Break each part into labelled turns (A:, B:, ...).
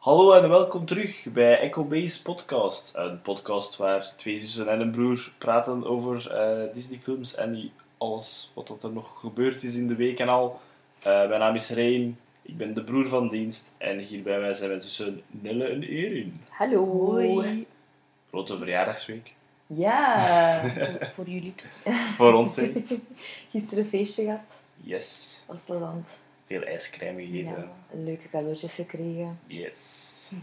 A: Hallo en welkom terug bij Echo Base Podcast. Een podcast waar twee zussen en een broer praten over eh, Disney-films en alles wat er nog gebeurd is in de week en al. Eh, mijn naam is Rein, ik ben de broer van dienst en hier bij mij zijn mijn zussen Nelle en Erin.
B: Hallo.
C: Hoi.
A: Grote verjaardagsweek.
B: Ja.
C: Voor, voor jullie.
A: Voor ons, hè.
B: Gisteren een feestje gehad.
A: Yes.
B: Was plezant.
A: Veel ijscrème gegeten.
B: Ja, leuke cadeautjes gekregen.
A: Yes.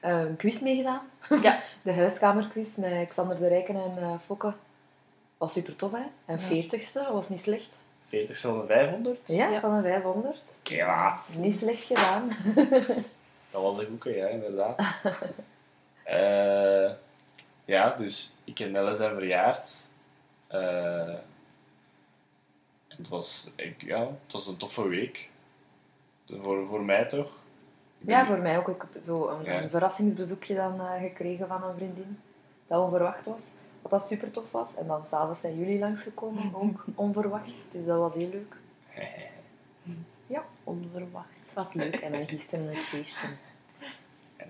B: Eh, Een quiz meegedaan. Ja. De huiskamerquiz met Xander de Rijken en eh, Fokke. Was super tof, hè? En
C: Ja.
B: veertigste, was niet slecht.
A: 40 van 500.
B: Ja,
C: Ja.
B: van een 500.
A: Ja,
B: Niet slecht gedaan.
A: dat was een goeke, ja, inderdaad. Eh, ja, dus ik en Nelle zijn verjaard. Eh, het, was, ik, ja, het was een toffe week. Voor, voor mij toch?
B: Ja, voor mij ook. Ik heb zo een,
A: Ja.
B: een verrassingsbezoekje dan eh, gekregen van een vriendin. Dat onverwacht was. Wat dat super tof was. En dan s'avonds zijn jullie langsgekomen, ook onverwacht. Dus dat was heel leuk.
C: Onverwacht.
B: was leuk. En dan gisteren het feestje.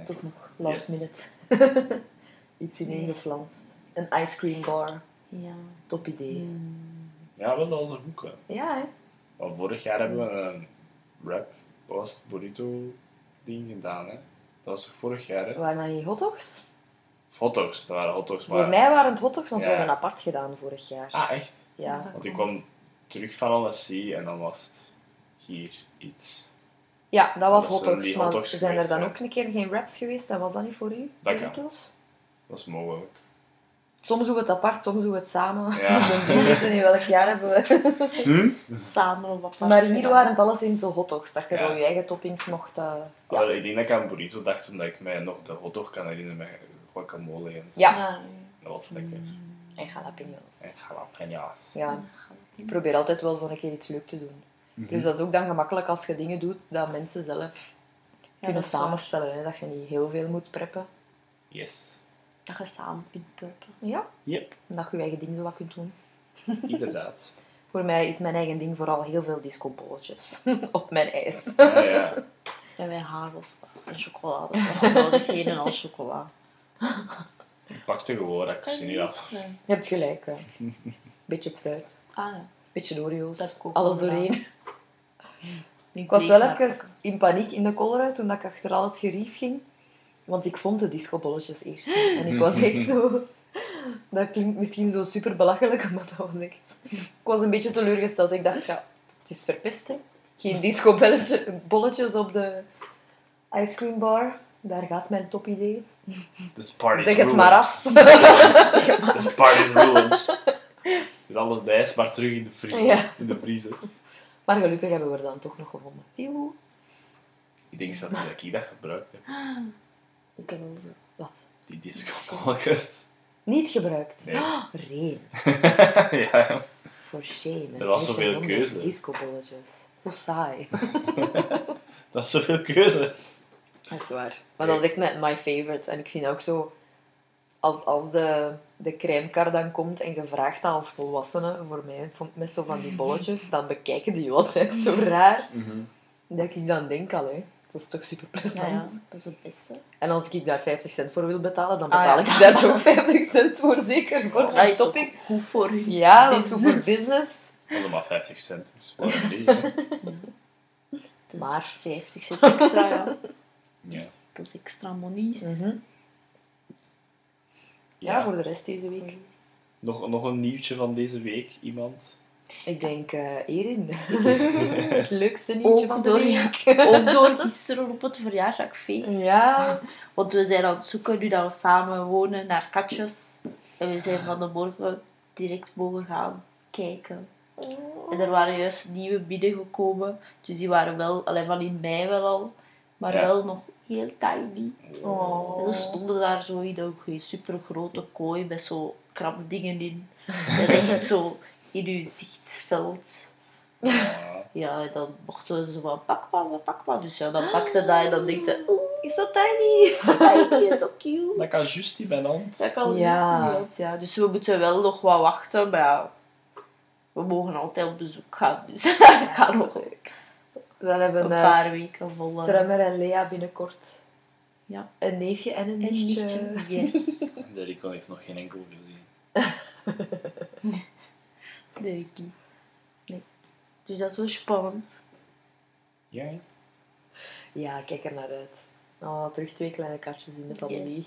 B: Toch nog last
A: Yes.
B: minute. Iets ineen
C: Yes.
B: geflanst. Een ice cream bar.
C: Ja.
B: Top idee.
C: Mm.
A: Ja, wel, dat was een goeke.
B: Ja, hè?
A: Maar vorig jaar hebben we een rap, was het, burrito ding gedaan, hè? Dat was toch vorig jaar, hè?
B: Waren dat niet hotdogs?
A: Hotdogs, dat waren hotdogs.
B: Voor
A: maar-
B: mij waren het hotdogs, want
A: Ja.
B: we hebben apart gedaan vorig jaar.
A: Ah, echt?
B: Ja.
A: Want ik kwam terug van Alessie en dan was het hier iets.
B: ja, dat was
A: Dat
B: hotdogs.
A: die
B: Maar zijn er dan ook een keer geen wraps geweest? En was dat niet voor u?
A: Dat kan.
B: burritos?
A: Dat is mogelijk.
B: Soms doen we het apart, soms doen we het samen.
A: Ja.
B: Ik benieuwd in welk jaar hebben we.
C: Samen op apart
B: Maar hier waren het alleszins zo hotdogs, dat je
A: Ja.
B: zo je eigen toppings mocht... eh, ja.
A: Maar ik denk dat ik aan burrito dacht omdat ik mij nog de hotdog kan herinneren met guacamole en zo.
B: Ja.
C: Ja.
A: Dat was lekker.
B: En jalapenos.
A: En jalapeno's.
B: Ja. Ik probeer altijd wel zo'n keer iets leuk te doen. Dus dat is ook dan gemakkelijk als je dingen doet dat mensen zelf kunnen samenstellen. Hè? Dat je niet heel veel moet preppen.
A: Yes.
C: Dat je samen kunt preppen.
B: Ja.
A: Yep,
B: En dat je je eigen ding zo wat kunt doen.
A: inderdaad.
B: Voor mij is mijn eigen ding vooral heel veel discobolletjes op mijn ijs.
A: Ja, ja.
C: En wij hagels en chocolade. Geen en al chocola.
A: Ik pakte gewoon, dat ik ze niet af.
B: Je hebt gelijk. hè. Beetje fruit.
C: Ah ja.
B: Beetje Oreo's.
C: Dat heb ik ook
B: Alles doorheen.
C: Ik
B: was wel even in paniek in de koolruit toen dat ik achter al het gerief ging. Want ik vond de discobolletjes eerst niet. En ik was echt zo... Dat klinkt misschien zo super belachelijk, maar dat was echt... Ik was een beetje teleurgesteld. Ik dacht, ja, het is verpest, hè. Geen discobolletjes op de ice cream bar. Daar gaat mijn topidee.
A: This party's
B: Zeg het maar af.
A: This party's ruined. Met alle ijs maar terug in de, vrie
B: Ja.
A: in de vriezer.
B: Maar gelukkig hebben we er dan toch nog gevonden. Joehoe.
A: Ik denk dat ik dat gebruikt heb.
C: Zo.
B: Wat?
A: Die disco-balkjes.
B: Niet gebruikt.
A: Nee.
B: Ah, Reen.
A: ja,
B: For shame.
A: Er was zoveel keuze.
B: Discobolletjes. Zo saai.
A: dat is zoveel keuze.
B: Dat is waar. Maar dat is echt mijn my favorite. En ik vind ook zo... Als, als de, de crèmekar dan komt en je vraagt dat als volwassene voor mij met zo van die bolletjes, dan bekijken die altijd zo raar. Dat ik dan denk al, hè. Dat is toch super plezant.
C: Ja, ja, dat is het beste.
B: En als ik daar 50 cent voor wil betalen, dan
C: Ah,
B: betaal
C: ja.
B: ik daar toch 50 cent voor, zeker. Voor
A: Dat
C: Dat is
B: topping.
C: goed voor je
B: Ja, dat is goed voor
C: business.
A: Dat is maar 50 cent. Dus waarom niet?
C: is
B: Maar-
C: 50 cent extra, ja.
A: Ja.
C: Dat is extra monies.
B: Mhm. Ja, voor de rest deze week.
A: Nog, nog een nieuwtje van deze week, iemand?
B: Ik denk eh Erin. het leukste nieuwtje
C: Ook
B: van de
C: door,
B: week.
C: ook door gisteren op het verjaardagfeest.
B: Ja.
C: Want we zijn aan het zoeken nu dat we samen wonen naar katjes. En we zijn van de morgen direct mogen gaan kijken. En er waren juist nieuwe binnengekomen. Dus die waren wel, alleen van in mei wel al, maar
A: Ja.
C: wel nog heel tiny.
B: Oh.
C: En ze stonden daar zo in een super grote kooi met zo krabdingen in. En echt zo in uw zichtsveld.
A: Ja.
C: Ja, en dan mochten ze zo van pak maar, pak maar. Dus ja, dan pakte dat en dan dacht je, oeh, is dat tiny? Tiny, zo cute.
A: Dat kan juist in mijn hand.
C: Dat kan
B: Ja.
C: niet, ja. Dus we moeten wel nog wat wachten, maar ja, we mogen altijd op bezoek gaan. Dus dat gaat nog.
B: Dan hebben
C: Een
B: we
C: paar weken vol.
B: Strummer en Lea binnenkort.
C: Ja.
B: Een neefje en een nichtje.
C: Yes.
A: De Rico heeft nog geen enkel gezien.
C: Nee, ik niet. Nee. Dus dat is wel spannend.
A: Jij?
B: Ja, ik kijk er naar uit. Oh, terug twee kleine katjes in de familie.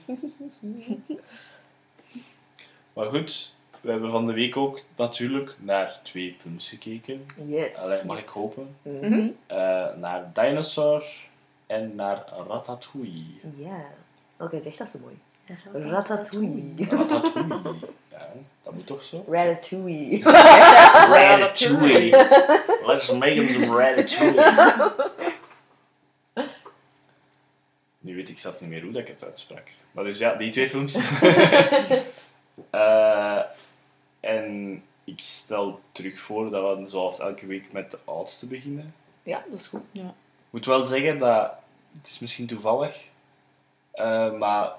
A: Maar goed, we hebben van de week ook natuurlijk naar twee films gekeken.
B: Yes.
A: Allee, mag ik hopen.
B: Mhm.
A: Eh, naar Dinosaur en naar Ratatouille.
B: Ja. Oké, zeg dat zo mooi.
C: Ratatouille.
B: Ratatouille.
A: Ratatouille. ja, dat moet toch zo?
B: Ratatouille.
A: Ratatouille. Let's make him some ratatouille. Nu weet ik zelf niet meer hoe dat ik het uitsprak. Maar dus ja, die twee films. Eh, en ik stel terug voor dat we zoals elke week met de oudste beginnen.
B: Ja, dat is goed.
A: Ik moet wel zeggen dat, het is misschien toevallig, eh, maar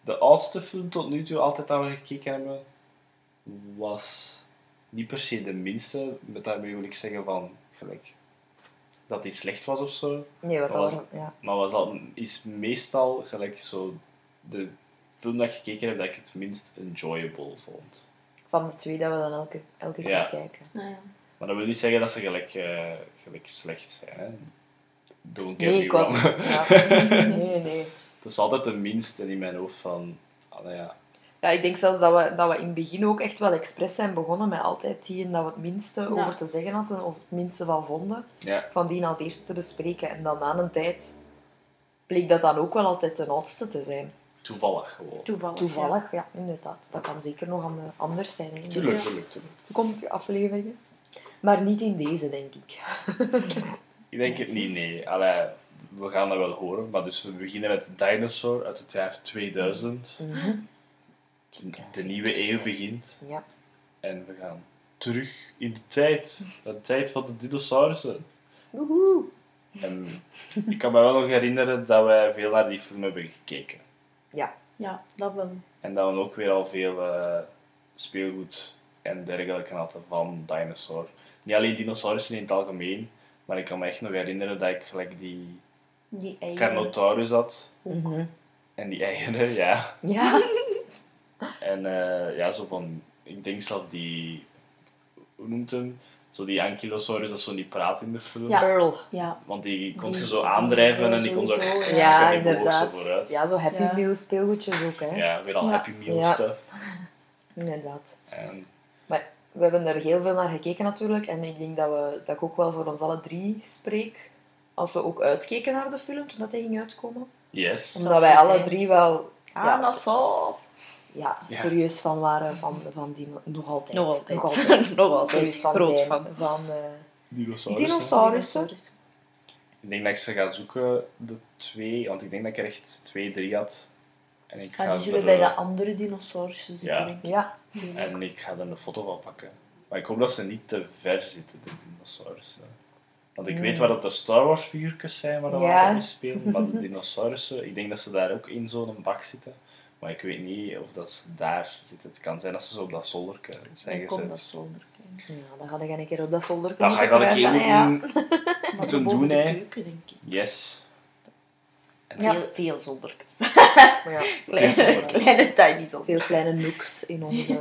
A: de oudste film tot nu toe altijd dat we gekeken hebben, was niet per se de minste. Met daarmee wil ik zeggen van, gelijk, dat die slecht was of zo.
B: Nee, wat
A: dat was-
B: was... Ja.
A: Maar was al, is meestal gelijk zo de film dat ik gekeken heb dat ik het minst enjoyable vond.
B: Van de twee dat we dan elke, elke
A: Ja.
B: keer kijken.
C: Nou ja.
A: Maar dat wil niet zeggen dat ze gelijk, eh, gelijk slecht zijn. Hè. Don't get
B: Nee,
A: me
B: ik was... Ja. Nee, nee, nee.
A: Dat is altijd de minste in mijn hoofd van, allee, ja.
B: Ja, ik denk zelfs dat we, dat we in het begin ook echt wel expres zijn begonnen met altijd die dat we het minste
C: Ja.
B: over te zeggen hadden of het minste van vonden.
A: Ja,
B: Van die als eerste te bespreken. En dan na een tijd bleek dat dan ook wel altijd de oudste te zijn.
A: toevallig gewoon.
C: Toevallig.
B: Toevallig, ja, inderdaad. Dat kan zeker nog anders zijn. hè,
A: Tuurlijk, tuurlijk, tuurlijk.
B: toekomstige afleveringen. Maar niet in deze, denk ik.
A: Ik denk het niet, nee. Allee, we gaan dat wel horen. Maar dus we beginnen met Dinosaur uit het jaar 2000.
B: Mhm.
A: De nieuwe eeuw begint.
B: Ja.
A: En we gaan terug in de tijd. De tijd van de dinosaurussen.
B: Woehoe.
A: En ik kan me wel nog herinneren dat wij veel naar die film hebben gekeken.
B: Ja.
C: Ja, dat wel.
A: En dat we ook weer al veel eh, speelgoed en dergelijke hadden van Dinosaur. Niet alleen dinosaurussen in het algemeen, maar ik kan me echt nog herinneren dat ik gelijk die
C: Die eieren.
A: Carnotaurus had.
B: Mhm.
A: En die eieren, ja.
B: Ja.
A: En eh, ja, zo van, ik denk zelf die, hoe noemt hem? Zo die Ankylosaurus, dat is zo die praat in de film.
C: Ja.
B: Earl.
C: Ja.
A: Want die kon
C: Die-
A: je zo aandrijven en die kon er
B: Ja,
A: bogen
B: inderdaad.
A: zo vooruit.
B: Ja, zo Happy
C: Ja.
B: Meal speelgoedjes ook, hè.
A: Ja, weer al
C: Ja.
A: Happy Meal
B: Ja.
A: stuff.
B: Inderdaad.
A: En
B: We hebben er heel veel naar gekeken natuurlijk. En ik denk dat, we, dat ik ook wel voor ons alle drie spreek. Als we ook uitkeken naar de film, toen dat hij ging uitkomen.
A: yes.
B: Omdat wij alle drie wel ja,
C: Anasaus.
B: ja,
A: Ja.
B: serieus van waren van, van die... Nog altijd.
C: Nog altijd.
B: Nog altijd.
C: Nog altijd.
B: Serieus van
C: Groot
B: zijn.
C: van.
B: Van, eh,
A: Dinosaurussen.
B: Dinosaurussen.
A: Ik denk dat ik ze ga zoeken, de twee, want ik denk dat ik er echt twee, drie had. En ik
C: Ja,
A: ga
C: die zullen
A: er,
C: bij de andere dinosaurussen zitten,
A: Ja.
C: denk ik.
B: ja.
A: En ik ga er een foto van pakken. Maar ik hoop dat ze niet te ver zitten, de dinosaurussen. Want ik weet waar dat de Star Wars figuurtjes zijn waar we
B: Ja.
A: mee spelen. Maar de dinosaurussen, ik denk dat ze daar ook in zo'n bak zitten. Maar ik weet niet of dat ze daar zitten. Het kan zijn dat ze zo op dat zolderke zijn
C: Dan komt dat
A: gezet.
C: zonder.
B: ja, dan ga ik een keer op dat zolder
A: Dan ga ik dat een keer
B: ja.
A: moeten,
C: boven
A: doen,
C: de
A: hè.
C: keuken, denk ik.
A: Yes. En
B: Ja.
C: Veel, veel zoldertjes.
B: Maar ja,
C: Kleine,
A: zoldertjes.
C: kleine tiny
B: veel kleine nooks in, onze,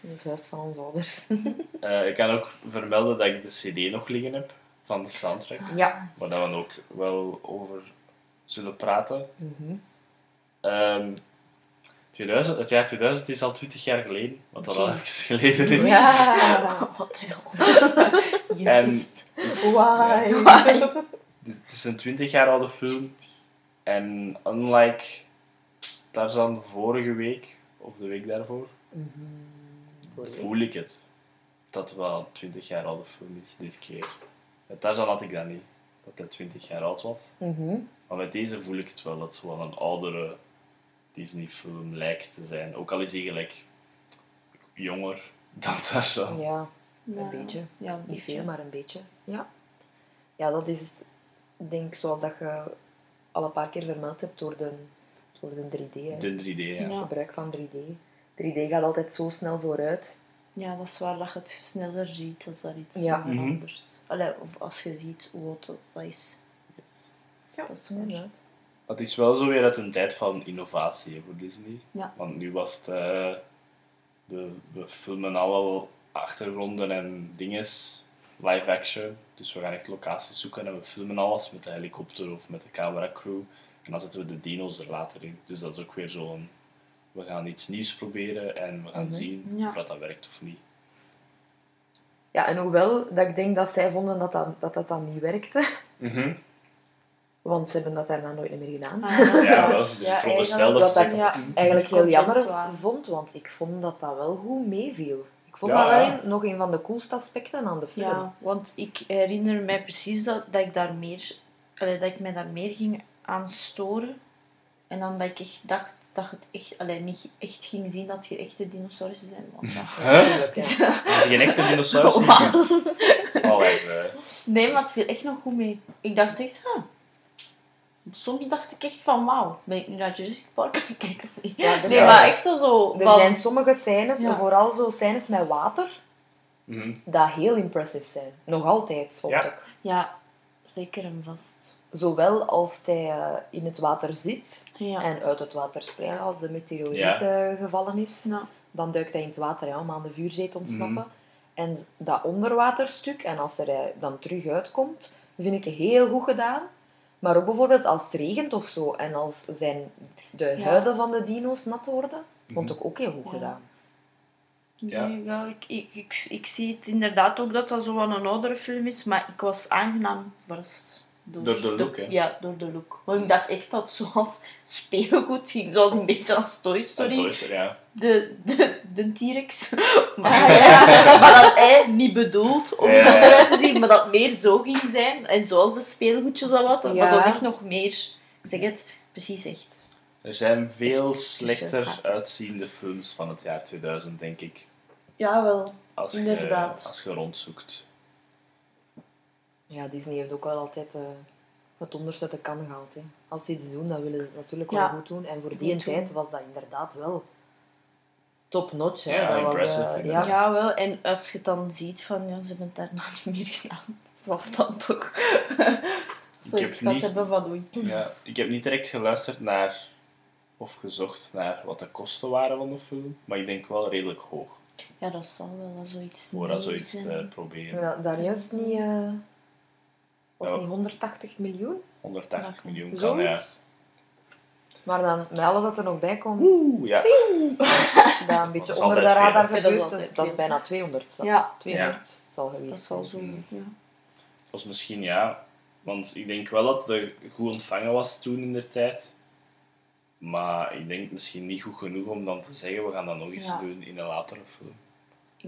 B: in het huis van onze ouders.
A: Eh, ik kan ook vermelden dat ik de CD nog liggen heb van de soundtrack.
B: Ja.
A: Waar dat we ook wel over zullen praten.
B: Mhm.
A: Ehm, 2000, het jaar 2000 is al 20 jaar geleden, wat dat al even geleden is.
B: Ja.
C: Wat hel. Juist.
B: Why?
A: Dus het is een 20 jaar oude film. En unlike Tarzan vorige week, of de week daarvoor, voel ik het. Dat het wel een 20 jaar oude film is, dit keer. Met Tarzan had ik dat niet, dat hij 20 jaar oud was.
B: Mhm.
A: Maar met deze voel ik het wel, dat het wel een oudere Disney-film lijkt te zijn. Ook al is hij gelijk jonger dan Tarzan.
B: Ja,
C: Ja.
B: een beetje.
C: Ja,
B: Niet
C: beetje.
B: veel, maar een beetje. Ja. Ja, dat is, denk ik, zoals dat je al een paar keer vermeld hebt, door de, door de 3D. hè.
A: De 3D, ja.
C: Ja.
B: gebruik van 3D. 3D gaat altijd zo snel vooruit.
C: Ja, dat is waar dat je het sneller ziet als er iets
B: Ja.
C: verandert. Allee, of als je ziet hoe dat dat is.
B: Ja,
C: Dat is
B: inderdaad.
A: Het is wel zo weer uit een tijd van innovatie hè, voor Disney.
C: Ja.
A: Want nu was het... eh, we, we filmen al wel achtergronden en dinges, live action. Dus we gaan echt locaties zoeken en we filmen alles met de helikopter of met de cameracrew. En dan zetten we de dino's er later in. Dus dat is ook weer zo'n... We gaan iets nieuws proberen en we gaan
B: Mhm.
A: zien
C: Ja.
A: of dat, dat werkt of niet.
B: Ja, en hoewel dat ik denk dat zij vonden dat dat, dat, dat dan niet werkte, want ze hebben dat daarna nooit meer gedaan.
C: Ah, dat is
A: Ja, wel. Dus
C: Ja,
A: ik veronderstel dat
B: dat
A: ze...
B: ik-
C: Ja,
B: Eigenlijk heel jammer vond, want ik vond dat dat wel goed meeviel. Ik vond
A: Ja,
B: dat wel een, nog een van de coolste aspecten aan de film.
C: Ja, want ik herinner mij precies dat, dat ik daar meer, allee, dat ik mij daar meer ging aan storen. En dan dat ik echt dacht dat je het echt, allee, niet echt ging zien dat je echte dinosaurussen zijn. Want ja.
A: Huh?
B: Ja.
A: Is er geen echte dinosaurus? Allee.
C: Nee, maar het viel echt nog goed mee. Ik dacht echt, huh. Soms dacht ik echt van, wauw, ben ik nu naar Jurassic Park aan het kijken of niet?
B: Ja, er
C: nee,
B: zijn-
C: maar echt wel zo
B: Er
C: van...
B: zijn sommige scènes,
C: Ja.
B: vooral zo scènes met water,
A: Mhm.
B: dat heel impressive zijn. Nog altijd, vond
A: Ja.
B: ik.
C: Ja, zeker en vast.
B: Zowel als hij eh, in het water zit
C: Ja.
B: en uit het water springt, als de meteoriet
A: Ja.
B: eh, gevallen is.
C: Ja.
B: Dan duikt hij in het water hè, om aan de vuurzee te ontsnappen.
A: Mhm.
B: En dat onderwaterstuk, en als er hij dan terug uitkomt, vind ik heel goed gedaan. Maar ook bijvoorbeeld als het regent of zo, en als zijn de
C: Ja.
B: huiden van de dino's nat worden, vond ik ook heel goed
C: Ja.
B: gedaan.
A: Ja.
C: Nee, ja, ik, ik, ik, ik zie het inderdaad ook dat dat zo wel een oudere film is, maar ik was aangenaam verrast.
A: Door de look, hè?
C: Ja, door de look. Want ik dacht echt dat het zoals speelgoed ging, zoals een beetje als Toy Story.
A: Toy Story, ja.
C: De, de, de T-Rex. Maar, ja, maar dat hij niet bedoeld om
A: Ja.
C: zo eruit te zien, maar dat het meer zo ging zijn. En zoals de speelgoedjes al wat. Maar
B: Ja.
C: dat was echt nog meer, zeg het, precies echt.
A: Er zijn veel
C: Echt
A: slechter uitziende films van het jaar 2000, denk ik.
C: Jawel.
A: Als je,
C: Inderdaad.
A: als je rondzoekt.
B: Ja, Disney heeft ook wel altijd eh, het onderste uit de kan gehaald. Hè. Als ze iets doen, dan willen ze het natuurlijk
C: Ja.
B: wel goed doen. En voor die tijd was dat inderdaad wel top-notch. hè.
A: Ja,
B: dat was,
A: impressive,
B: eh, ja.
C: Ja, wel. En als je het dan ziet van, ja, ze hebben het daarna niet meer gedaan. Zal het dan toch zoiets
A: heb niet-
C: hebben van oei.
A: Ja, ik heb niet direct geluisterd naar of gezocht naar wat de kosten waren van de film, maar ik denk wel redelijk hoog
C: Ja, dat zal wel wel zoiets
A: voor dat zoiets te proberen.
B: Ja, daar juist niet... eh, was
A: Ja.
B: niet 180 miljoen?
A: 180
C: Ja,
A: miljoen kan, ja.
B: Maar dan, met alles dat er nog bij komt,
A: Oeh, ja.
B: dat een beetje
A: is
B: onder de radar
C: veel? Dat is
B: dus dat
C: veel.
B: bijna 200 zal.
C: Ja,
B: 200 zal
C: dat
B: geweest
C: zal
B: zijn.
C: zo.
A: Mm.
C: Ja.
A: Het was misschien ja, want ik denk wel dat het goed ontvangen was toen in de tijd. Maar ik denk misschien niet goed genoeg om dan te zeggen, we gaan dat nog eens
C: Ja.
A: doen in een latere film.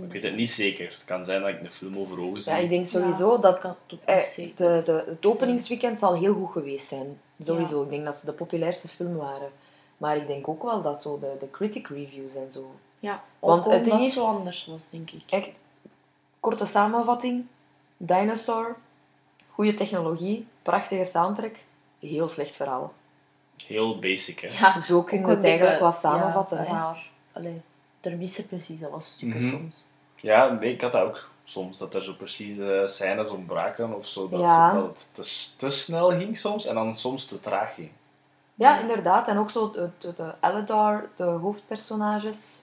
A: Ik weet het niet zeker. Het kan zijn dat ik een film over ogen zie.
B: Ja, ik denk sowieso dat
C: kan het ook
B: eh, de, de, het openingsweekend zal heel goed geweest zijn. Sowieso. Ik denk dat ze de populairste film waren. Maar ik denk ook wel dat zo de, de critic reviews en zo.
C: Ja,
B: want het ding is-
C: het zo anders was, denk ik.
B: Echt, korte samenvatting. Dinosaur. Goede technologie. Prachtige soundtrack. Heel slecht verhaal.
A: Heel basic, hè.
C: Ja,
B: Zo kun je het eigenlijk wat samenvatten.
C: Ja,
B: hè.
C: raar. Allee, er missen precies al stukken
A: Mhm.
C: soms.
A: Ja, nee, ik had dat ook soms. Dat er zo precies eh scènes ontbraken of zo. Dat,
B: Ja.
A: dat het te, te snel ging soms en dan soms te traag ging.
B: Ja, inderdaad. En ook zo de, de, de Eladar, de hoofdpersonages.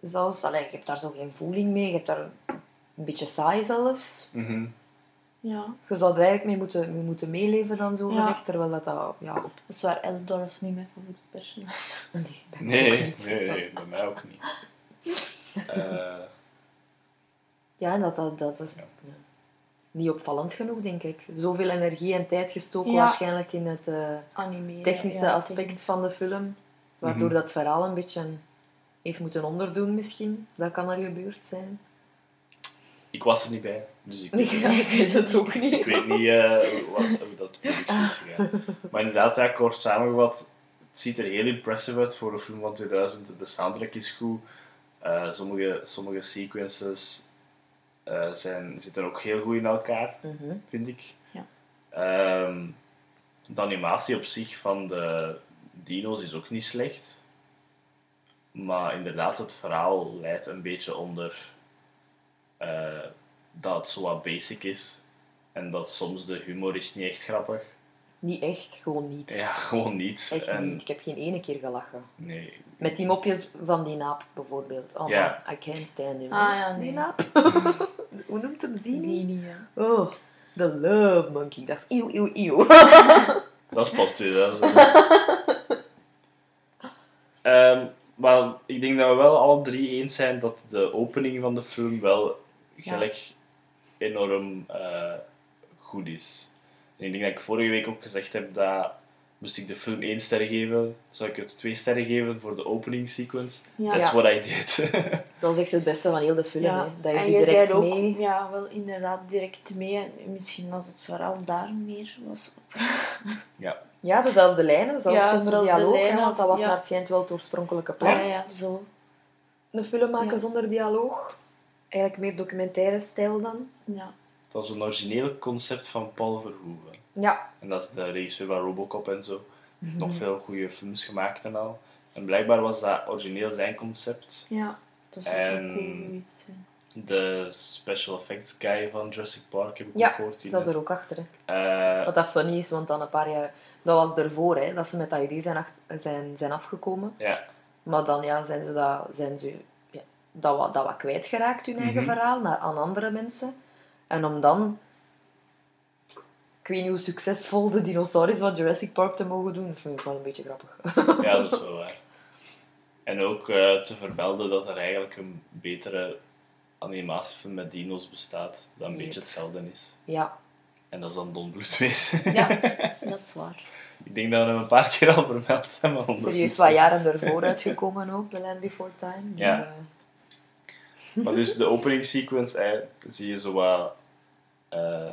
B: Zelfs, allee, je hebt daar zo geen voeling mee. Je hebt daar een, een beetje saai zelfs.
A: Mhm.
C: Ja,
B: Je zou er eigenlijk mee moeten, mee moeten meeleven dan zo
C: Ja.
B: gezegd. Terwijl dat, dat ja, op...
C: dat is waar. Eldor is niet mijn favoriete personage.
B: Nee, bij mij ook
A: Nee,
B: niet.
A: nee, nee, bij mij ook niet. Eh,
B: Ja, en dat, dat, dat is
A: Ja.
B: niet opvallend genoeg, denk ik. Zoveel energie en tijd gestoken
C: Ja.
B: waarschijnlijk in het eh,
C: Animeren.
B: technische
C: ja,
B: aspect
C: technisch.
B: van de film. Waardoor
A: Mhm.
B: dat verhaal een beetje heeft moeten onderdoen misschien. Dat kan er gebeurd zijn.
A: Ik was er niet bij, dus ik,
B: Ik, ik weet het ook
A: ik
B: niet.
A: weet niet eh, wat, hoe dat productie is gegaan. Maar inderdaad, ja, kort samengevat, het ziet er heel impressive uit voor een film van 2000. De soundtrack is goed. Eh, sommige, sommige sequences eh, zijn, zitten ook heel goed in elkaar.
B: Mhm.
A: vind ik.
C: Ja.
A: Ehm, de animatie op zich van de dino's is ook niet slecht. Maar inderdaad, het verhaal leidt een beetje onder eh, dat het zo wat basic is. En dat soms de humor is niet echt grappig.
B: Niet echt, gewoon niet.
A: Ja, gewoon niet.
B: Echt
A: en,
B: niet. Ik heb geen ene keer gelachen.
A: Nee.
B: Met die mopjes van die naap bijvoorbeeld. Oh,
A: Ja.
B: man, I can't stand him.
C: Ah, ja, nee.
B: Die naap. Hoe noemt hem? Zini?
C: Zie niet, ja.
B: Oh, the love monkey. Ik dacht, eeuw, eeuw, eeuw.
A: Dat is pas 2000. Ehm, maar ik denk dat we wel alle drie eens zijn dat de opening van de film wel gelijk enorm eh, goed is. En ik denk dat ik vorige week ook gezegd heb dat moest ik de film één ster geven, zou ik het twee sterren geven voor de opening sequence.
C: Ja.
A: That's
B: Ja.
A: what I did.
B: Dat is echt het beste van heel de film.
C: Ja,
B: Hè. Dat je
C: en
B: direct
C: zei ook,
B: mee...
C: ja, wel inderdaad direct mee. En Misschien dat het vooral daar meer was.
B: Ja, dezelfde lijnen, zelfs
C: Ja,
B: zonder dialoog. hè, want dat was
C: ja.
B: naar het schijnt wel het oorspronkelijke plan.
C: Ja, ja, zo.
B: Een film maken
C: Ja.
B: zonder dialoog. Eigenlijk meer documentaire stijl dan.
C: Ja.
A: Het was een origineel concept van Paul Verhoeven.
B: Ja.
A: En dat is de regisseur van Robocop en zo. Heeft
B: Mhm.
A: nog veel goede films gemaakt en al. En blijkbaar was dat origineel zijn concept.
C: ja. Dat is ook
A: En-
C: cool hè.
A: De special effects guy van Jurassic Park heb ik
B: Ja,
A: ook gehoord. die
B: Dat
A: net-
B: er ook achter.
A: Eh,
B: Wat dat funny is, want dan een paar jaar... Dat was ervoor, hè, dat ze met dat idee zijn, zijn, zijn afgekomen.
A: ja,
B: Maar dan ja, zijn ze, dat, zijn ze ja, dat, wat, dat wat kwijtgeraakt, hun eigen
A: Mhm.
B: verhaal, naar, aan andere mensen. En om dan... Ik weet niet hoe succesvol de dinosaurus van Jurassic Park te mogen doen, dat vind ik wel een beetje grappig.
A: ja, dat is wel waar. En ook eh, te vermelden dat er eigenlijk een betere animatiefilm met dino's bestaat, dat een
B: Yep.
A: beetje hetzelfde is.
B: Ja,
A: En dat is dan Don Bluth weer.
C: Ja, dat is waar.
A: ik denk dat we hem een paar keer al vermeld hebben.
B: Serieus wat jaren ervoor uitgekomen ook, The Land Before Time.
A: Ja.
B: Maar, eh,
A: Maar dus de opening sequence, eh, zie je zo wat eh,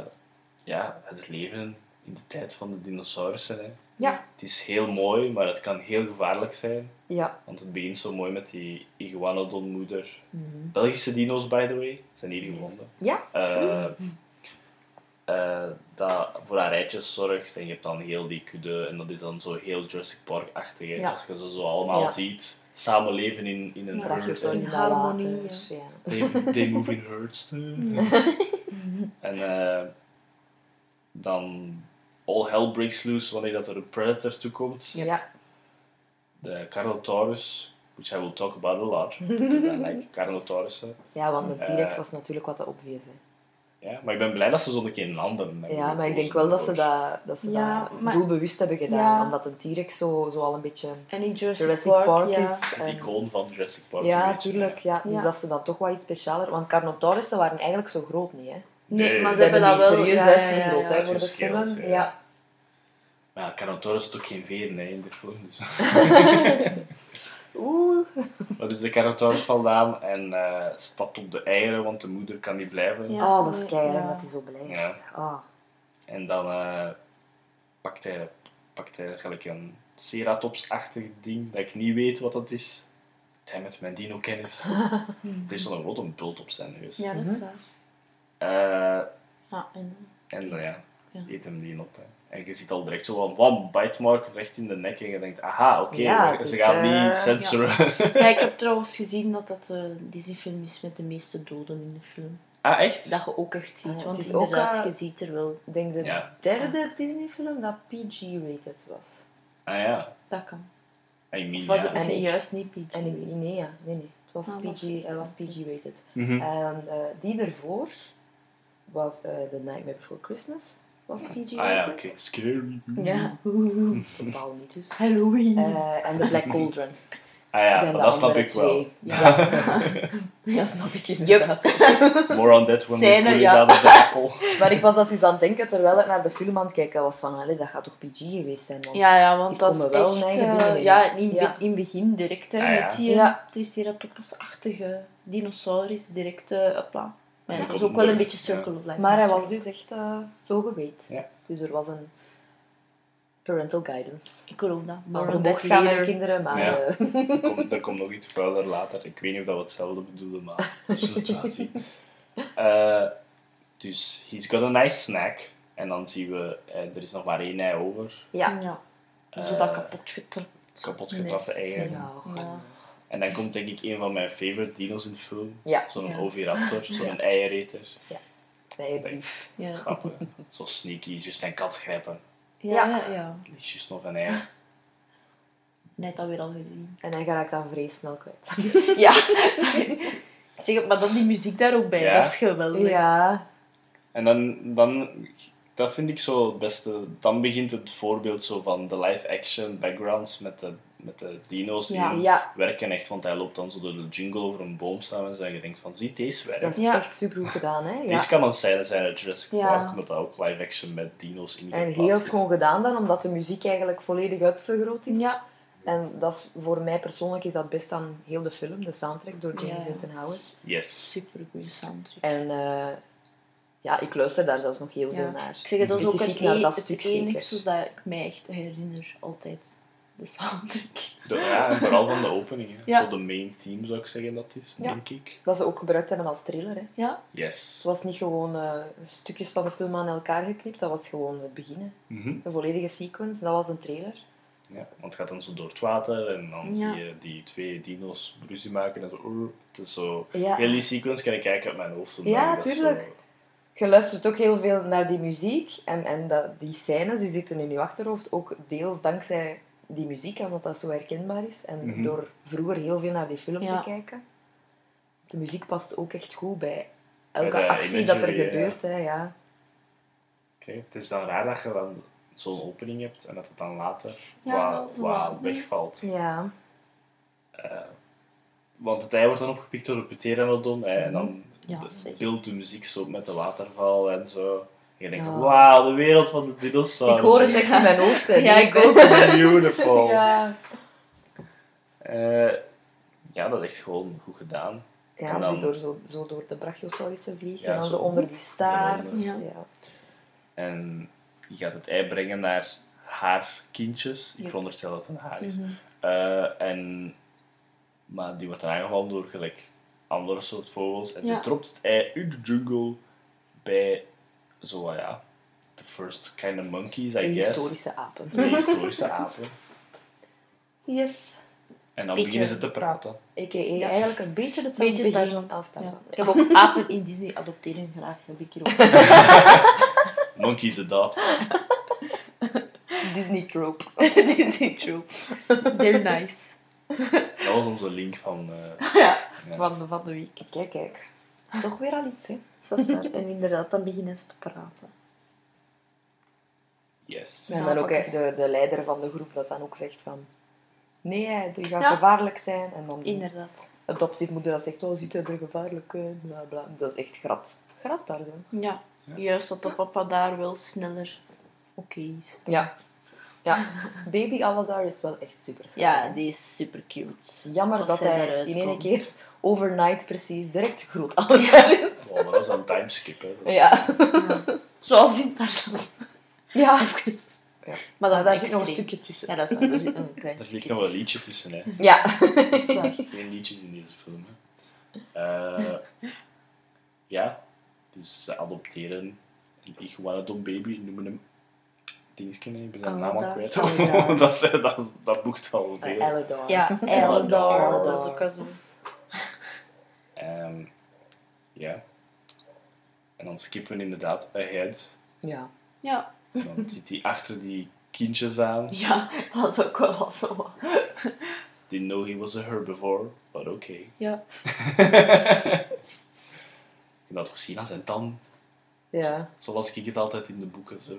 A: ja, het leven in de tijd van de dinosaurussen. Hè.
B: ja,
A: Het is heel mooi, maar het kan heel gevaarlijk zijn.
B: ja.
A: Want het begint zo mooi met die iguanodon-moeder.
B: Mhm.
A: Belgische dino's, by the way, zijn hier gevonden.
B: Ja,
A: eh, dat voor haar rijtjes zorgt. En je hebt dan heel die kudde. En dat is dan zo heel Jurassic Park-achtig.
B: Ja.
A: Als je ze zo allemaal
B: Ja.
A: ziet. Samenleven in, in een
C: Ja,
A: herd.
B: in
C: harmonie,
B: water, Ja.
A: They, they move in herds. en eh, dan all hell breaks loose wanneer dat er een predator toekomt.
B: Ja.
A: De Carnotaurus, which I will talk about a lot. Because I like Carnotaurussen.
B: ja, want de T-Rex
A: Eh,
B: was natuurlijk wat te obvious. Hè.
A: Ja, maar ik ben blij dat ze zo'n keer landen.
B: Ja, maar ik denk wel dat ze dat, dat, ze
C: Ja,
B: dat
C: maar-
B: doelbewust hebben gedaan.
C: Ja.
B: Omdat een T-Rex zo, zo al een beetje
C: En Jurassic,
B: Jurassic
C: Park,
B: Park,
C: ja.
B: is.
A: Het icoon van Jurassic Park.
B: ja,
A: beetje,
B: tuurlijk. Ja. Dus
C: Ja.
B: dat ze dan toch wat iets specialer... Want Carnotaurussen waren eigenlijk zo groot niet, hè.
C: Nee,
A: Nee.
C: maar
B: Ze
C: ze hebben dat wel...
B: serieus
C: ja, ja,
B: uitvergroot,
C: ja,
B: hè,
C: ja.
B: voor de film.
A: ja. Maar ja, Carnotaurus heeft ook geen veren hè, in de film. Dus.
B: Oeh.
A: maar dus de Carnotaurus valt aan en eh, stapt op de eieren, want de moeder kan niet blijven.
C: Ja.
B: oh, dat is keihard
C: ja.
B: dat hij zo blijft.
A: Ja.
B: Ah.
A: En dan eh, pakt, hij, pakt hij gelijk een Ceratops-achtig ding dat ik niet weet wat dat is. Hij met mijn dino-kennis. Het is zo'n grote bult op zijn neus.
C: Ja, dat is waar.
A: Eh,
C: Ja, en...
A: en dan ja,
C: Ja.
A: eet hem die op. Hè. En je ziet al direct zo van, wam, bite mark recht in de nek. En je denkt, aha, oké,
B: Ja,
A: ze gaan
B: eh,
A: niet censoren.
C: Ja, ik heb trouwens gezien dat dat de Disney-film is met de meeste doden in de film.
A: ah, echt?
C: Dat je ook echt ziet,
B: Ah,
C: want
B: het is ook,
C: inderdaad,
B: eh,
C: je ziet er wel...
B: Ik denk de
A: Ja.
B: derde Disney-film dat PG-rated was.
A: Ah ja.
C: Dat kan.
A: I mean,
C: Of was
A: ja.
C: het
B: En ik-
C: juist niet PG?
B: En ik, nee, ja, nee, nee. Het was
C: Ah, was-
B: PG, hij was PG-rated.
A: Mhm.
B: En eh, die ervoor was eh The Nightmare Before Christmas. Was PG-rated.
A: Ah ja, oké. Scary.
C: Ja.
B: Totaal niet dus.
C: Halloween.
B: Eh, en The Black Cauldron.
A: Ah ja,
B: de
A: dat snap ik wel.
B: Ja. dat snap ik inderdaad.
A: More on that when we
B: Scène, ja.
A: down the apple.
B: Maar ik was dat dus aan het denken terwijl ik naar de film aan het kijken was van, allee, dat gaat toch PG geweest zijn? Want
C: Ja, ja, want dat is
B: wel
C: echt...
B: eigen
C: eh, ja, in,
B: Ja.
C: in begin direct, hè,
A: Ah, ja.
C: met die
B: Ja.
C: Triceratops-achtige dinosaurus, direct, hopla. Maar dat ook wel een beetje Circle of Life.
B: Maar hij was dus echt eh, zo.
A: Ja.
B: Dus er was een parental guidance.
C: Ik geloof dat.
B: Maar we mocht gaan kinderen, maar...
A: Ja.
B: eh,
A: Er komt, er komt nog iets vuiler later. Ik weet niet of dat we hetzelfde bedoelen, maar we zullen het wel zien. Eh, dus, he's got a nice snack. En dan zien we, eh, er is nog maar één ei over.
B: ja.
C: Ja.
A: Eh,
C: Zo dat kapot getrapt.
A: Kapot eieren.
B: Ja,
C: Ja.
A: En dan komt denk ik een van mijn favorite dino's in de film.
B: Ja.
A: Zo'n
C: Ja.
A: oviraptor, zo'n eiereter.
B: Nee,
A: Denk,
C: Ja.
A: grappig. Zo sneaky, juist een kat grijpen.
C: Ja,
B: Ja.
C: ja. ja.
A: Is juist nog een ei.
C: Net alweer al gezien.
B: En hij geraakt dan vrees snel kwijt.
C: Ja. zeg, maar dan die muziek daar ook bij,
A: Ja.
C: dat is geweldig.
B: Ja.
A: En dan, dan, dat vind ik zo het beste. Dan begint het voorbeeld zo van de live-action backgrounds met de, met de dino's
C: Ja.
A: die
B: Ja,
A: werken echt. Want hij loopt dan zo door de jungle over een boom staan en je denkt van, zie, deze werkt.
B: dat is
C: Ja.
B: echt super goed gedaan, hè? Ja.
A: Deze kan een scène zijn uit Jurassic
C: Ja.
A: Park, met dat ook live-action met dino's in
B: En heel schoon gedaan dan, omdat de muziek eigenlijk volledig uitvergroot is.
C: Ja.
B: En dat is, voor mij persoonlijk is dat best aan heel de film, de soundtrack door James
C: Ja.
B: Newton Howard.
A: Yes.
C: Super goede soundtrack.
B: En eh, ja, ik luister daar zelfs nog heel
C: Ja.
B: veel naar.
C: Ik zeg, het was ook het,
B: Specifiek naar
C: e-
B: dat
C: het
B: stuk
C: enige
B: zeker.
C: dat ik mij echt herinner, altijd. De-
A: ja, en vooral van de openingen.
C: Ja.
A: Zo de main theme zou ik zeggen dat is,
B: Ja.
A: denk ik.
B: Dat ze ook gebruikt hebben als trailer. Hè.
C: Ja,
A: Yes.
B: Het was niet gewoon eh, stukjes van de film aan elkaar geknipt, dat was gewoon het begin. hè.
A: Mhm.
B: De volledige sequence, dat was een trailer.
A: Ja, want het gaat dan zo door het water en dan
C: Ja.
A: zie je die twee dino's ruzie maken en zo. oeh, Het is zo...
B: Ja.
A: Heel die sequence kan ik kijken uit mijn hoofd.
B: Ja, tuurlijk.
A: zo-
B: Je luistert ook heel veel naar die muziek en, en dat, die scènes die zitten in je achterhoofd ook deels dankzij die muziek, omdat dat zo herkenbaar is. En
A: Mhm.
B: door vroeger heel veel naar die film
C: Ja.
B: te kijken. De muziek past ook echt goed bij elke actie dat er
A: imagery, ja.
B: gebeurt. Hè, ja.
A: Oké, Het is dan raar dat je dan zo'n opening hebt en dat het dan later
C: Ja,
A: wat, wegvalt.
B: Ja.
A: Eh, want het ei wordt dan opgepikt door de pteranodon hè, en dan
C: Ja,
A: beeldt de muziek zo met de waterval en zo. En je denkt,
B: Ja.
A: wauw, de wereld van de dinosaurus.
B: Ik hoor het echt in mijn hoofd. Hè.
C: Ja, ik ook.
A: Beautiful.
B: Ja.
A: Eh, ja, dat is echt gewoon goed gedaan.
B: Ja,
A: En dan-
B: die door, zo, zo door de brachiosaurussen vliegen
A: Ja,
B: en dan
A: zo
B: onder die staart. Ja.
C: Ja.
A: En je gaat het ei brengen naar haar kindjes. Ik
C: Ja.
A: veronderstel dat het een haar is.
C: Mhm.
A: Eh, en, maar die wordt dan aangevallen door gelijk andere soort vogels. En
C: Ja.
A: ze dropt het ei in de jungle bij zo, wat ja, the first kind of monkeys, I guess.
B: Historische apen.
A: De historische apen.
B: Yes.
A: En dan
C: Beetje-
A: beginnen ze te praten.
C: Ja.
B: eigenlijk een beetje hetzelfde
C: Beetje
B: begin als Tarzan.
C: Ja. Ik heb ook apen in Disney adopteren graag, heb ik hier ook.
A: Monkeys adopt.
B: Disney trope.
C: Disney trope. They're nice.
A: Dat was onze link van... eh,
C: Ja,
A: ja.
C: van de, van de week.
B: Kijk, kijk. Toch weer al iets, hè?
C: Dat is waar. En inderdaad, dan beginnen ze te praten.
A: Yes.
B: En dan ook de, de leider van de groep dat dan ook zegt van... Nee, die gaat
C: Ja.
B: gevaarlijk zijn. En dan de
C: Inderdaad.
B: adoptiefmoeder dat zegt, oh, ziet hij er gevaarlijk uit? Bla, bla. Dat is echt grat. Grat daar zo.
C: Ja.
A: Ja.
C: Juist dat de papa daar wel sneller oké is.
B: Ja. Ja. Baby Aladar is wel echt super schattig,
C: Ja, die is super cute.
B: Jammer
C: dat
B: dat hij in één keer overnight precies direct groot Aladar is.
A: Oh, maar dat is een timeskip, hè. Is-
B: Ja.
C: Zoals in Tarzan.
B: Ja.
C: Even.
B: Ja.
C: Maar dan
B: daar zit nog een stukje tussen.
C: Ja, dat is waar. Er zit een klein
A: Er zit nog een liedje tussen, hè.
B: Ja.
C: Dat is waar.
A: Geen liedjes in deze film, hè. Eh, ja, dus ze adopteren een iguanodon baby, noemen hem Dingetje, nee, ik ben zijn naam al kwijt. Dat, dat, dat boekt al veel.
B: Aladar.
C: Ja,
A: Eldor.
C: Eldor. Dat is ook al zo.
A: Ehm, ja. En dan skippen we inderdaad ahead.
B: Ja.
C: Ja.
A: Dan zit hij achter die kindjes aan.
C: Ja, dat is ook wel zo.
A: Didn't know he was a herbivore, but okay.
C: Ja.
A: Je dat toch zien aan zijn tand.
B: Ja.
A: Zoals ik het altijd in de boeken zeg.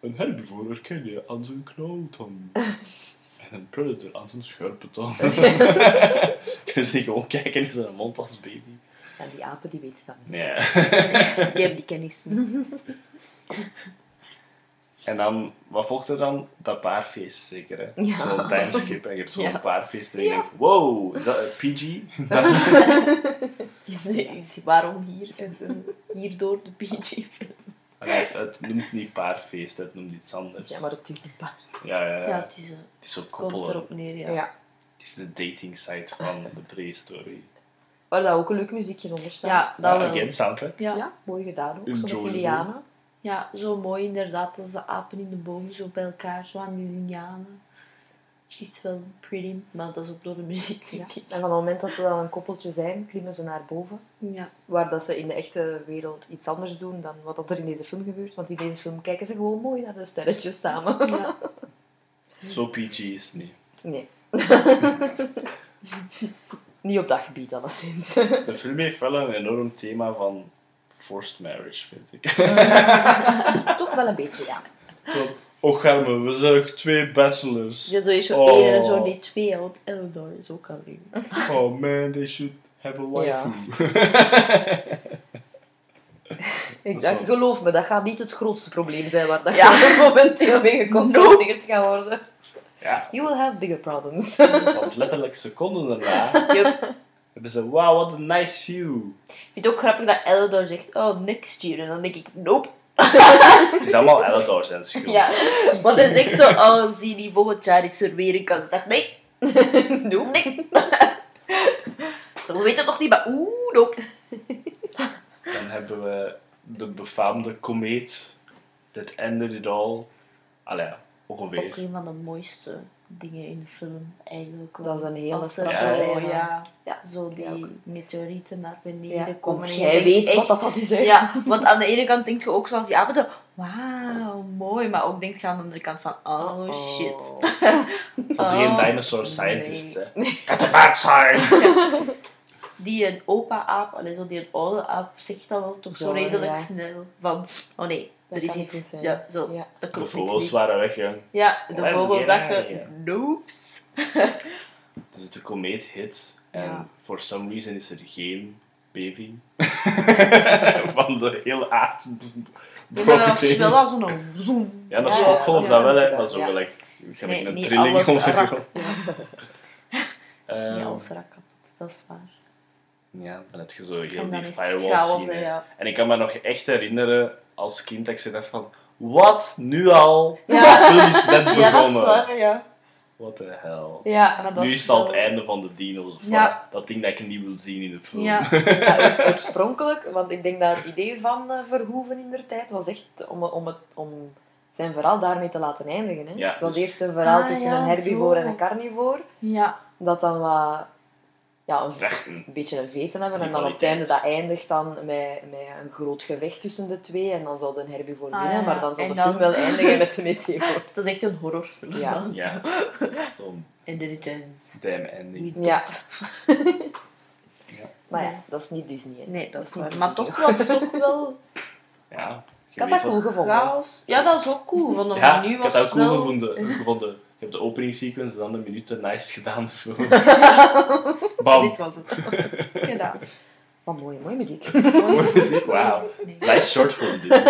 A: Een herbivore herken je aan zijn knauwtand. En een predator aan zijn scherpe tand. Kun je gewoon kijken in zijn mond als baby.
B: Ja, die apen die weten dat niet.
A: Nee.
C: Die hebben die kennis.
A: En dan, wat volgt er dan? Dat paarfeest zeker, hè?
B: Ja.
A: Zo'n timeskip en je hebt zo'n
C: Ja.
A: paarfeest en je
B: Ja.
A: denkt, wow, is dat een PG?
C: Is, is, waarom hier? En, en hierdoor de PG-film.
A: Hij- het noemt niet paarfeest, het noemt iets anders.
B: Ja, maar het is een paard.
A: ja, ja, ja.
C: Ja, het is, eh,
A: Het is zo
C: komt
A: koppelen.
C: erop neer, ja.
B: Ja.
A: Het is de dating site van de prehistorie.
B: Waar dat ook een leuk muziekje onder staat.
C: Ja, dat
A: Ja,
C: wel.
A: again, soundtrack.
C: Ja.
B: Ja, mooi gedaan ook. Zo met lianen.
C: Ja, zo mooi inderdaad, als de apen in de bomen zo bij elkaar, zo aan die lianen. Is wel pretty, maar dat is ook door de muziek,
B: Ja.
C: denk ik.
B: En van het moment dat ze dan een koppeltje zijn, klimmen ze naar boven.
C: Ja.
B: Waar dat ze in de echte wereld iets anders doen dan wat dat er in deze film gebeurt. Want in deze film kijken ze gewoon mooi naar de sterretjes samen.
C: ja.
A: Zo PG is het niet.
B: Nee. Niet op dat gebied, alleszins.
A: De film heeft wel een enorm thema van forced marriage, vind ik.
B: Toch wel een beetje, ja.
A: Zo, och Germe, we zijn twee bachelors.
C: Ja, zo is zo
A: Oh.
C: één en zo niet twee, want Eleanor is ook al.
A: Oh man, they should have a waifu.
B: Ik
A: Dat
B: dacht, geloof me, dat gaat niet het grootste probleem zijn waar dat
C: Ja.
B: je momenteel mee geconfronteerd gaat worden.
A: Ja,
B: You will have bigger problems.
A: want letterlijk seconden daarna
C: Yup.
A: hebben ze, wow, what a nice view.
C: Ik vind het ook grappig dat Eleanor zegt, oh, next year. En dan denk ik, nope.
A: Het is allemaal Eleanor zijn schuld.
C: Ja. Want hij zegt zo, oh, zie die volgend jaar is er weer een kans. Ik dacht, nee. Nee. Zo, we weten het nog niet, maar oeh, nope.
A: Dan hebben we de befaamde komeet. That ended it all. Allee,
C: Ook
A: ongeveer.
C: een van de mooiste dingen in de film, eigenlijk.
B: Dat is een hele
A: straffe
C: zo,
A: scène.
C: ja,
B: Ja.
C: zo die
B: Ja,
C: meteorieten naar beneden
B: Ja,
C: komen.
B: want jij weet
C: echt-
B: wat dat is, hè.
C: Ja, want aan de ene kant denk je ook zoals die apen zo, wauw, mooi. Maar ook denk je aan de andere kant van, oh shit.
A: Was
C: Oh.
A: geen dinosaur scientist,
B: Nee.
A: hè. It's a bad sign!
C: Die een opa-aap, alleen zo die een oude aap, zegt dat wel toch zo redelijk
B: ja.
C: snel. Van, oh nee,
B: Dat
C: er is iets.
B: zijn.
C: Ja, zo,
B: Ja.
C: dat
A: De vogels waren weg, jong.
C: Ja, de vogels dachten, noops.
A: Dus de komeet hit. En
C: Ja.
A: for some reason is er geen beving. Van de hele aard.
C: Ja, dat was wel als zo'n zoom.
A: Ja, dat
B: Ja,
A: schokgolf
B: ja,
A: dat wel, hè.
B: ja.
A: Maar zo
B: Ja.
A: gelijk... Gelijk
C: Nee,
A: een
C: niet
A: trilling
C: alles
A: of zo.
C: Ja,
A: Ehm,
C: alles rak kapot, dat is waar.
A: Ja, dan heb je zo heel die
C: is het
A: firewall
C: chaos,
A: scene.
C: hè, ja.
A: En ik kan me nog echt herinneren als kind dat ik zo dacht van... Wat? Nu al?
C: Ja.
A: De film is net begonnen.
C: Ja, dat is waar, ja.
A: What the hell?
B: Ja,
C: Maar dat
A: nu
C: is
A: is het al het einde van de dino's. Of
C: Ja.
A: Dat ding dat ik niet wil zien in de film.
C: Ja.
B: Ja, oors- oorspronkelijk, want ik denk dat het idee van eh, Verhoeven in der tijd was echt om, om, het, om zijn verhaal daarmee te laten eindigen. Hè.
A: Ja,
B: het was
A: dus-
B: eerst een verhaal
C: Ah,
B: tussen
C: ja,
B: een herbivore
C: zo.
B: en een carnivore,
C: Ja,
B: dat dan wat, ja, een,
A: Vechten.
B: beetje een veten hebben. En dan op het einde dat eindigt dan met, met een groot gevecht tussen de twee. En dan zal de herbivore
C: Ah,
B: winnen,
C: ja.
B: maar dan zal
C: En
B: de
C: dan-
B: film wel eindigen met de meteor.
C: dat is echt een horrorfilm.
B: Ja.
C: dan.
A: Ja. Zo'n
C: ends.
A: damn ending.
B: Ja.
A: Ja.
B: Maar ja, dat is niet Disney. hè.
C: Nee, dat is
B: niet
C: waar. Maar toch was het toch wel
A: Ja.
B: Ik had dat cool gevonden.
C: chaos. Ja, dat is ook cool. Van de
A: Ja,
C: nu
A: ik
C: was
A: had dat cool
C: wel...
A: gevonden. gevonden. Ik heb de opening sequence en dan de minuten nice gedaan, de film.
C: Dit
A: Bam.
C: was het. Gedaan.
B: Wat mooie, mooie muziek.
A: Mooie muziek, wauw.
C: Nee.
A: Nice short film, dit.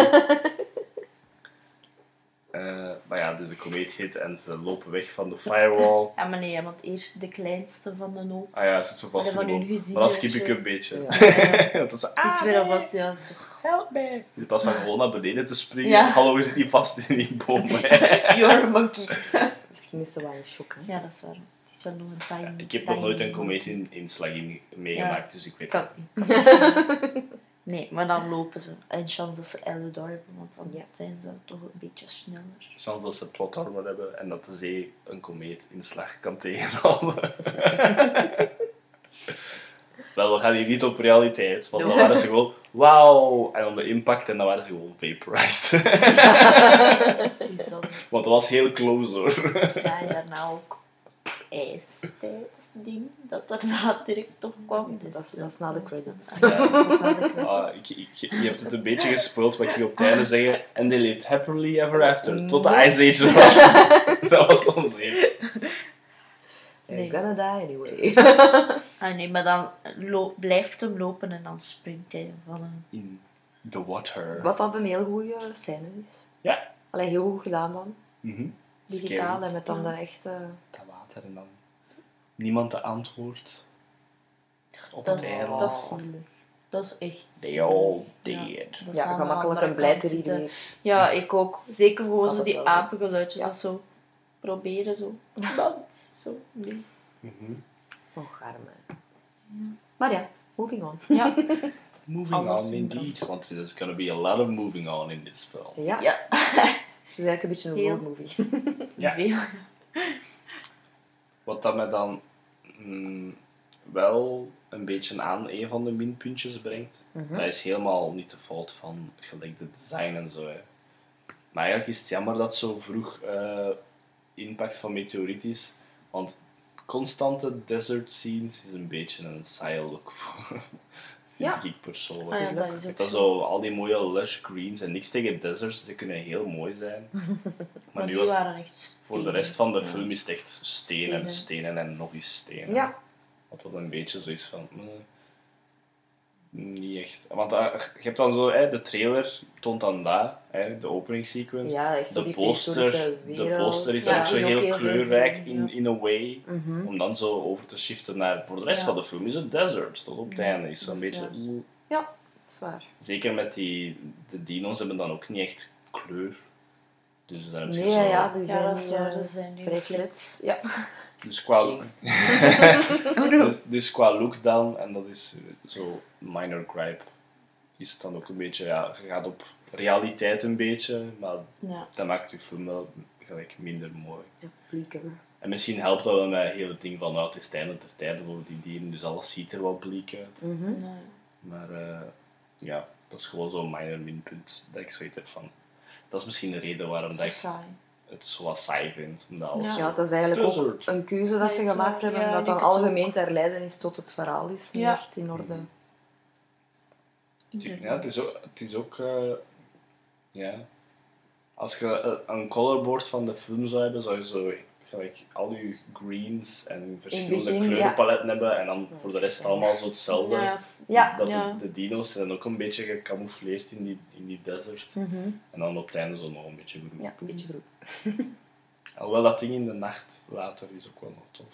A: Eh, maar ja, dus de komeet hit en ze lopen weg van de firewall.
C: Ja, maar nee, want eerst de kleinste van de hoop.
A: Ah ja, ze zit zo vast in boom.
C: gezien
A: Maar dat
C: dat
A: skip ik
C: je-
A: een beetje.
B: Ja.
A: dat is zo,
C: Zit
A: ah,
C: weer alvast, ja. Zo, help me.
A: In plaats van gewoon naar beneden te springen.
C: Ja.
A: Hallo, we zitten niet vast in die boom.
C: You're a monkey.
B: Misschien is ze wel een shock. Hè.
C: Ja, dat is waar. Het is wel nog een time.
A: Ik heb nog nooit een komeet in, meegemaakt, dus ik weet
C: Kan
A: het.
C: niet. Nee, maar dan lopen ze. En chance dat ze Eleanor hebben, want dan
B: Ja.
C: zijn ze toch een beetje sneller.
A: Chance dat ze plotarmen hebben en dat de zee een komeet in slag kan tegenhouden. Wel, we gaan hier niet op realiteit, want dan waren ze gewoon wauw, en dan de impact en dan waren ze gewoon vaporized. Want dat was heel close hoor.
C: ja, en daarna ook ijstijd-ding, dat daarna direct toch kwam. Dus
B: Dat is- dat is na de credits.
C: Ja, dat is na de credits.
A: Ah, ik, ik, je hebt het een beetje gespoild wat ik op het einde zeggen. En they lived happily ever after. Tot de Ice Age er was. dat was zeker.
C: Nee.
B: You're gonna die anyway.
C: Ah nee, maar dan blijft hem lopen en dan springt hij van een...
A: In the water.
B: Wat dat een heel goede scène is.
A: Ja.
B: Alleen heel goed gedaan dan.
A: Mhm.
B: Digitaal
A: Scary.
B: en met dan
C: Ja.
B: de echte...
A: Dat water en dan niemand te antwoord. Op
C: Dat
A: het
C: is,
A: eiland.
C: dat is zielig. Dat is echt
A: They all dead.
C: Ja, dat is
B: Ja,
C: de
B: gemakkelijk
C: kant zitten.
B: iedereen.
C: Ja, ik ook. Zeker gewoon
B: Dat
C: zo die apengeluidjes
B: Ja.
C: dat zo proberen zo. Dat, zo. Nee.
A: Mhm.
B: Oh, arme. Maar ja, moving on.
C: Ja.
A: Moving on
C: in
A: indeed. Want there's gonna be a lot of moving on in this film.
B: Ja,
C: Ja.
B: het is eigenlijk een beetje een road movie.
A: Ja.
C: Veel.
A: Wat dat mij dan mm, wel een beetje aan een van de minpuntjes brengt.
B: Mhm.
A: Dat is helemaal niet de fout van gelijk de design en zo. Hè. Maar eigenlijk is het jammer dat zo vroeg eh, impact van meteoriet is. Want constante desert scenes is een beetje een saaie look voor. Vind
B: Ja.
A: ik persoonlijk.
C: Ah ja, dat is ook zo.
A: al die mooie lush greens en niks tegen deserts, die kunnen heel mooi zijn. Maar,
C: Maar
A: nu
C: die
A: was
C: waren echt
A: voor de rest van de
C: Ja.
A: film is het echt stenen,
C: Stenen.
A: stenen en nog eens stenen.
B: Ja,
A: Wat dat een beetje zo is van. eh, niet echt. Want eh, je hebt dan zo, hè, de trailer toont dan dat, hè, de openingssequence.
B: ja echt zo
A: de
B: die
A: poster, de poster is
C: Ja,
A: ook zo
C: is ook
A: heel
C: heel
A: kleurrijk in,
C: ja.
A: in a way.
B: Mhm.
A: Om dan zo over te shiften naar. Voor de rest
C: Ja.
A: van de film is het desert. Tot op het
C: Ja,
A: einde is zo'n
C: dat is
A: beetje.
C: waar.
B: Ja, zwaar.
A: Zeker met die. De dino's hebben dan ook niet echt kleur. Dus dan heb je
B: Nee,
A: zo.
B: ja, die
C: Ja,
B: zijn
C: dat is waar,
B: eh,
C: zijn die
B: vrij
C: flits.
B: flits. Ja.
A: Dus qua, dus, dus qua look dan, en dat is eh, zo minor gripe, is het dan ook een beetje, ja, je gaat op realiteit een beetje, maar
C: Ja.
A: dat maakt je film wel gelijk minder mooi.
B: ja blieker.
A: En misschien helpt dat wel met het hele ding van, nou, het is tijden ter tijden voor die dieren, dus alles ziet er wel bleek uit.
B: Mhm.
A: Maar eh, ja, dat is gewoon zo'n minor minpunt, dat ik zoiets heb van, dat is misschien de reden waarom dat ik
C: saai.
A: Het zo wat saai vind. Omdat alles
C: Ja.
B: Ja, dat is eigenlijk ook een keuze dat ze gemaakt
C: zo,
B: hebben,
C: ja,
B: dat dan algemeen te herleiden is tot het verhaal is niet
C: Ja.
B: echt in orde.
A: Ja, het is ook, het is ook eh, ja. Als je eh, een colorboard van de film zou hebben, zou je zo gelijk al je greens en verschillende
B: begin, ja.
A: kleurenpaletten hebben en dan voor de rest allemaal zo hetzelfde.
C: Ja.
B: Ja.
A: Dat
C: Ja.
A: de, de dino's zijn ook een beetje gecamoufleerd in die, in die desert.
B: Mhm.
A: En dan op het einde zo nog een beetje groen.
B: Ja, een beetje groen.
A: Alhoewel dat ding in de nacht water is ook wel nog tof.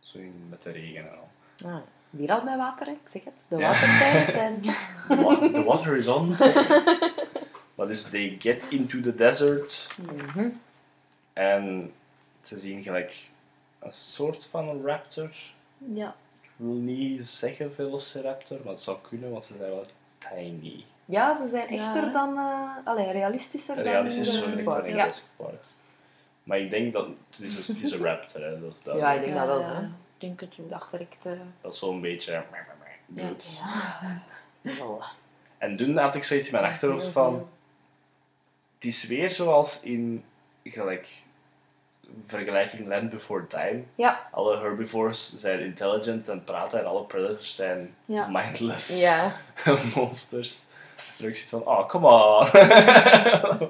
A: Zo in, met de regen en al.
B: Ah, weer al bij water, hè? ik zeg het. De
A: Ja.
B: watercijfers zijn...
A: The wa- the water is on. Maar dus they get into the desert.
B: Mhm.
A: En ze zien gelijk een soort van een raptor.
C: Ja.
A: Ik wil niet zeggen velociraptor, maar het zou kunnen, want ze zijn wel tiny.
B: Ja, ze zijn
C: Ja.
B: echter dan... eh allee, realistischer dan
A: Realistisch
B: in
A: zo
B: Jurassic Ja.
A: Park. Maar ik denk dat het is, het is een raptor, hè. Dat, is, dat,
B: Ja, ik denk dat wel,
C: Ja,
B: hè.
C: Ik denk het.
B: Dat werkt... eh,
A: dat is zo'n beetje
C: Ja.
A: doet. En toen had ik zoiets in mijn achterhoofd van, het is weer zoals in gelijk vergelijking Land Before Time.
B: Ja.
A: Alle herbivores zijn intelligent en praten en alle predators zijn
C: Ja.
A: mindless
B: Ja.
A: monsters. En ik zoiets van, oh, come on.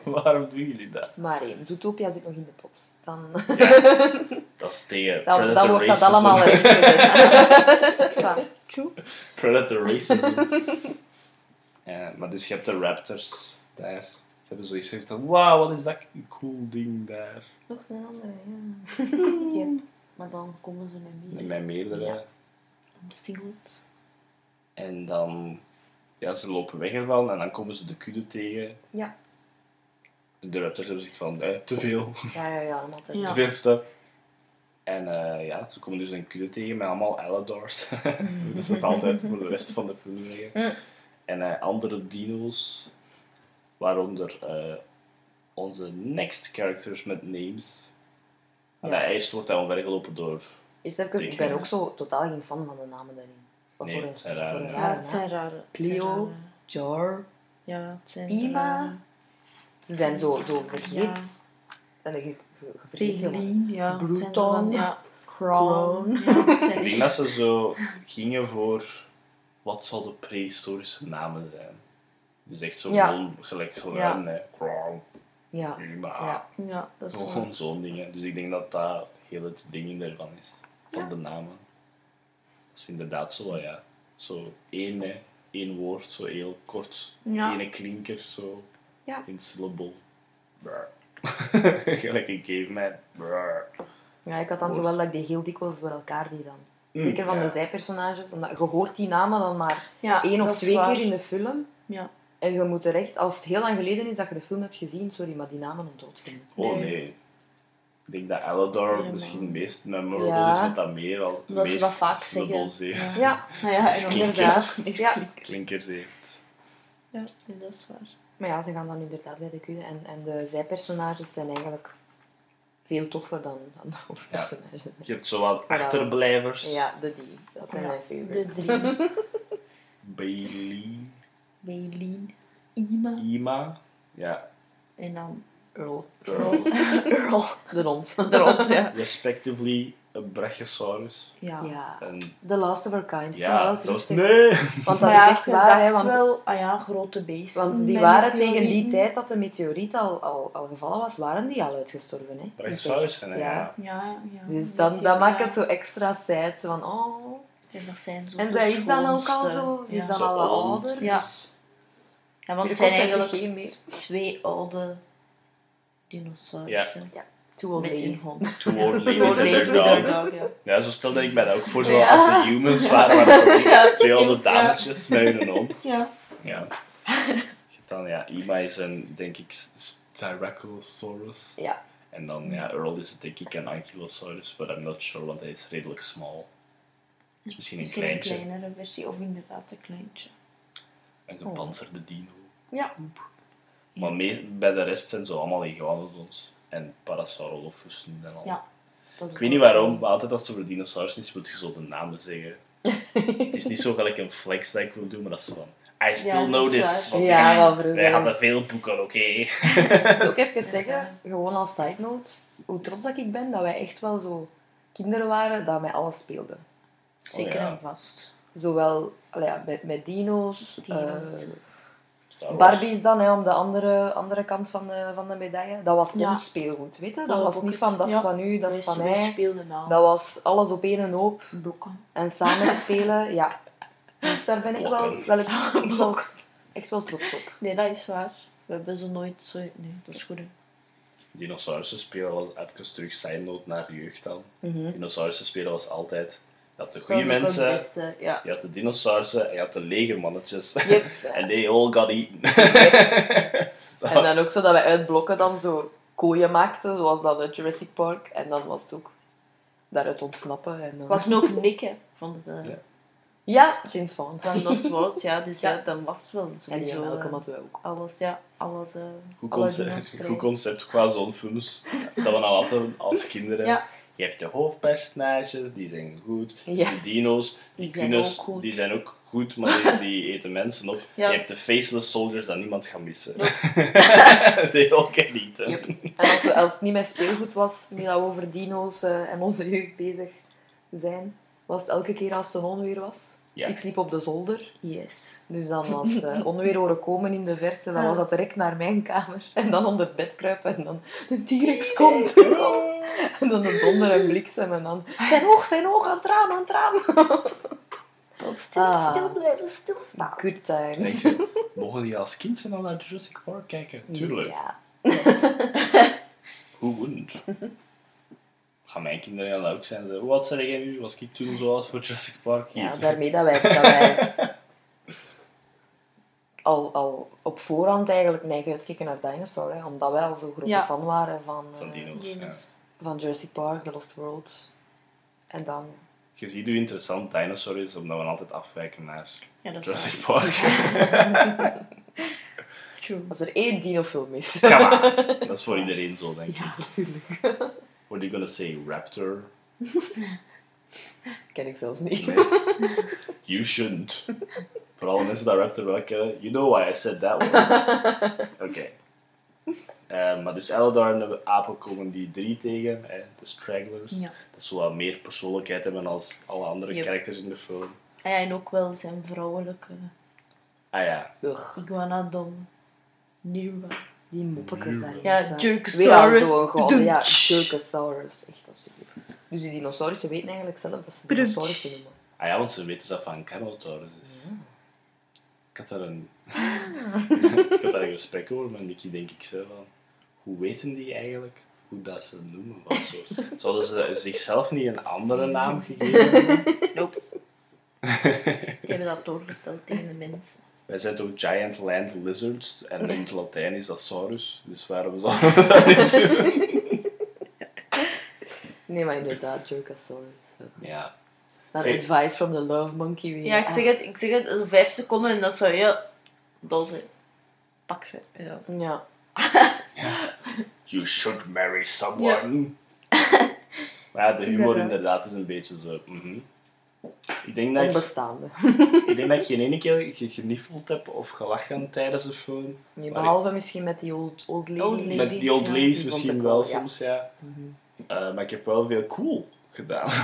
A: Waarom doen jullie dat?
B: Maar één, Zootopia zit nog in de pot. Dan,
A: dat is tegen
B: dan,
A: predator
B: dan wordt dat allemaal
C: Tjoe.
A: Predator racism. ja, maar dus je hebt de raptors daar. Ze hebben zoiets gezegd van, wauw, wat is dat een cool ding daar.
C: Nog een andere, ja. Yep. Maar dan komen ze met
A: Met
C: meer.
A: mij meerdere.
B: Ja.
C: Omsingeld.
A: En dan, ja, ze lopen weg ervan en dan komen ze de kudde tegen.
B: Ja.
A: De raptors hebben zoiets van, eh, te veel.
B: Ja, ja, ja, allemaal te-
C: Ja.
A: Te veel stuff. En eh, ja, ze komen dus een kudde tegen met allemaal Aladars. dat is het altijd voor de rest van de film.
B: Mm.
A: En eh, andere dino's, waaronder eh, onze next characters met names. En
B: Ja.
A: eerst wordt hij omvergelopen door...
B: Eerst even, ik ben ook zo totaal geen fan van de namen daarin. Wat
A: Nee,
B: voor een,
A: het zijn rare.
C: Ja, het zijn rare. het
B: Cleo. Jar.
C: Ja, het zijn
B: Ima. Ze zijn zo, zo vergeet.
C: Ja.
B: En.
C: Pegelin, ja. het
B: Bruton.
C: Ja. Crown. Het
A: Ik denk dat ze zo gingen voor... Wat zal de prehistorische namen zijn? Dus echt zo
B: Ja.
A: gelijk gewoon,
C: Ja.
A: hè. Crown,
B: Ja. Ja.
C: Ja, dat is
A: Gewoon zo'n dingen. Dus ik denk dat dat heel het ding ervan is. Van
B: Ja.
A: de namen. Dat is inderdaad zo, ja. Zo één, hè, één woord, zo heel kort.
C: Ja.
A: Ene klinker, zo.
B: Ja.
A: In syllable. Brr. Gelijk een caveman. Brr.
B: Ja, ik had dan zo wel dat ik die heel dikwijls door elkaar die dan.
A: Mm,
B: Zeker van
A: ja.
B: de zijpersonages. Omdat je hoort die namen dan maar
C: Ja,
B: één of twee keer in de film.
C: Ja.
B: En je moet er echt, als het heel lang geleden is dat je de film hebt gezien, sorry, maar die namen niet.
A: Oh
C: Nee.
A: Ik denk dat Aladar misschien het meest memorable
B: Ja.
A: is, wat dat meer al
C: ze
A: meer
C: dat vaak zeggen.
A: heeft.
B: Ja,
C: Nou ja, en
A: Klinkers.
C: inderdaad.
B: Ja.
A: Klinkers heeft.
C: Ja, dat is waar.
B: maar ja, ze gaan dan inderdaad bij de kudde. En, en de zijpersonages zijn eigenlijk veel toffer dan, dan de hoofdpersonage.
A: Je hebt zo wat achterblijvers.
B: Ja, de die. Dat zijn
C: Ja,
B: mijn
C: De
B: favorites.
C: drie.
A: Bailey,
C: Bailey, Ima
A: Ima. Ja,
C: en dan
B: Earl.
C: Earl. Earl.
B: De hond.
C: De rond, ja.
A: respectively een Brachiosaurus.
C: Ja.
B: Ja.
A: En
B: The Last of Her Kind. Ik
A: ja,
B: dat
A: dat
B: wel
A: was...
B: triestig.
A: Nee!
B: Want dat
C: Maar ja,
B: is echt waar, hè. Want,
C: wel, ah ja, grote beesten.
B: want die waren tegen die tijd dat de meteoriet al, al, al gevallen was, waren die al uitgestorven. Hè?
A: Brachiosaurus, hè,
B: ja.
A: ja.
C: Ja, ja.
B: Dus dan, dat maakt het zo extra sad. Van, oh.
C: En, dat zijn zo
B: En zij is dan ook al zo. Ze is dan
A: Zo
B: al wat
A: oud.
B: ouder.
C: Ja.
B: Dus
C: Ja, want het
B: binnenkort
C: zijn
B: er
C: eigenlijk
B: geen meer.
C: twee oude dinosaurussen.
B: Two old
C: Met een
B: ladies.
C: hond.
A: Two old
C: Two
A: ladies
C: old
A: and their dog.
C: ja.
A: Ja, zo stelde ik mij dat ook voor. Zo,
B: Ja.
A: Als ze humans waren, waren ze
C: Ja,
A: twee oude
C: ja.
A: dametjes met hun hond.
C: Ja.
A: Ja. Dan, ja, Ima is een, denk ik, Styracosaurus.
B: Ja.
A: En dan, ja, Earl is denk ik een Ankylosaurus, but I'm not sure, want hij is redelijk small. is misschien een
C: Misschien een
A: kleintje.
C: kleinere versie, of inderdaad een kleintje.
A: Een gepantserde dino.
C: Ja.
A: Maar mee, bij de rest zijn ze allemaal iguanodons en parasaurolophussen en al.
C: Ja.
B: Dat is
A: Ik weet niet waarom, maar altijd als het over dinosaurus is, moet je zo de namen zeggen. het is niet zo gelijk een flex dat ik wil doen, maar dat is van... I still
C: dat
A: know
C: is
A: this. want
B: Ja, wel
A: Wij
B: vroeger.
A: hadden veel boeken, oké.
B: Ik wil ook even zeggen, gewoon als side note, hoe trots dat ik ben dat wij echt wel zo kinderen waren dat met alles speelden.
C: Zeker
A: Oh, ja.
C: en vast.
B: Zowel ja, met, met dino's,
C: Dino's.
B: eh. Barbies dan, hè, om de andere, andere kant van de, van de medaille. Dat was
C: Ja.
B: ons speelgoed, weet je? Dat
C: Dat
B: was niet
C: het.
B: van dat is
C: Ja.
B: van u, dat is van mij. Dat was alles op één hoop
C: blokken.
B: en samen spelen, ja. Dus daar ben ik wel, wel, echt, wel, echt wel trots op.
C: Nee, dat is waar. We hebben ze nooit zo... Nee, dat is goed. hè.
A: Dinosaurussen spelen was even terug side note naar jeugd dan.
B: Mhm.
A: Dinosaurussen spelen was altijd... Je had de
C: Dat
A: goede
C: het
A: mensen,
C: beste, ja.
A: je had de dinosaurussen en je had de legermannetjes.
B: Yep.
A: En they all got eaten.
B: En dan ook zo dat wij uit blokken dan zo kooien maakten, zoals dat uit Jurassic Park. En dan was het ook daaruit ontsnappen. En dan...
C: Wat ook nikken van de...
A: Ja.
B: Ja, Bond.
C: Van dat woord, ja. Dus
B: Ja.
C: ja, dan was het wel
B: En die
C: sowieso...
B: melken
C: eh,
B: hadden we ook.
C: alles, ja. Alles... eh
A: Goed concept, goed concept qua zo'n films. Dat we nou hadden als kinderen.
C: Ja.
A: Je hebt de hoofdpersonages, die zijn goed.
B: Ja.
A: De dino's, die,
C: Die ook
A: die zijn ook goed, maar die, die eten mensen op.
C: Ja.
A: Je hebt de faceless soldiers dat niemand gaat missen. Eat. hè.
B: Yep. En als, we, als het niet met speelgoed was, nu dat we over dino's eh, en onze jeugd bezig zijn, was het elke keer als het een onweer was.
A: Ja.
B: Ik sliep op de zolder.
C: Yes.
B: Dus dan was het onweer horen komen in de verte, dan
C: Ah.
B: was dat direct naar mijn kamer. En dan onder het bed kruipen en dan de T-Rex komt. En dan de donder en bliksem en dan zijn oog, zijn oog, aan het raam, aan het raam.
C: Dan stil,
B: Ah.
C: stil blijven, stilstaan.
B: Good times.
A: denk je, mogen die als kind dan al naar Jurassic Park kijken? Tuurlijk.
B: Ja.
A: Who wouldn't? Gaan mijn kinderen dan ook zijn? Zo, Wat zei jij nu? Was ik toen zo was voor Jurassic Park? Hier.
B: ja, daarmee dat wij, dat wij al, al op voorhand eigenlijk neigen uitkijken naar Dinosaur. Hè, omdat wij al zo grote
C: Ja.
B: fan waren van,
A: Van
B: eh,
A: dino's. Ja.
B: Van Jurassic Park, The Lost World. En dan...
A: Je ziet hoe interessant dinosaur is, omdat we altijd afwijken naar
C: Ja, dat
A: Jurassic. Park.
C: True.
B: Als er één dinofilm is.
A: On. Dat is voor iedereen zo, denk ik.
B: Ja, natuurlijk.
A: What are you gonna say? Raptor?
B: Ken ik zelfs niet.
A: Nee. You shouldn't. Voor alle mensen die Raptor wel kennen, you know why I said that one. Oké. Eh, maar dus Eldar en de apen komen die drie tegen, hè, de Stragglers.
C: Ja.
A: Dat ze wat meer persoonlijkheid hebben als alle andere
C: Yep.
A: characters in de film.
C: Ah ja, en ook wel zijn vrouwelijke
A: Ah ja,
B: Ugh,
C: iguanodon. Nieuwe.
B: Die moppetjes daar.
C: Ja. Jerkosaurus.
B: Ja. Jerkosaurus. Echt, dat is super. Dus die dinosaurussen weten eigenlijk zelf dat ze dinosaurussen noemen.
A: ah ja, want ze weten zelf van Carnotaurus is. Ik had daar een, ik had daar een gesprek over met Nicky, denk ik zo van, hoe weten die eigenlijk hoe dat ze noemen? Wat soort? Zouden ze zichzelf niet een andere naam gegeven hebben?
C: Nope. Ik heb dat doorverteld tegen de mensen.
A: Wij zijn toch giant land lizards en in het Latijn is dat saurus, dus waarom zouden we dat niet doen?
B: Nee, maar inderdaad, Jerkosaurus.
A: Ja, Zeg-
B: advice from the love monkey weer.
C: Ja, ik zeg het, ik zeg het, zo vijf seconden en dat zou je dol zijn. Pak ze. Ja.
B: Ja.
A: you should marry someone. Maar ja, de humor
C: Inderdaad.
A: inderdaad is een beetje zo... mhm. Ik, denk dat ik,
B: Onbestaande.
A: ik denk dat ik geen ene keer ge- geniffeld heb of gelachen tijdens een film.
B: Nee, behalve misschien met die old, old ladies.
A: Met die old
C: ja.
A: ladies
B: Die
A: misschien
B: ik
A: wel
B: wel, ja.
A: soms, ja.
B: Mhm.
A: Eh, maar ik heb wel veel cool gedaan.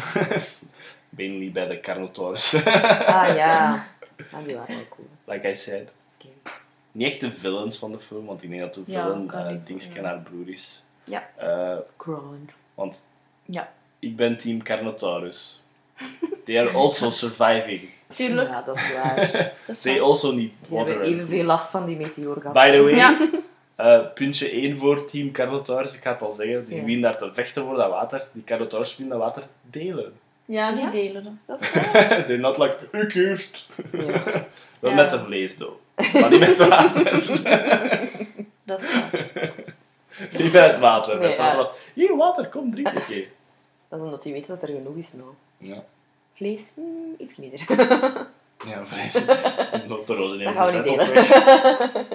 A: Mainly bij de Carnotaurus.
B: Ah ja. Ah, die waren wel cool.
A: like I said. Niet echt de villains van de film, want ik denk dat de
C: Ja,
A: villain eh
C: niet,
A: Dingske
C: ja.
A: haar broer is.
B: Ja.
A: Eh,
B: Cron.
A: want
C: Ja.
A: ik ben team Carnotaurus. They are also surviving.
C: Tuurlijk.
B: Ja, dat is waar.
C: Dat is
A: They
C: waar.
A: also need
B: Die
A: water.
B: hebben
A: and
B: evenveel last van die meteor gehad.
A: By the way,
C: Ja.
A: eh, puntje 1 voor Team Carnotaurus, ik ga het al zeggen. Die
B: Ja.
A: beginnen daar te vechten voor dat water. Die Carnotaurus willen dat water delen.
C: Ja, die
B: Ja?
C: delen dat.
B: Dat is waar.
A: They're not like, ik eerst.
B: Ja.
A: Wel
C: Ja.
A: met de vlees, though. Maar niet met water.
C: Dat is waar.
A: niet met het water. Met
B: Nee,
A: het water was, hier water, kom drink een keer.
B: Dat is omdat die weten dat er genoeg is nou.
A: Ja.
B: Vlees, mm, iets minder.
A: Ja, vlees. Nog de rozen
B: Dat gaan we niet delen.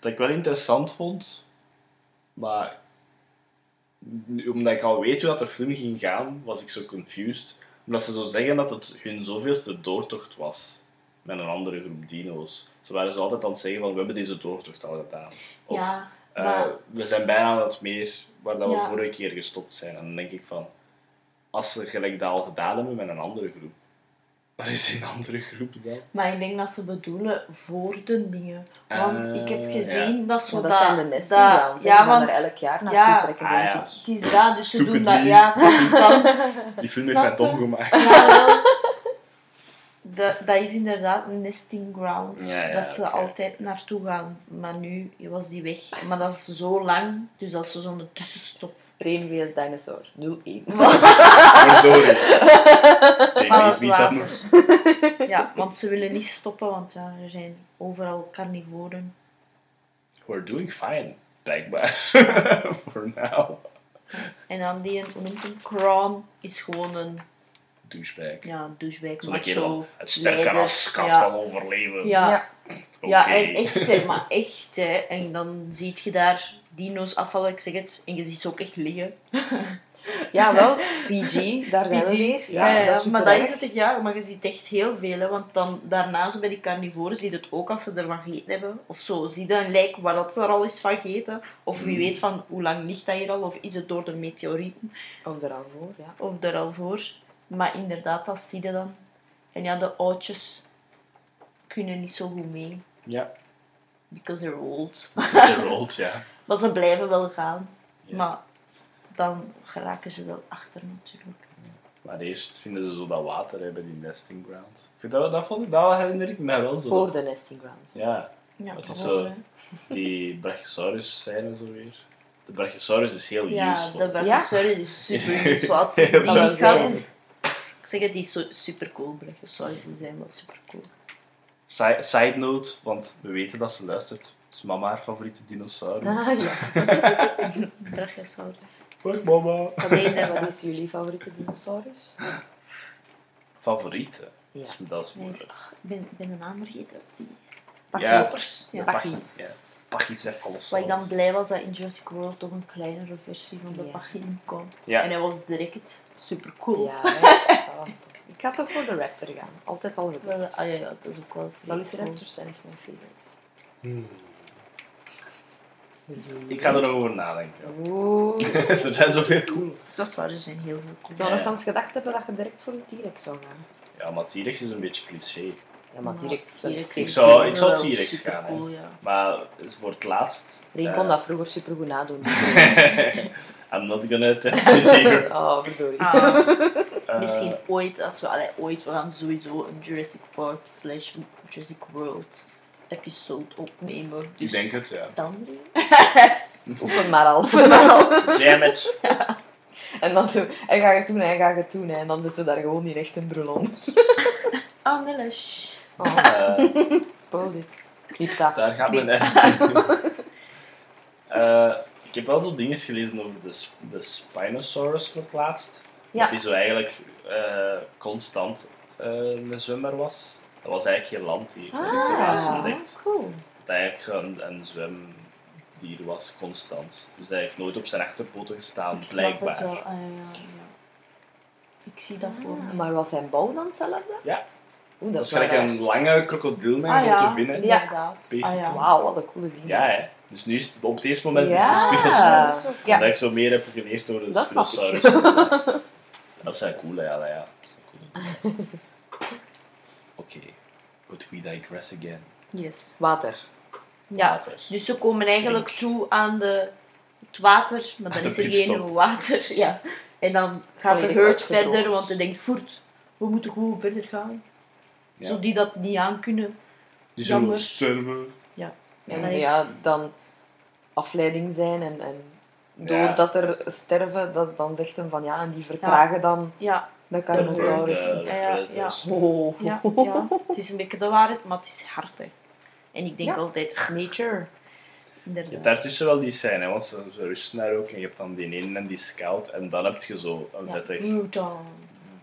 A: Wat ik wel interessant vond, maar omdat ik al weet hoe dat de film ging gaan, was ik zo confused. Omdat ze zo zeggen dat het hun zoveelste doortocht was met een andere groep dino's. Ze waren zo altijd aan het zeggen van, we hebben deze doortocht al gedaan. Of,
C: Ja,
A: eh, we zijn bijna aan het meer waar dat we
C: Ja.
A: vorige keer gestopt zijn. En dan denk ik van, als ze gelijk dat al gedaan hebben met een andere groep, wat is een andere groep dan?
C: maar ik denk dat ze bedoelen voor de dingen. Want
A: Ah,
C: ik heb gezien dat
B: Ja, dat
C: dat...
B: zijn de
C: dat-. Ja,
B: gaan
C: want
B: er elk jaar naartoe
C: ja,
B: trekken,
A: ah,
B: denk
A: ja.
B: ik.
C: het is dat, dus ze doen dat... Ja, constant.
A: Die film heeft mij dom
C: je?
A: gemaakt.
C: Ja, wel. Dat, dat is inderdaad een nesting ground.
A: Ja, ja,
C: dat ze altijd naartoe gaan. Maar nu was die weg. Maar dat is zo lang, dus dat ze zo'n tussenstop.
B: Brain vs Dinosaur. 0-1.
A: Sorry. Ik niet
C: dat
A: nog.
C: Ja, want ze willen niet stoppen, want ja, er zijn overal carnivoren.
A: We're doing fine, blijkbaar. For now.
C: En dan die, hoe noemt hem? Crown is gewoon een
A: Douchebag.
C: ja, douchebag,
A: Zo'n kerel.
C: macho.
A: Het sterke ras kan
C: Ja.
A: wel overleven.
C: Ja,
B: Ja.
C: Ja, en echt, hè, maar echt, hè. En dan zie je daar dino's afvallen, ik zeg het, en je ziet ze ook echt liggen.
B: Ja, wel. PG, daar zijn we
C: PG.
B: weer.
C: Ja, ja,
B: dat is
C: maar dat is het, ja, maar je ziet echt heel veel, hè, want dan daarna zo bij die carnivoren zie je het ook als ze ervan gegeten hebben. Of zo, zie je een lijk waar dat ze er al is van gegeten. Of wie
A: Mm.
C: weet van hoe lang ligt dat hier al, of is het door de meteorieten,
B: Of er al voor, ja.
C: of er al voor. Maar inderdaad, dat zie je dan. En ja, de oudjes kunnen niet zo goed mee,
A: Ja,
C: because they're old.
A: ze rolt, ja.
C: Maar ze blijven wel gaan.
A: Ja.
C: Maar dan geraken ze wel achter natuurlijk.
A: Maar eerst vinden ze zo dat water hè, bij die nesting ground. Ik vind dat, dat, vond ik, dat herinner ik me wel zo.
B: Voor de nesting ground.
A: Ja,
C: Ja,
A: Dat is zo. die Brachiosaurus zijn zo weer. De Brachiosaurus is heel
C: Ja,
A: useful.
C: de Brachiosaurus is super useful. Die gat? Ik zeg het, die is zo super cool. Brachiosaurus zijn wel super cool.
A: Si- Side note, want we weten dat ze luistert. Is mama haar favoriete dinosaurus?
B: Ah, ja.
C: Brachiosaurus.
A: Dag mama.
B: En wat is jullie favoriete dinosaurus?
A: Favoriete?
B: Ja.
A: Dat is- Dat is
C: Nee,
A: moeilijk.
C: ach, ik ben, ik ben de naam vergeten. Pachyopers. Ja.
B: Pachy.
A: Pachy. Ja. Pachycephalosaurus.
C: Wat ik dan blij was dat in Jurassic World toch een kleinere versie van de
B: Ja.
C: pachy kwam.
A: Ja.
C: En hij was direct super cool.
B: Ja, Ik ga toch voor de raptor gaan. Altijd al gezegd.
C: Ah ja, ja, dat is ook wel
B: Velociraptors zijn echt mijn favorites.
A: Hmm. Ik ga er nog over nadenken.
B: Oeh.
A: er zijn zoveel cool.
C: Dat is waar, er zijn heel veel
B: Ik zou
A: Ja.
B: nogthans gedacht hebben dat je direct voor een T-Rex zou gaan.
A: Ja, maar T-Rex is een beetje cliché.
B: Ja, maar T-Rex is wel
A: Ik zou- ik zou T-Rex
C: super
A: gaan, hè.
C: Cool, ja.
A: Maar voor het laatst...
B: Rien
A: eh,
B: kon dat vroeger supergoed nadoen.
A: I'm not gonna you here.
B: Oh, verdorie.
C: Ah,
A: Eh,
C: misschien ooit, als we allee, ooit, we gaan sowieso een Jurassic Park slash Jurassic World episode opnemen. Dus
A: Ik denk het, ja.
C: dan
B: Oefen maar al.
A: Damn it.
B: En dan zo, en ga je het doen, en ga je het doen. hè. En dan zitten we daar gewoon in echt een brul onder.
C: Oh, nee.
B: Oh,
A: Eh,
B: spoil dit. Knip dat.
A: daar gaat editing. Eh, ik heb wel zo dingen gelezen over de, de Spinosaurus voor het laatst.
B: Ja.
A: Dat die zo eigenlijk eh, constant eh, een zwemmer was. Dat was eigenlijk geen landdier. heb ik voor laatst
B: Ah,
A: ontdekt.
C: cool.
A: Dat hij eigenlijk een, een zwem dier was, constant. Dus hij heeft nooit op zijn achterpoten gestaan,
C: Ik snap het
A: blijkbaar.
C: wel. Ah, ja, ja, ja. Ik zie dat voor me.
B: Maar was zijn bouw dan hetzelfde?
A: Ja.
B: Oeh,
A: Dat is
B: is
A: gelijk een lange krokodil met
C: Ah
A: grote
C: ja,
A: vinnen.
C: inderdaad.
A: Beest.
C: Ah, ja.
B: Wauw, wat een coole ding.
A: Ja, hè. Dus nu is het, op deze moment
B: Ja.
A: is het de Spinosaurus.
C: Ah, is.
B: Ja.
A: Dat ik zo meer heb geleerd door de
B: Dat.
A: Spinosaurus. dat zijn coole, ja. ja. Dat zijn coole. Oké, but we digress again.
C: Yes.
B: Water.
C: Ja,
A: Water.
C: dus ze komen eigenlijk
A: Drink.
C: toe aan de, het water, maar dan is er geen water. Ja. En dan gaat de
B: uitgedroogd.
C: verder, want hij denkt, voert, we moeten gewoon verder gaan.
A: Ja.
C: Zo die dat niet aan kunnen.
A: Die zullen
C: Jammer.
A: sterven.
C: Ja,
B: En
C: heeft-
B: ja, dan afleiding zijn en, en
A: Ja.
B: doordat er sterven, dat, dan zegt hem van ja, en die vertragen dan
C: Ja,
B: de
A: De-
B: Carnotaurus.
A: de- de
C: Ja, ja,
A: predators.
B: Oh.
C: ja, ja, het is een beetje de waarheid, maar het is hard. Hè. En ik denk
B: Ja.
C: altijd,
B: Nature.
A: Je
C: inderdaad.
A: hebt daartussen wel die scène, hè, want ze, ze rusten daar ook. En je hebt dan die ene en die scout. En dan heb je zo een
C: Ja,
A: vettig,
C: brutal.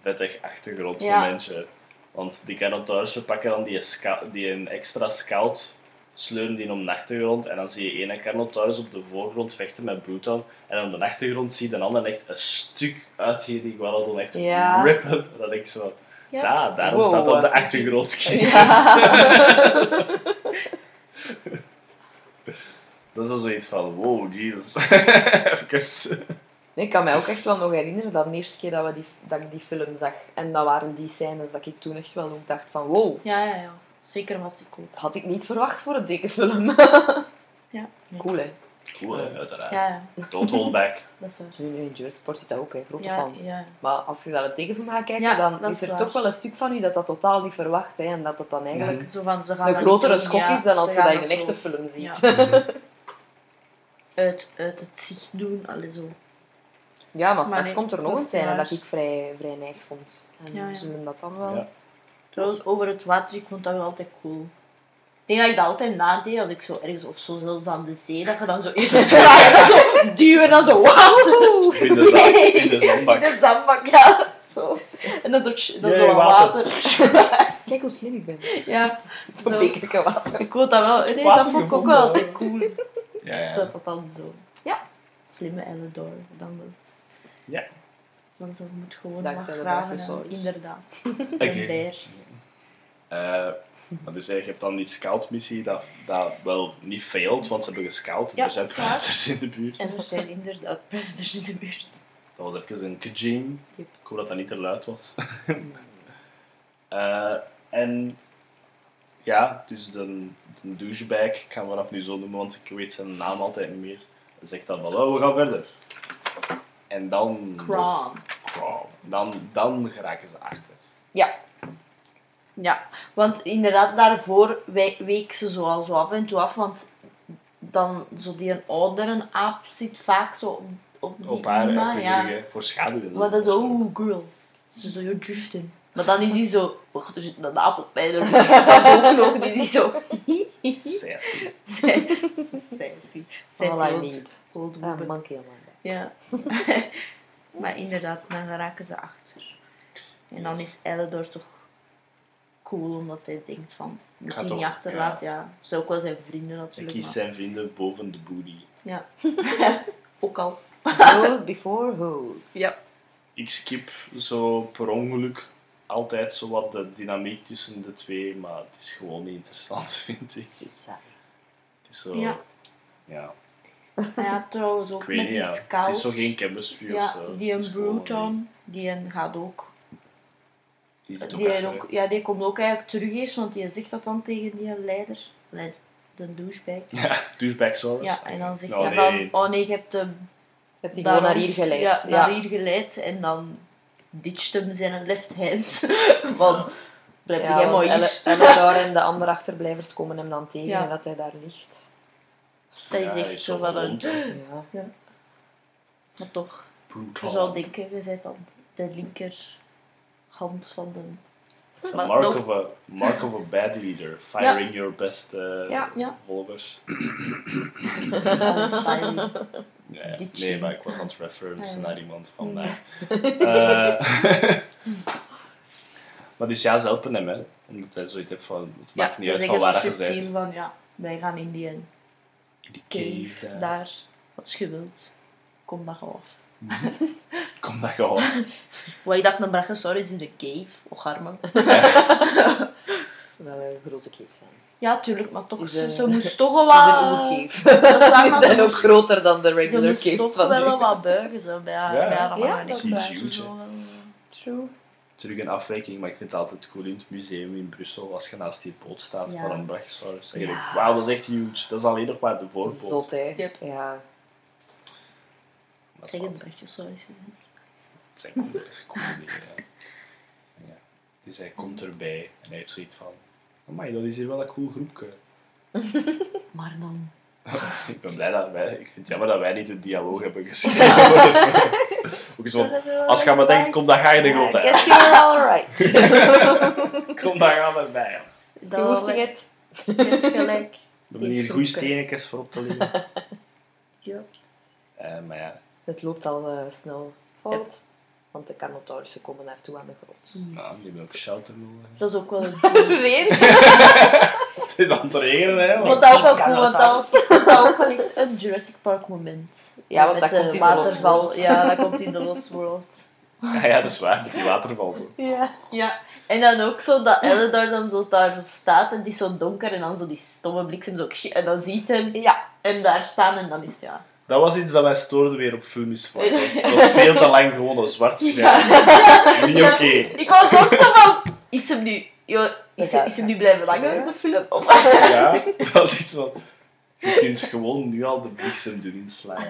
A: vettig achtergrondmomentje. Want die Carnotaurussen pakken dan die, sca- die een extra scout, sleuren die om de achtergrond. En dan zie je ene Carnotaurus op de voorgrond vechten met Bruton. En op de achtergrond zie je een ander echt een stuk uit die Iguanodon echt
B: Ja.
A: rippen. Dat ik zo...
C: Ja.
A: Daarom
B: Wow.
A: staat op de achtergrond.
B: Ja.
A: Dat is dan zoiets van, wow, Jesus. Even.
B: Nee, ik kan mij ook echt wel nog herinneren dat de eerste keer dat, we die, dat ik die film zag. En dat waren die scènes dat ik toen echt wel ook dacht van wow,
C: Ja, ja, ja. Zeker was ik ook.
B: dat had ik niet verwacht voor een dikke film.
C: Ja,
B: cool hè.
A: Cool, hè, uiteraard.
C: Ja, ja,
A: Don't hold back.
C: dat is waar.
B: Nu, nu in Park zit dat ook, hè. grote
C: Ja,
B: fan.
C: ja.
B: Maar als je naar een tegenfilm gaat kijken,
C: Ja,
B: dan
C: dat
B: is
C: is
B: er
C: waar.
B: toch wel een stuk van u dat dat totaal niet verwacht. Hè, en dat het dan eigenlijk
A: Mhm.
C: Zo van, ze gaan
B: een
C: dat
B: grotere schok
C: ja.
B: is dan als je dat in een echte film ziet.
C: Ja. uit, uit het zicht doen. Allee, zo.
B: Ja, maar
C: Maar
B: straks
C: nee,
B: komt er nog een scène dat ik vrij, vrij neig vond. En
C: Ja, ja.
B: zullen dat dan wel...
C: Trouwens, over het water, ik vond dat wel altijd cool. Ik denk dat ik dat altijd nadeed als ik zo ergens, of zo zelfs aan de zee, dat je dan zo eerst het water zo duwen en dan zo water.
A: In de, zand, in de zandbak.
C: In de zandbak, ja. Zo. En dan, zo- dan
A: Nee,
C: zo wat
A: water.
C: water.
B: Kijk hoe slim ik ben.
C: Ja,
B: Zo'n
C: zo.
B: bekerke water.
C: Ik vond dat wel, nee, dat
A: Water
C: vond ik ook wel altijd cool.
A: Ja, ja.
C: Dat dat dan zo. Ja. Slimme Elidor dan wel.
A: Ja.
C: Want ze moet gewoon
B: Dankzij
C: wat
B: de
C: graven. en-
B: Brachiosaurus.
C: Inderdaad. Een beer.
A: Eh, maar dus je hebt dan die scoutmissie dat, dat wel niet failt, want ze hebben gescout en
C: Ja,
A: er zijn
C: dat
A: predators in de buurt.
C: En er zijn inderdaad predators in de buurt.
A: Dat was even een kajing.
C: Yep.
A: Ik hoop dat dat niet te luid was. Eh, en ja, dus de, de douchebag, ik ga hem vanaf nu zo noemen, want ik weet zijn naam altijd niet meer. Hij zegt dan van, oh, we gaan verder. En dan...
C: Kron.
A: Wow. Dan, dan geraken ze achter.
B: Ja.
C: Ja, want inderdaad, daarvoor we- week ze zo al zo af en toe af, want dan zo die een oudere aap zit vaak zo op, op die
A: Op haar,
C: Ima, ja.
A: voor schaduwen.
C: Maar dat is zo, oeh, girl. Ze zo, je driften. Maar dan is hij zo, wacht, er zit een aap op mij, dan ook nog, die is zo,
A: Sassy.
C: sassy,
B: All I
C: sassy old,
B: need.
C: old woman.
B: monkey on my back.
C: Ja. maar inderdaad, dan geraken ze achter. En dan is Elidor toch cool, omdat hij denkt van, moet
A: ga
C: hij
A: toch-
C: niet achterlaten, ja. Ze ook wel zijn vrienden
A: Hij
C: natuurlijk.
A: kiest
C: Maar,
A: zijn vrienden boven de booty.
C: ja. ook al.
B: Hose before hose.
C: Ja.
A: Ik skip zo per ongeluk altijd zo wat de dynamiek tussen de twee, maar het is gewoon niet interessant, vind ik.
B: Suicide.
A: Het is zo...
C: Ja.
A: Ja,
C: Ja, trouwens ook
A: weet
C: met die
A: ja.
C: scouts.
A: Het is zo geen chemistry of
C: Ja,
A: zo.
C: die een Bruton, die een gaat ook.
A: Die ook
C: Die,
A: achter,
C: ook, ja, die komt ook eigenlijk terug eerst, want die zegt dat dan tegen die leider. Leider, de douchebag.
A: Ja, douchebagsaurus.
C: Ja, en dan zegt
A: Nou,
C: hij
A: nee.
C: van, oh nee, je hebt de
B: Het die
C: daar
B: gewoon naar hier geleid.
C: Ja,
B: Ja,
C: naar hier geleid. En dan ditcht hem zijn left hand. van, blijf
B: Ja,
C: jij maar
B: want
C: hier.
B: Elle- Eleanor en de andere achterblijvers komen hem dan tegen
C: Ja.
B: en dat hij daar ligt.
C: Dat is
A: Ja, hij
C: echt zo van een...
B: Ja.
C: Maar toch,
A: Brutal.
C: je zou denken, je bent dan de linkerhand van de...
A: It's a mark, of a, mark of a bad leader. Firing your best uh,
B: Ja.
C: Ja.
A: followers.
C: Fiery.
A: Ja, nee, maar ik was aan het reference naar iemand vandaag. Eh, maar dus ja, ze helpen hem, hè. Omdat hij zoiets heeft van, het
C: Ja,
A: maakt niet uit van waar bent.
C: van, ja, wij gaan in die... Cave,
A: cave daar.
C: daar. Als je wilt, kom dat gewoon af.
A: Kom dat gewoon.
C: Wat ik dacht, een brachiosaurus in de cave. Och, armen.
B: Dat een grote cave zijn.
C: Ja, tuurlijk, maar toch,
B: is
C: ze,
B: een-
C: ze moest toch wel
B: is een
C: wat... Dat is maar
B: Die
C: ze
B: zijn ook
C: moest-
B: groter dan de
C: Ze
B: regular
C: moest
B: caves
C: toch
B: van
C: wel
B: nu.
C: wat buigen, zo, bij haar,
A: Ja.
C: bij haar
B: Ja, dat is
C: wel, eh,
B: True.
A: Terug een afwijking, maar ik vind het altijd cool in het museum in Brussel als je naast die poot staat
C: Ja.
A: van een brachiosaurus. Dan denk je,
C: Ja.
A: wauw, dat is echt huge. Dat is alleen nog maar de voorpoot.
B: Zot, hè.
C: Yep.
B: Ja.
C: Zeg het brachiosaurus is een-
A: Het zijn coole, coole dingen. Ja. Ja. Dus hij komt erbij en hij heeft zoiets van: Amai, dat is hier wel een cool groepje.
C: Maar dan...
A: Ik ben blij dat wij, ik vind het jammer dat wij niet een dialoog hebben geschreven. Ook zo, als je aan me denkt, kom dan ga je de grot
B: I
A: uit.
B: guess you're alright.
A: Kom dan gaan we bij.
C: Dat
B: het.
C: net gelijk?
A: We hebben hier goede
C: groepje.
A: stenetjes voor op te liggen.
C: Ja.
A: Eh, maar ja,
B: Het loopt al eh, snel fout. Want de Carnotaurussen komen naartoe aan de grot.
A: nou, die hebben ook shelter nodig.
C: Dat is ook wel een...
B: Reen?
A: Het is aan het regenen, hè?
C: Vond dat ook want dat was, dat ook wel echt een Jurassic Park moment.
B: Ja, want
C: Met
B: dat
C: de
B: komt in Lost
C: waterval.
B: World.
C: Ja, dat komt in The Lost World.
A: Ja, ja, dat is waar, met die waterval zo.
C: Ja. ja. En dan ook zo dat Elle daar dan zo, daar zo staat en die is zo donker en dan zo die stomme bliksem zo ksh- en dan ziet hem ja, en daar staan en dan is ja.
A: Dat was iets dat mij stoorde weer op films. vlak. Dat was veel te lang gewoon een zwart scherm. Niet oké.
C: Ik was ook zo van, is hem nu, joh, is,
B: Ja.
C: is hem nu blijven langer op de film? Of,
A: Ja, dat was iets van... Je kunt gewoon nu al de bliksem erin slaan.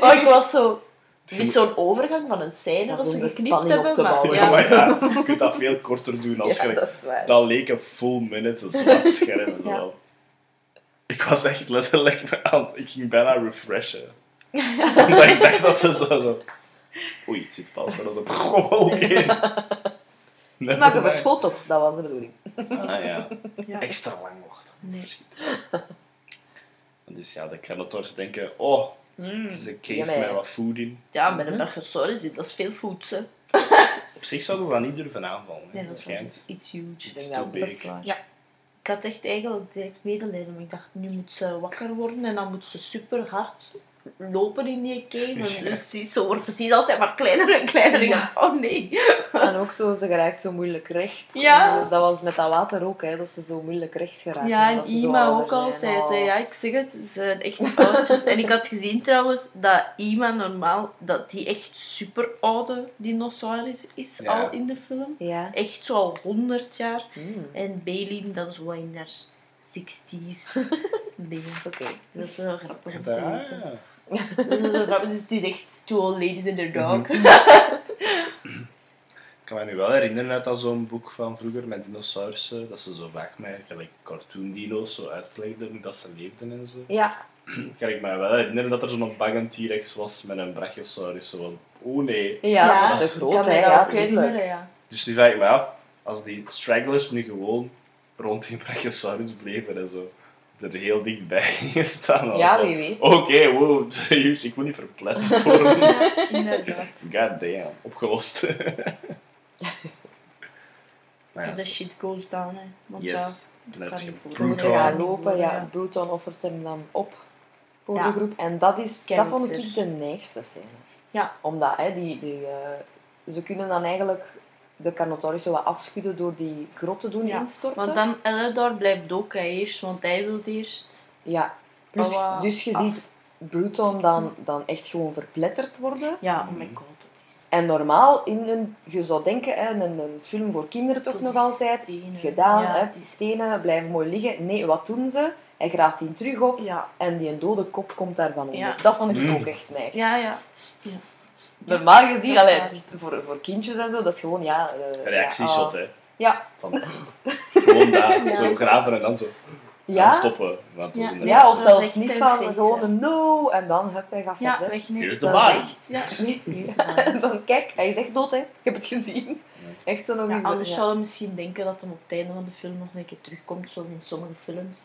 C: maar ik was zo, is zo'n overgang van een scène dat ze geknipt hebben.
B: te
C: Maar.
A: Ja,
C: ja.
A: maar ja, je kunt dat veel korter doen als
B: Ja,
A: je...
B: dat is waar.
A: Dat leek een full minute, een zwart scherm. en
C: Ja.
A: zo. Ik was echt letterlijk aan... Ik ging bijna refreshen. Omdat ik dacht dat ze zo... Oei, het zit vast. En dan zo... Oh, oké. Never
B: Maak een verschot toch? Dat was de bedoeling.
A: Ah ja.
C: Ja.
A: Extra lang wachten.
C: Nee.
A: Dus ja, de Carnotaurs denken... Oh,
C: Mm.
A: het is een cave
B: Ja,
A: met wat food in.
C: Ja, met een brachiosaurus, dat is veel voedsel.
A: Op zich zouden ze dat niet durven aanvallen. hè.
C: Nee, dat
A: dat
C: is iets huge.
B: denk
A: It's
B: dat
A: too
B: ook
A: big.
C: Dat is waar.
B: Ja.
C: Ik had echt eigenlijk direct medelijden, ik dacht, nu moet ze wakker worden en dan moet ze super hard lopen in die cave. En dus ze wordt precies altijd maar kleiner en kleiner.
B: Ja.
C: Oh nee.
B: En ook zo, ze geraakt zo moeilijk recht.
C: Ja.
B: Dat was met dat water ook, hè, dat ze zo moeilijk recht geraken.
C: Ja, en Ima ook altijd. hè.
B: Oh.
C: Ja, ik zeg het, ze zijn echt oudjes. en ik had gezien trouwens dat Ima normaal, dat die echt super oude dinosaurus is
A: Ja.
C: al in de film.
B: Ja.
C: Echt zo al 100 jaar.
B: Mm.
C: En Bailey dan zo in haar 60s. dingen.
B: Oké.
C: Dat is wel grappig om te weten. Dus het is echt two old ladies and their dog.
A: Ik kan me nu wel herinneren uit dat zo'n boek van vroeger met dinosaurussen, dat ze zo vaak met gelijk cartoon dino's zo uitlegden hoe dat ze leefden en zo.
B: Ja.
A: Kan ik me wel herinneren dat er zo'n baggen T-Rex was met een brachiosaurus. Zo van, oh nee.
B: Ja, dat
A: dat
B: is groot,
C: kan dat ook
B: tuurlijk.
C: herinneren, ja.
A: Dus die vraag ik me af, als die stragglers nu gewoon rond die brachiosaurus bleven en zo, er heel dichtbij gingen staan.
B: Ja,
A: dat,
B: wie weet.
A: Oké, wow, ik moet niet verpletterd worden.
C: Ja, inderdaad.
A: God damn, opgelost. maar ja,
C: The shit goes down, hè. Want ja,
A: yes. Dan heb
C: kan
A: je
C: niet
B: gaan lopen, ja.
C: Ja.
B: Bruton offert hem dan op voor
C: Ja.
B: de groep. En dat, is, dat vond ik de neigste scène.
C: Ja.
B: Omdat hè, die, die, eh, ze kunnen dan eigenlijk de Carnotaurus zo wat afschudden door die grot te doen
C: Ja,
B: instorten.
C: Want dan Elador blijft ook hè, eerst, want hij wil eerst.
B: Ja. Dus,
C: wat
B: dus je
C: af-
B: ziet Bruton dan, dan echt gewoon verpletterd worden.
C: Ja, oh my god.
B: En normaal, in een, je zou denken, hè, een, een film voor kinderen toch nog altijd,
C: Stenen.
B: gedaan,
C: Ja,
B: hè, die stenen blijven mooi liggen. Nee, wat doen ze? Hij graaft die terug op
C: Ja,
B: en die dode kop komt daarvan onder.
C: Ja.
B: Dat vond ik
A: Mm.
B: ook echt neig.
C: ja, ja.
B: Normaal gezien, allee, voor, voor kindjes en zo, dat is gewoon, ja... eh,
A: reactieshot,
B: ja,
A: hè.
B: Ja,
A: Van, gewoon daar,
C: Ja.
A: zo graven en dan zo
B: ja,
A: stoppen. Want
C: Ja.
B: of zelfs niet van gewoon een no en dan heb hij gaat
C: Ja,
B: verder.
C: wegnemen.
A: Hier is de
C: Dat
A: body.
C: echt, ja.
B: Nee. En dan kijk, hij is echt dood, hè. Ik heb het gezien. Echt zo nog
C: Ja,
B: eens.
C: anders
B: ja.
C: zou je misschien denken dat hem op het einde van de film nog een keer terugkomt, zoals in sommige films.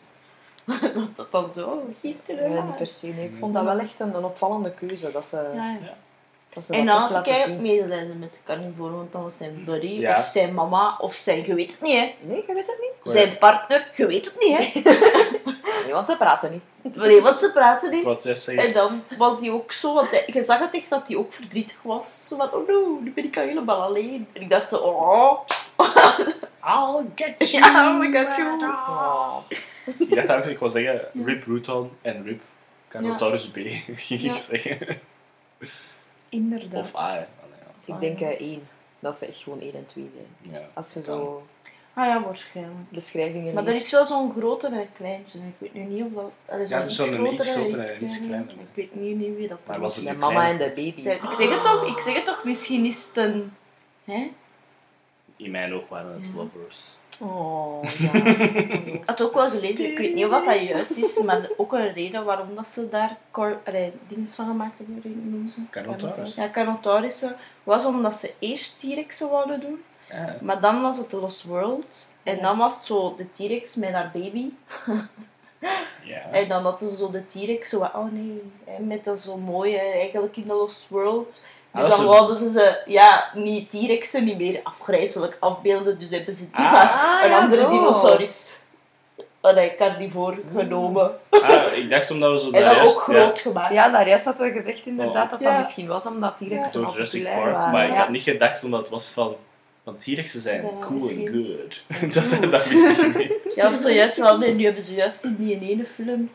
C: dat dat dan zo, gisteren.
B: Ja, niet per se. Nee. Ik vond dat wel echt een, een opvallende keuze. Dat ze...
C: Ja, ja.
A: Ja.
C: En dan had ik medelijden met de carnivore, want dan was zijn Dory,
A: Ja.
C: of zijn mama, of zijn, je weet het niet hè.
B: Nee, je weet het niet.
C: Zijn partner, je weet het niet hè.
B: Nee, want ze praten niet.
C: Nee, want ze praten niet.
A: Wat jij zegt.
C: En dan was hij ook zo, want hij- je zag het echt dat hij ook verdrietig was. Zo van, oh no, nu ben ik al helemaal alleen. En ik dacht zo, oh,
A: I'll get
C: ja, I got you.
B: Oh.
A: Ik dacht eigenlijk, ik wou zeggen Rip Ruton en Rip Carnotaurus B, ging
C: Ja.
A: ik zeggen.
C: Inderdaad.
A: Of A, hè. Allee, ja.
B: Ik denk eh, één. Dat ze echt gewoon één en twee zijn.
A: Ja.
B: Als je
A: Kan.
B: zo
C: Ah ja, waarschijnlijk.
B: beschrijvingen
C: Maar er
B: leest.
C: is wel zo'n grote en een kleintje. Ik weet nu niet of dat... Er is
A: Ja,
C: wel
A: er is
C: iets
A: zo'n iets
C: grotere
A: grotere
C: iets
A: en iets
C: kleiner. Ik weet niet, niet wie dat
A: Maar
C: er
A: was
C: is.
A: het die
B: mama en de baby.
C: Ik zeg, ik zeg het toch, ik zeg het toch, misschien is het een... Hè?
A: In mijn oog waren het lovers.
B: Oh, ja.
C: Ik had ook wel gelezen, ik weet niet of dat, juist is, maar ook een reden waarom dat ze daar dingen van gemaakt hebben, noemen ze?
A: Carnotaurus?
C: Ja, Carnotaurissen, was omdat ze eerst T-Rexen wouden doen,
A: Ja.
C: maar dan was het The Lost World. En
B: Ja.
C: dan was het zo de T-Rex met haar baby.
A: ja.
C: En dan hadden ze zo de T-Rex zo, oh nee, met dat zo mooi, hè, eigenlijk in The Lost World.
A: Ah,
C: Dus dan
A: een-
C: wouden ze ze, ja, niet T-Rexen, niet meer afgrijzelijk afbeelden, dus hebben ze
A: Ah.
C: maar een
B: ja,
C: andere
B: zo.
C: dinosaurus, allee, carnivore, genomen.
A: Ah, ik dacht omdat we zo
C: En
A: daar
C: dan
A: juist-
C: ook groot gemaakt.
B: Ja, daar juist hadden we gezegd inderdaad dat dat
C: Ja.
B: misschien was omdat T-Rex
C: Ja.
A: Jurassic
B: populair
A: Park,
B: waren.
A: maar ik
B: ja.
A: had niet gedacht omdat het was van... Want T-Rexen zijn
C: Ja,
A: cool en
C: misschien.
A: good. dat, dat wist ik niet.
C: Ja, of zojuist wel, nee, nu hebben ze juist in die ene film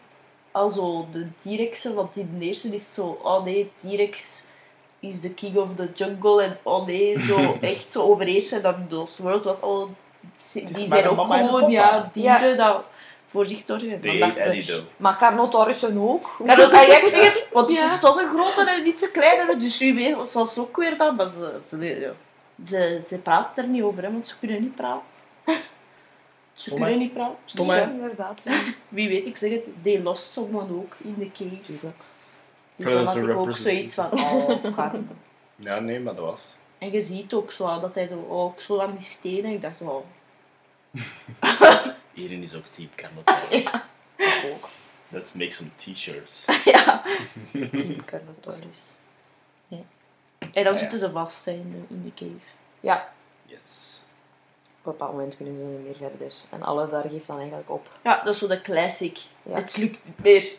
C: al zo de T-Rexen, want in de eerste is zo, oh nee, T-Rex is the king of the jungle en oh nee, zo echt zo overheersen. En dan Lost World was, oh, die zijn ook gewoon, ja, dieren dat voor zich zorgen. Dan dacht ze,
A: dood.
B: Maar Carnotaurussen ook.
C: Kan dat, ah, ja, ik zeg het, want
B: Ja.
C: het is tot een grotere en iets kleinere, dus wie weet was was ook weer dat, maar ze, ze, ja. ze, ze praten er niet over, hè, want ze kunnen niet praten. Ze
A: Stom,
C: kunnen niet praten.
A: Stom,
C: Dus ja,
B: inderdaad. Ja.
C: wie weet, ik zeg het, they lost someone ook in the cave. Dus dan had ik ook zoiets van, oh.
A: Ja, nee, maar dat was...
C: En je ziet ook zo dat hij zo, oh, ook zo aan die stenen. Ik dacht, oh,
A: Hierin is ook Team Carnotaurus.
B: Ook.
A: Let's make some t-shirts.
C: ja.
B: King Carnotaurus.
C: Ja. En dan
A: Ja, ja.
C: zitten ze vast hè, in, de, in de cave.
B: Ja,
A: Yes.
B: op een bepaald moment kunnen ze niet meer verder. En alle daar geeft dan eigenlijk op.
C: Ja, dat is zo de classic.
B: Ja.
C: Het lukt meer.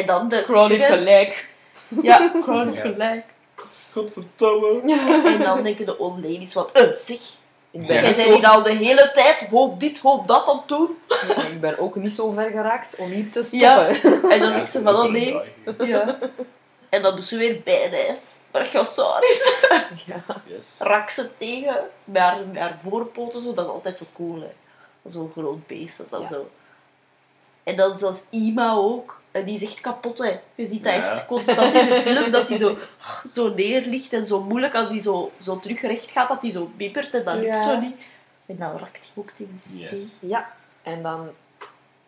C: En dan de... Het?
B: gelijk.
C: Ja, heeft
A: Ja.
C: gelijk.
A: Godverdomme.
C: En dan denken de old ladies van, eh, zeg,
B: Ik ben,
C: jij bent hier al de hele tijd, hoop dit, hoop dat aan het doen.
B: ik ben ook niet zo ver geraakt om hier te stoppen.
C: Ja. En dan denk ik ze
A: we
C: van, oh nee. Ja. En dan doen ze weer badass. Brachiosaurus.
B: Ja.
A: Yes.
C: Rak ze tegen met haar, met haar voorpoten. Zo. Dat is altijd zo cool. Hè. Zo'n groot beest. Dat is dan
B: Ja.
C: zo. En dan zelfs Ima ook. Die is echt kapot. Hè. Je ziet dat
A: Ja.
C: echt constant in de film. Dat hij zo, zo neerligt. En zo moeilijk als hij zo, zo terug recht gaat. Dat hij zo bibbert. En dat lukt
B: Ja.
C: zo niet. En dan rakt hij ook tegen de
A: Yes.
C: steen.
B: Ja, en dan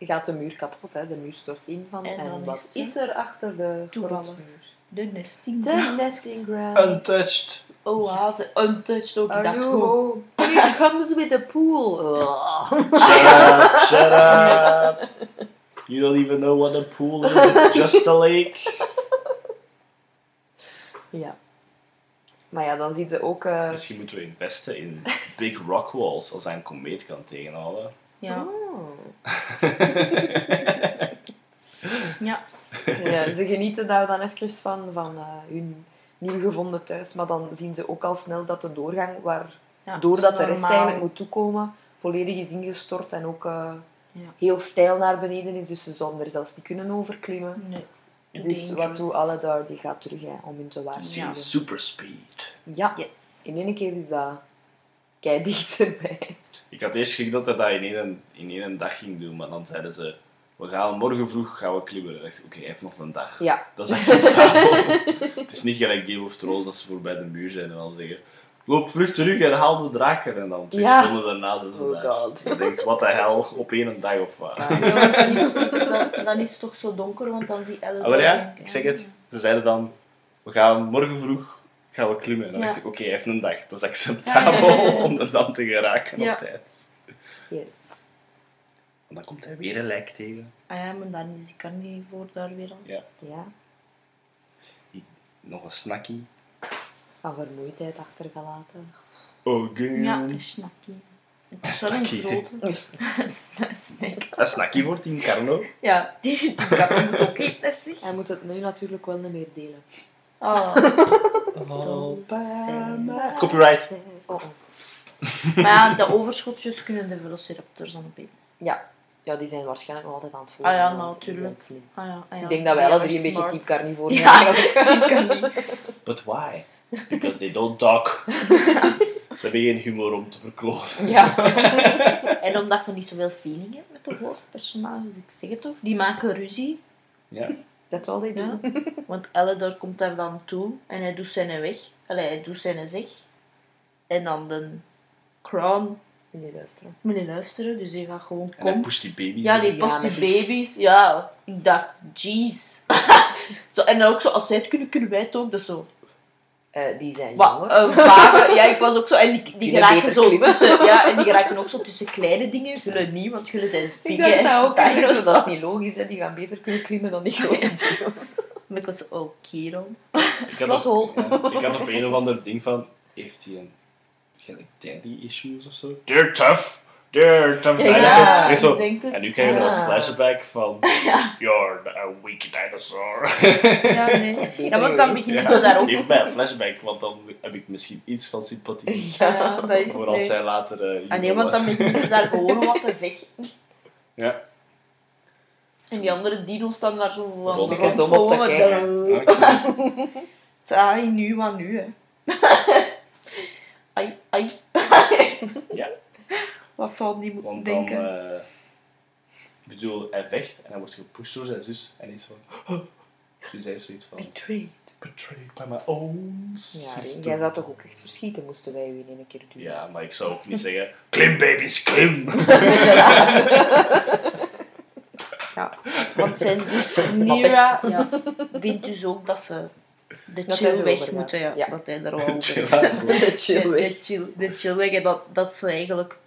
B: gaat de muur kapot, hè. de muur stort in van.
C: En
B: wat
C: is
B: is er achter de grotmuur?
C: De nesting.
B: De nesting ground.
A: Untouched.
C: Oase. Untouched ook. Ik dacht,
B: Hallo.
C: oh,
B: Here comes with the pool.
A: Shut up, shut up. You don't even know what a pool is, it's just a lake.
B: Ja. Maar ja, dan zien ze ook... eh,
A: Misschien moeten we investen in big rock walls als hij een komeet kan tegenhouden.
C: Ja.
B: oh.
C: Ja.
B: Ja, ze genieten daar dan even van, van eh, hun nieuw gevonden thuis. Maar dan zien ze ook al snel dat de doorgang, waar,
C: ja.
B: doordat de rest
C: Normaal.
B: eigenlijk moet toekomen, volledig is ingestort en ook eh,
C: Ja.
B: heel steil naar beneden is. Dus ze zouden er zelfs niet kunnen overklimmen.
C: Nee.
B: Dus wat
C: Dangerous.
B: doet alle daar? Die gaat terug hè, om hun te waarschuwen.
C: Ja.
A: Super speed.
B: Ja,
C: Yes.
B: in één keer is dat kei dichterbij.
A: Ik had eerst gezien dat hij dat in één, in één dag ging doen, maar dan zeiden ze, we gaan morgen vroeg gaan we klimmen. En ik dacht, oké, heeft nog een dag.
B: Ja,
A: Dat is acceptabel. het is niet gelijk Game of Thrones dat ze voorbij de muur zijn en dan zeggen, loop vlug terug en haal de draken. En dan twee
B: Ja.
A: seconden daarna zijn ze
B: Oh
A: daar.
B: god.
A: Je denkt, wat de hel, op één dag of wat.
C: Ja, dan, is, is dat, dan is het toch zo donker, want dan zie je
A: Ah, maar ja, ik zeg het. Ze zeiden dan, we gaan morgen vroeg gaan we klimmen. En dan
C: Ja.
A: dacht ik, oké, heeft een dag. Dat is acceptabel om er dan te geraken
C: Ja.
A: op tijd.
B: yes.
A: En dan komt hij weer een lijk tegen.
C: Ah ja, maar dan is kan niet voor daar weer aan.
A: Ja.
B: Ja.
A: Nog een snackie.
B: Van vermoeidheid achtergelaten.
A: Again.
C: Ja, een snakje. Het is een
A: snakkie.
C: grote. Een snack.
A: Een snackie voor Team Carlo.
C: Ja, die, kan moet ook eten, zeg.
B: hij moet het nu natuurlijk wel niet meer delen.
C: Oh.
B: Sad.
A: Copyright.
B: Oh, oh.
C: Maar ja, de overschotjes kunnen de velociraptors dan opeten.
B: Ja. ja, die zijn waarschijnlijk nog altijd aan het volgen.
C: Ah ja, natuurlijk.
B: slim.
C: Ah ja, ah ja.
B: Ik denk dat wij alle
C: Ja,
B: drie een beetje type carnivore
C: Ja,
B: zijn.
C: niet.
A: But why? Because they don't talk. Ze hebben geen humor om te verkloten.
B: Ja.
C: En omdat je niet zoveel feeling hebt met de hoofdpersonages, ik zeg het toch, die maken ruzie.
A: Ja.
B: Dat is wel die
C: Ja.
B: doen.
C: Want Elledor komt daar dan toe en hij doet zijn weg. Allee, hij doet zijn zeg. En dan de Crown
B: je luisteren?
C: moet niet luisteren, dus hij gaat gewoon
A: En hij
C: kom.
A: pusht die baby's.
C: Ja, die
B: Ja,
C: past die baby's. Ja, ik dacht, jeez. zo, en ook zo, als zij het kunnen, kunnen wij het ook. Dat is zo.
B: Eh, die zijn
C: Wat,
B: jonger.
C: een vage, ja, ik was ook zo, en die, die geraken zo tussen, ja, en die geraken ook zo tussen kleine dingen, jullie niet, want jullie zijn ass
B: ook.
C: dinosaurs.
B: Dat is niet logisch, hè. Die gaan beter kunnen klimmen dan die grote dino's.
C: Maar ik was.
A: Ik had, op,
B: whole.
A: ja, ik had op een of ander ding van... Heeft hij een... Gelijk daddy issues of zo? They're tough.
B: Ja,
A: dinosaur. En,
C: ik
A: zo, en nu krijg je een
B: Ah.
A: flashback van... You're a weak dinosaur.
C: Ja, nee. Ja, want dan begint
A: Ja,
C: ze daar ook
A: Geef mij een flashback, want dan heb ik misschien iets van sympathie.
C: Ja, dat is
A: Voor als
C: nee.
A: zij later... eh,
C: Ah nee, want dan beginnen ze daar gewoon wat te vechten.
A: Ja.
C: En die andere dino's staan daar zo van
A: Rond.
B: Ik heb dom op te kijken.
A: Oké.
C: Ai, nu, wat nu, hè. ai, ai.
A: Ja.
C: Wat zou die moeten
A: Want dan...
C: denken?
A: eh, ik bedoel, hij vecht en hij wordt gepusht door zijn zus. En hij is van... Dus hij heeft zoiets van...
C: Betrayed.
A: Betrayed by my own
B: Ja,
A: sister.
B: jij zou toch ook echt verschieten, moesten wij u in een keer doen.
A: Ja, maar ik zou ook niet zeggen... Klim, baby's, klim!
C: Ja, want zijn zus Mira ja, vindt dus ook dat ze de
B: Dat
C: chill weg moeten. Ja. Dat hij er wel over is.
B: De chill weg.
C: de chill, de chill weg. En dat, dat ze eigenlijk...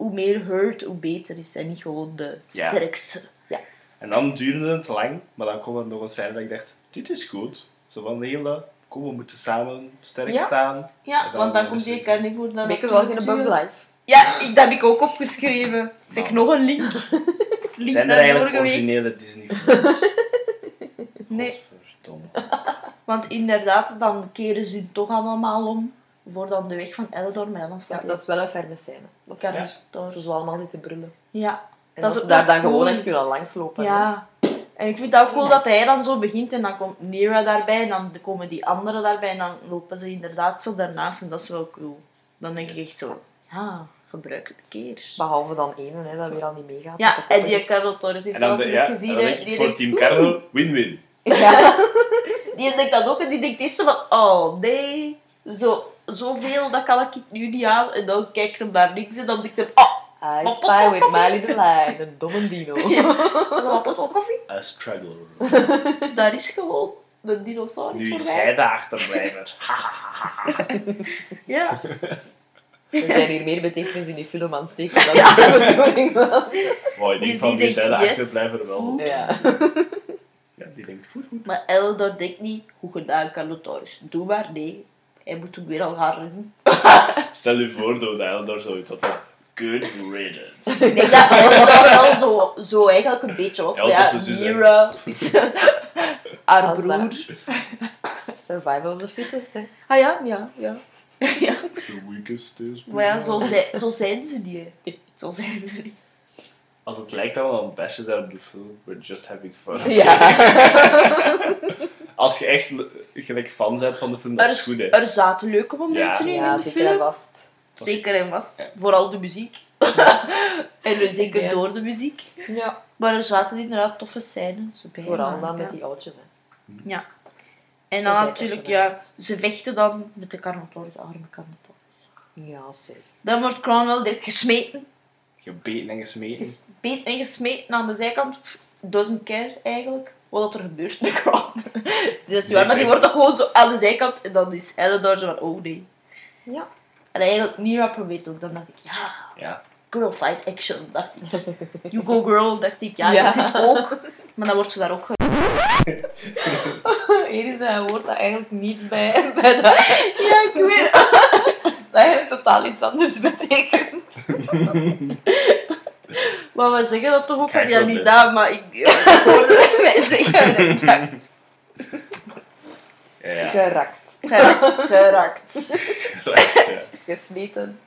C: Hoe meer hurt, hoe beter is. En niet gewoon de
A: Ja.
C: sterkste.
A: En dan duurde het lang, maar dan kwam er nog een scène dat ik dacht, dit is goed. Zo van de hele, kom we moeten samen sterk
C: Ja.
A: staan.
C: Ja,
A: dan
C: want dan komt die carnivore dan
B: Beetje zoals
C: de
B: in een Bugs. Life.
C: Ja, ik, dat heb ik ook opgeschreven. Zeg
A: Nou.
C: nog een link. link
A: Zijn er eigenlijk originele Disney films?
C: Nee, want inderdaad, dan keren ze hun toch allemaal om voor dan de weg van Eldor. Dan
B: Ja,
C: staat
B: dat is wel een ferme scène. Dat is
C: kan
A: Ja.
B: Ze zo allemaal zitten brullen.
C: Ja,
B: En
C: Dat
B: dat ze daar dan gewoon echt kunnen langslopen. hè.
C: ja. En ik vind het ook cool dat hij dan zo begint en dan komt Nira daarbij en dan komen die anderen daarbij en dan lopen ze inderdaad zo daarnaast en dat is wel cool. Dan denk ik echt zo, ja, gebruik het een keer.
B: Behalve dan één, hè, dat weer al niet meegaat.
C: Ja,
B: Dat
C: en die
B: is-
C: Carol Torres heeft
A: En dan,
C: dat
A: ja, en
C: gezien.
A: dan
C: hè.
A: denk ik
C: Die
A: voor
C: denkt,
A: Team Carlo, win-win.
B: Ja.
C: Die denkt dat ook en die denkt eerst zo van, oh nee, zo, zoveel, dat kan ik nu niet aan. En dan kijkt hem naar links en dan denkt hij, oh,
B: I
C: Wat
B: spy
C: pot
B: with my little eye, een domme dino.
C: dat is ook koffie.
A: A struggle.
C: Daar is gewoon de dinosaurus
A: Nu is hij de achterblijver.
C: Ja,
B: Er zijn hier meer betekenis in die film aan het steken dan de bedoeling was.
A: Wow, ik denk
C: Dus
A: van,
C: die
A: nu is hij de
C: yes.
A: achterblijver wel.
B: Ja.
A: Ja, die denkt, goed, goed.
C: maar Eldor denkt niet, goed gedaan Carnotaurus, doe maar, nee. Hij moet ook weer al gaan rennen.
A: Stel je voor dat Eldor zoiets had good riddance.
C: Ik denk dat Eldor wel zo, zo eigenlijk een beetje was.
A: Ja,
C: Ja,
A: hè.
C: Mira is haar broer.
B: Survival of the fittest, hè.
C: Ah ja, ja, ja. ja.
A: The weakest is...
C: Maar ja, zo, zijn- zo zijn ze niet. hè. Zo zijn ze niet.
A: Als het lijkt dat het bashen zijn op de film, we're just having fun.
B: Ja.
A: Als je echt gelijk fan bent van de film, dat is
C: Er,
A: goed, hè.
C: er zaten leuke momenten in,
B: Ja,
C: in de
B: zeker en
C: film.
B: vast.
C: Zeker en vast.
A: Ja.
C: Vooral de muziek. en zeker
B: Ja.
C: door de muziek.
B: Ja.
C: Maar er zaten inderdaad toffe scènes bij.
B: Vooral dan
C: ja.
B: met die oudjes, hè.
C: Ja. En dan natuurlijk, ja, ze vechten dan met de Carnotaurus, arme Carnotaurus.
B: Ja, zeg.
C: Dan wordt Cromwell direct gesmeten.
A: Gebeten en gesmeten.
C: Gesmeten en gesmeten aan de zijkant. Pff, Doesn't care eigenlijk wat er gebeurt met Cromwell. dat is niet waar, maar die wordt toch gewoon zo aan de zijkant en dan is Eleanor zo van, oh nee.
B: Ja.
C: En eigenlijk Mira probeert ook, dan dacht ik, ja,
A: Ja.
C: girl fight action, dacht ik. You go girl, dacht ik, ja,
B: Ja.
C: ik ook. Maar dan wordt ze daar ook ge-
B: Enige woord dat eigenlijk niet bij, bij dat,
C: Ja, ik weet
B: dat eigenlijk totaal iets anders betekent.
C: Maar we zeggen dat toch ook
A: Kijk
C: ja, niet dat, maar ik, hoorde mij zeggen gerakt.
A: Ja, ja.
B: Gerakt.
C: Gerakt. Gerakt.
A: Ja.
B: Gesmeten.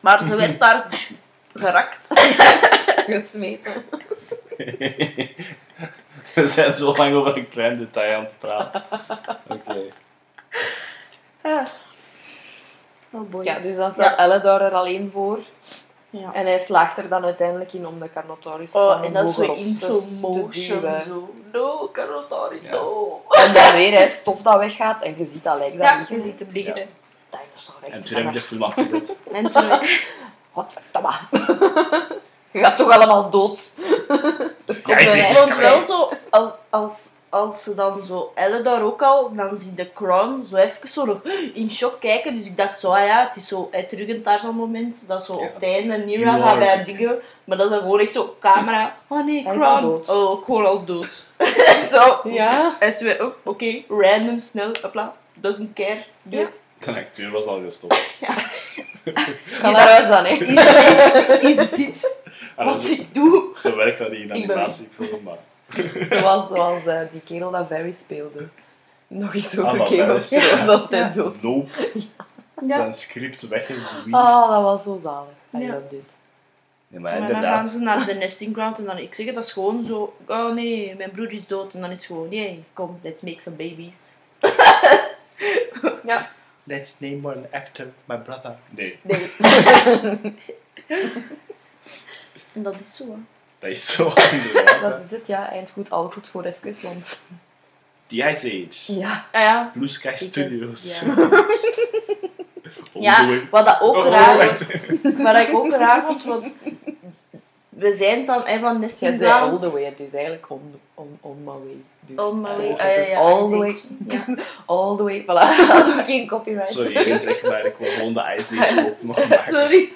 C: Maar ze werd daar gerakt.
B: Gesmeten.
A: We zijn zo lang over een klein detail aan het praten. Oké.
C: Ja. Oh boy.
B: Ja, dus dan staat Elle daar er alleen voor.
C: Ja.
B: En hij slaagt er dan uiteindelijk in om de Carnotaurus
C: Oh,
B: van
C: en dat is zo in slow motion. Zo. No,
A: Ja.
C: no.
B: En dan weer hè, stof dat weggaat en je ziet dat lijkt daar
C: Ja,
B: liggen.
C: je ziet hem liggen.
A: Ja.
B: Dinosaur echt
A: En toen heb ik de film afgezet.
C: En toen...
B: Godverdomme. Je gaat toch allemaal dood.
A: Ja,
C: Ik
A: is
C: vond wel zo, als, als, als ze dan zo, Elle daar ook al, dan zie de Crown zo even zo nog in shock kijken. Dus ik dacht zo, ah ja, het is zo uitdrukkend daar zo'n moment. Dat zo
A: Ja.
C: op het einde Nira gaat bij dingen. Maar dat is dan gewoon echt zo, camera. Oh nee,
B: Hij
C: Crown.
B: dood.
C: Oh, gewoon al dood. zo.
B: Ja.
C: En ze weer, oh, oké, random, snel, hopla. Doesn't care. Doe
B: Ja.
C: het.
A: De acteur was al gestopt.
B: Ga naar huis dan, hè.
C: Is dit, is dit wat
A: zo,
C: ik doe?
A: zo werkt dat niet in animatiefilm, maar...
B: Zoals, zoals eh, die kerel dat Barry speelde. Nog eens
A: Ah,
B: over
A: Varys,
B: Thrones,
A: ja.
B: dat hij
C: Ja.
B: dood.
A: Nope.
C: Ja.
A: Zijn script weggezwierd.
B: Ah, dat was zo zalig. I
C: Ja.
B: love it.
A: Nee, maar
C: Maar dan gaan
A: inderdaad.
C: ze naar de nesting ground en dan, ik zeg het, dat is gewoon zo, oh nee, mijn broer is dood. En dan is het gewoon, nee, kom, let's make some babies.
B: Ja.
A: Let's name one after my brother. Nee,
B: Nee.
C: En dat is zo, hè.
A: dat is zo inderdaad.
B: Dat is het, ja. Eind goed, al goed voor even, want...
A: The Ice Age.
B: Ja.
C: Ah ja.
A: Blue Sky Studios.
C: Ja. Ja, wat dat ook
A: Oh,
C: raar
A: oh,
C: is, wat ik ook raar vond, want we zijn dan hè, van
B: Jij
C: nesting
B: zei all the way, het is eigenlijk on, on, on my way. Dus,
C: On my way.
B: eh,
C: Ah, ja, ja,
B: all the way.
C: Ja.
B: All the way, voilà. Geen copyright.
A: Sorry, zeg maar, ik wil gewoon de Ice Age op nog maken.
B: Sorry.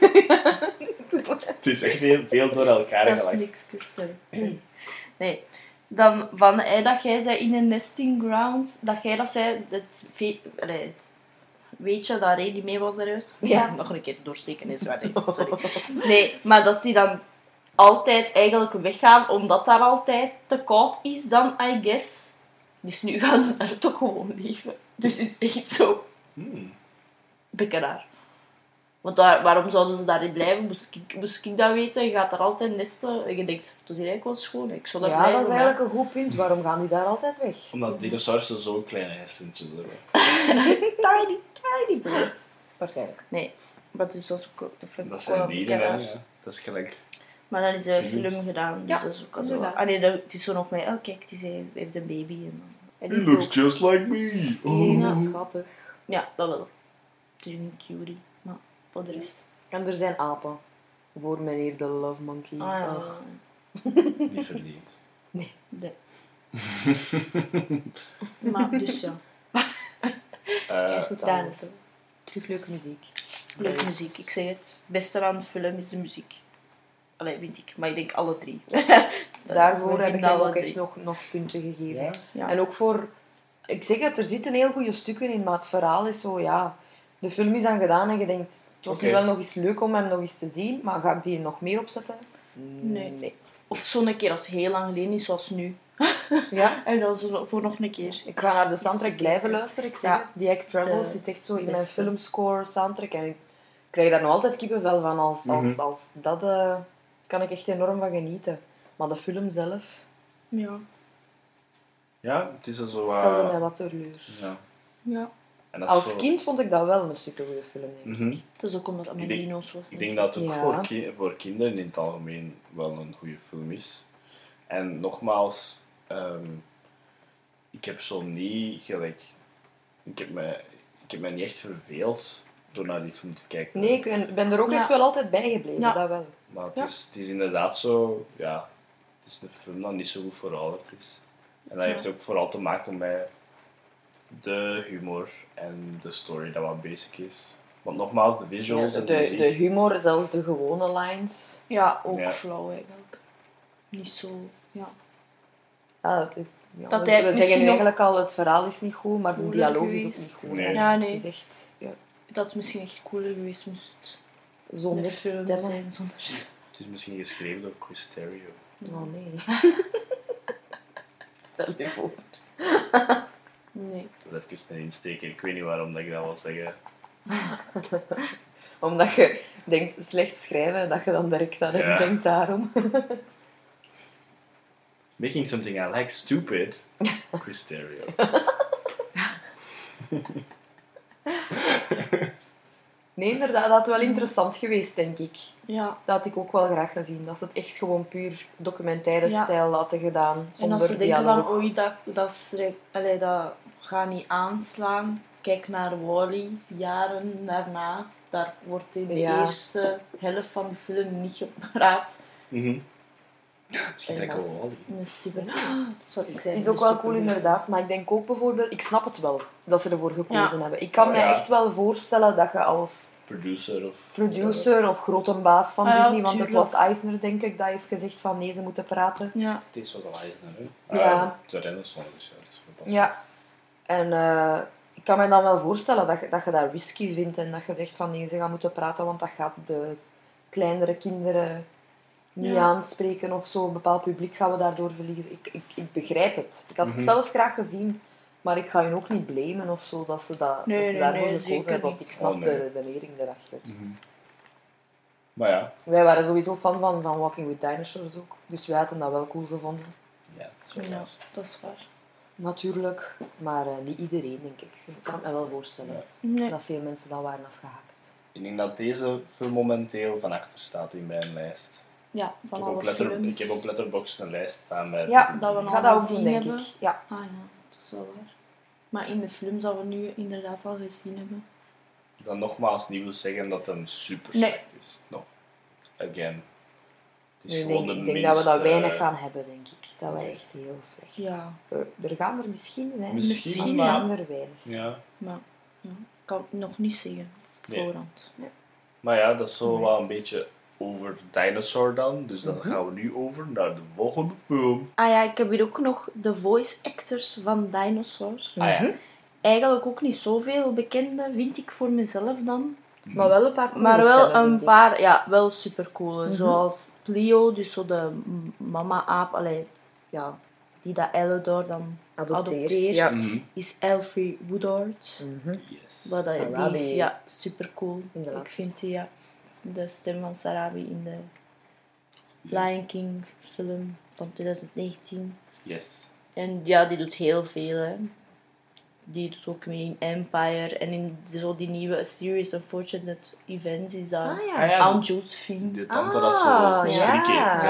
A: Het is echt heel veel door elkaar
C: Dat is
A: gelijk.
C: niks, sorry. sorry. Nee. Dan van hey, dat jij zei in een nesting ground, dat jij dat zei, het, ve- allee, het weetje dat Ray die mee was juist.
B: Ja.
C: Nog een keer doorsteken is waar, sorry. Nee, maar dat die dan altijd eigenlijk weggaan, omdat daar altijd te koud is dan, I guess. Dus nu gaan ze daar toch gewoon leven. Dus het is echt zo
A: Hmm.
C: raar. Want daar, waarom zouden ze daarin blijven? Moest ik, moest ik dat weten? Je gaat daar altijd nesten en je denkt, het is hier eigenlijk wel schoon. Ik zou dat
B: Ja,
C: blijven,
B: dat is
C: maar-
B: eigenlijk een goed punt. Waarom gaan die daar altijd weg?
A: Omdat dinosaurussen zo'n kleine hersentjes hebben.
C: Tiny, tiny birds.
B: Waarschijnlijk.
C: Nee, maar dus dat is ook dat vind ik
A: Dat zijn dieren, hè. Ja. Dat is gelijk.
C: Maar dan is een film gedaan, dus
B: Ja,
C: dat is ook al zo. Ah nee, dat, het is zo nog mee, oh kijk, hij heeft een baby. En dan...
B: En die is ook
A: just like me.
B: even schattig.
C: Ja, dat wel. Het is een cutie, maar voor de rest.
B: En er zijn apen. Voor meneer de Love Monkey.
C: Ah ja,
B: Ugh.
A: Niet verdiend.
C: nee. maar dus ja,
A: Eh,
B: goed aan.
C: is het.
B: Terug leuke muziek.
C: Leuke muziek, ik zeg het. Het beste aan de film is de muziek. Allee, vind ik. Maar ik denk alle drie.
B: Daarvoor heb ik hem ook echt nog, nog puntje gegeven.
A: ja?
C: Ja.
B: En ook voor... Ik zeg het, er zitten heel goede stukken in, maar het verhaal is zo, ja... De film is dan gedaan en je denkt... Het was nu wel nog eens leuk om hem nog eens te zien, maar ga ik die nog meer opzetten?
C: Nee.
B: nee.
C: Of zo'n keer als heel lang geleden is, zoals nu.
B: Ja?
C: En dan zo voor nog een keer.
B: Ik ga naar de soundtrack blijven luisteren. Ik zeg
C: Ja.
B: het, die Act Travels zit echt zo in mijn filmscore soundtrack. En ik krijg daar nog altijd kippenvel van. Als, als,
A: Mhm.
B: als dat eh, kan ik echt enorm van genieten. Maar de film zelf
C: Ja.
A: ja, het is zo... eh,
B: stelde mij wat teleur.
A: ja.
C: Ja.
B: Als
A: zo-
B: kind vond ik dat wel een super goede film. denk ik.
A: Mhm.
C: Het is ook omdat het met
A: Ik denk-
C: dino's was.
A: Ik denk dat het ook
B: Ja.
A: voor, ki- voor kinderen in het algemeen wel een goede film is. En nogmaals, ehm, ik heb zo niet gelijk. Ik heb, me, ik heb me niet echt verveeld door naar die film te kijken.
B: Nee, ik ben, ben er ook
C: Ja.
B: echt wel altijd bij gebleven.
C: Ja.
B: Dat wel.
A: Maar het,
C: Ja.
A: is, het is inderdaad zo, ja, het is een film dat niet zo goed verouderd is. En dat
C: Ja.
A: heeft ook vooral te maken met de humor en de story dat wat basic is. Want nogmaals, de
B: Ja,
A: visuals
B: de,
A: en de
B: de,
A: muziek.
B: de humor, zelfs de gewone lines.
C: Ja, ook
A: Ja.
C: flauw eigenlijk. Niet zo... Ja.
B: Ja,
C: Dat
B: we, zeggen eigenlijk al, het verhaal is niet goed, maar de dialoog is ook niet goed.
A: Nee.
C: Ja, nee.
B: Het is echt ja,
C: Dat het misschien echt cooler geweest moest het
B: zonder stemmen.
C: zijn. Zonder...
A: Het is misschien geschreven door Chris Terrio.
B: Oh nee. Stel je voor.
C: Nee.
A: Dat even een insteken. Ik weet niet waarom dat ik dat wil zeggen.
B: Omdat je denkt slecht schrijven, dat je dan direct aan
A: Ja.
B: denkt daarom.
A: Making something I like stupid. Chris Terrio.
B: Nee, inderdaad, dat had wel interessant geweest, denk ik.
C: Ja.
B: Dat had ik ook wel graag gezien. Dat ze het echt gewoon puur documentaire
C: Ja.
B: stijl hadden gedaan,
C: En
B: zonder
C: als ze denken van, oei, dat, dat, allee, dat gaat niet aanslaan. Kijk naar Wally, jaren daarna. Daar wordt in de
B: Ja.
C: eerste helft van de film niet gepraat.
A: Mhm. Misschien
B: En
A: trek ik
B: dat
A: wel
B: is-
A: Wally.
C: Een super... Sorry, ik zei
B: is ook wel cool inderdaad, maar ik denk ook bijvoorbeeld, ik snap het wel dat ze ervoor gekozen hebben. Ik kan
A: Oh,
B: me
A: ja.
B: echt wel voorstellen dat je als
A: Producer of...
B: producer of grote baas van
C: Ah ja,
B: Disney, want het was Eisner denk ik, dat heeft gezegd van nee, ze moeten praten.
C: Ja.
A: Het is wat al Eisner, hè?
B: Ja.
A: Ah, de Renaissance is juist. gepast.
B: Ja. En eh, ik kan me dan wel voorstellen dat je, dat je dat risky vindt en dat je zegt van nee, ze gaan moeten praten, want dat gaat de kleinere kinderen niet
C: Ja.
B: aanspreken of zo. Een bepaald publiek gaan we daardoor verliezen. Ik, ik, ik begrijp het. Ik had
A: Mhm.
B: het zelf graag gezien, maar ik ga je ook niet blamen of zo dat ze, dat,
C: Nee,
B: dat ze
C: nee,
B: daarvoor
C: nee,
B: gekozen hebben, want ik snap
A: Oh, nee.
B: de redenering erachter.
A: Mhm. Maar ja,
B: Wij waren sowieso fan van, van Walking with Dinosaurs ook, dus wij hadden dat wel cool gevonden.
A: ja, dat is
C: ja, dat is waar.
B: Natuurlijk, maar eh, niet iedereen, denk ik. Ik kan het me wel voorstellen
A: Ja.
C: Nee.
B: dat veel mensen dat waren afgehaakt.
A: Ik denk dat deze film momenteel van achter staat in mijn lijst.
C: Ja,
A: Ik
C: van
A: heb,
C: alle
A: letter,
C: films.
A: ik heb op Letterboxd een lijst staan met...
B: Ja,
C: Dat we
B: ik dat ook
C: gezien
B: doen, denk
C: hebben.
B: ik. Ja.
C: Ah ja, dat is wel waar. Maar in de films dat we nu inderdaad al gezien hebben.
A: Dan nogmaals niet wil zeggen dat het een super
C: Nee.
A: slecht is. No. Again. Het is gewoon
B: denk, ik
A: de
B: denk dat we dat weinig gaan hebben, denk ik. Dat wij echt heel slecht.
C: Ja,
B: Er, er gaan er misschien zijn,
A: Misschien,
B: misschien
A: maar-
B: gaan er weinig zijn.
A: Ja.
C: maar ja, ik kan het nog niet zeggen. Op
A: Nee.
C: voorhand.
A: Maar ja, dat is zo wel een beetje over Dinosaur dan. Dus dan
B: Mhm.
A: gaan we nu over naar de volgende film.
C: Ah ja, ik heb hier ook nog de voice actors van Dinosaur.
A: Ah ja.
B: Mhm.
C: Eigenlijk ook niet zoveel bekende, vind ik voor mezelf dan.
B: Maar wel een paar coole
C: Maar wel een paar, ja, wel super cool.
B: Mhm.
C: Zoals Plio, dus zo de mama-aap, allee, ja, die dat Elodor dan
B: Adopteert,
C: adopteert,
B: ja.
C: Is Elfie Woodard.
A: Yes.
C: Wat dat, die is ja, super cool.
B: Inderdaad.
C: Ik vind die, ja, de stem van Sarabi in de Lion King film van 2019.
A: Yes.
C: En ja, die doet heel veel. Hè. Die doet ook mee in Empire en in zo die nieuwe A Series of Unfortunate Events is dat
B: Ah
A: Ah
B: ja.
C: Aunt Josephine.
A: De tante dat zo
B: Ah, ja.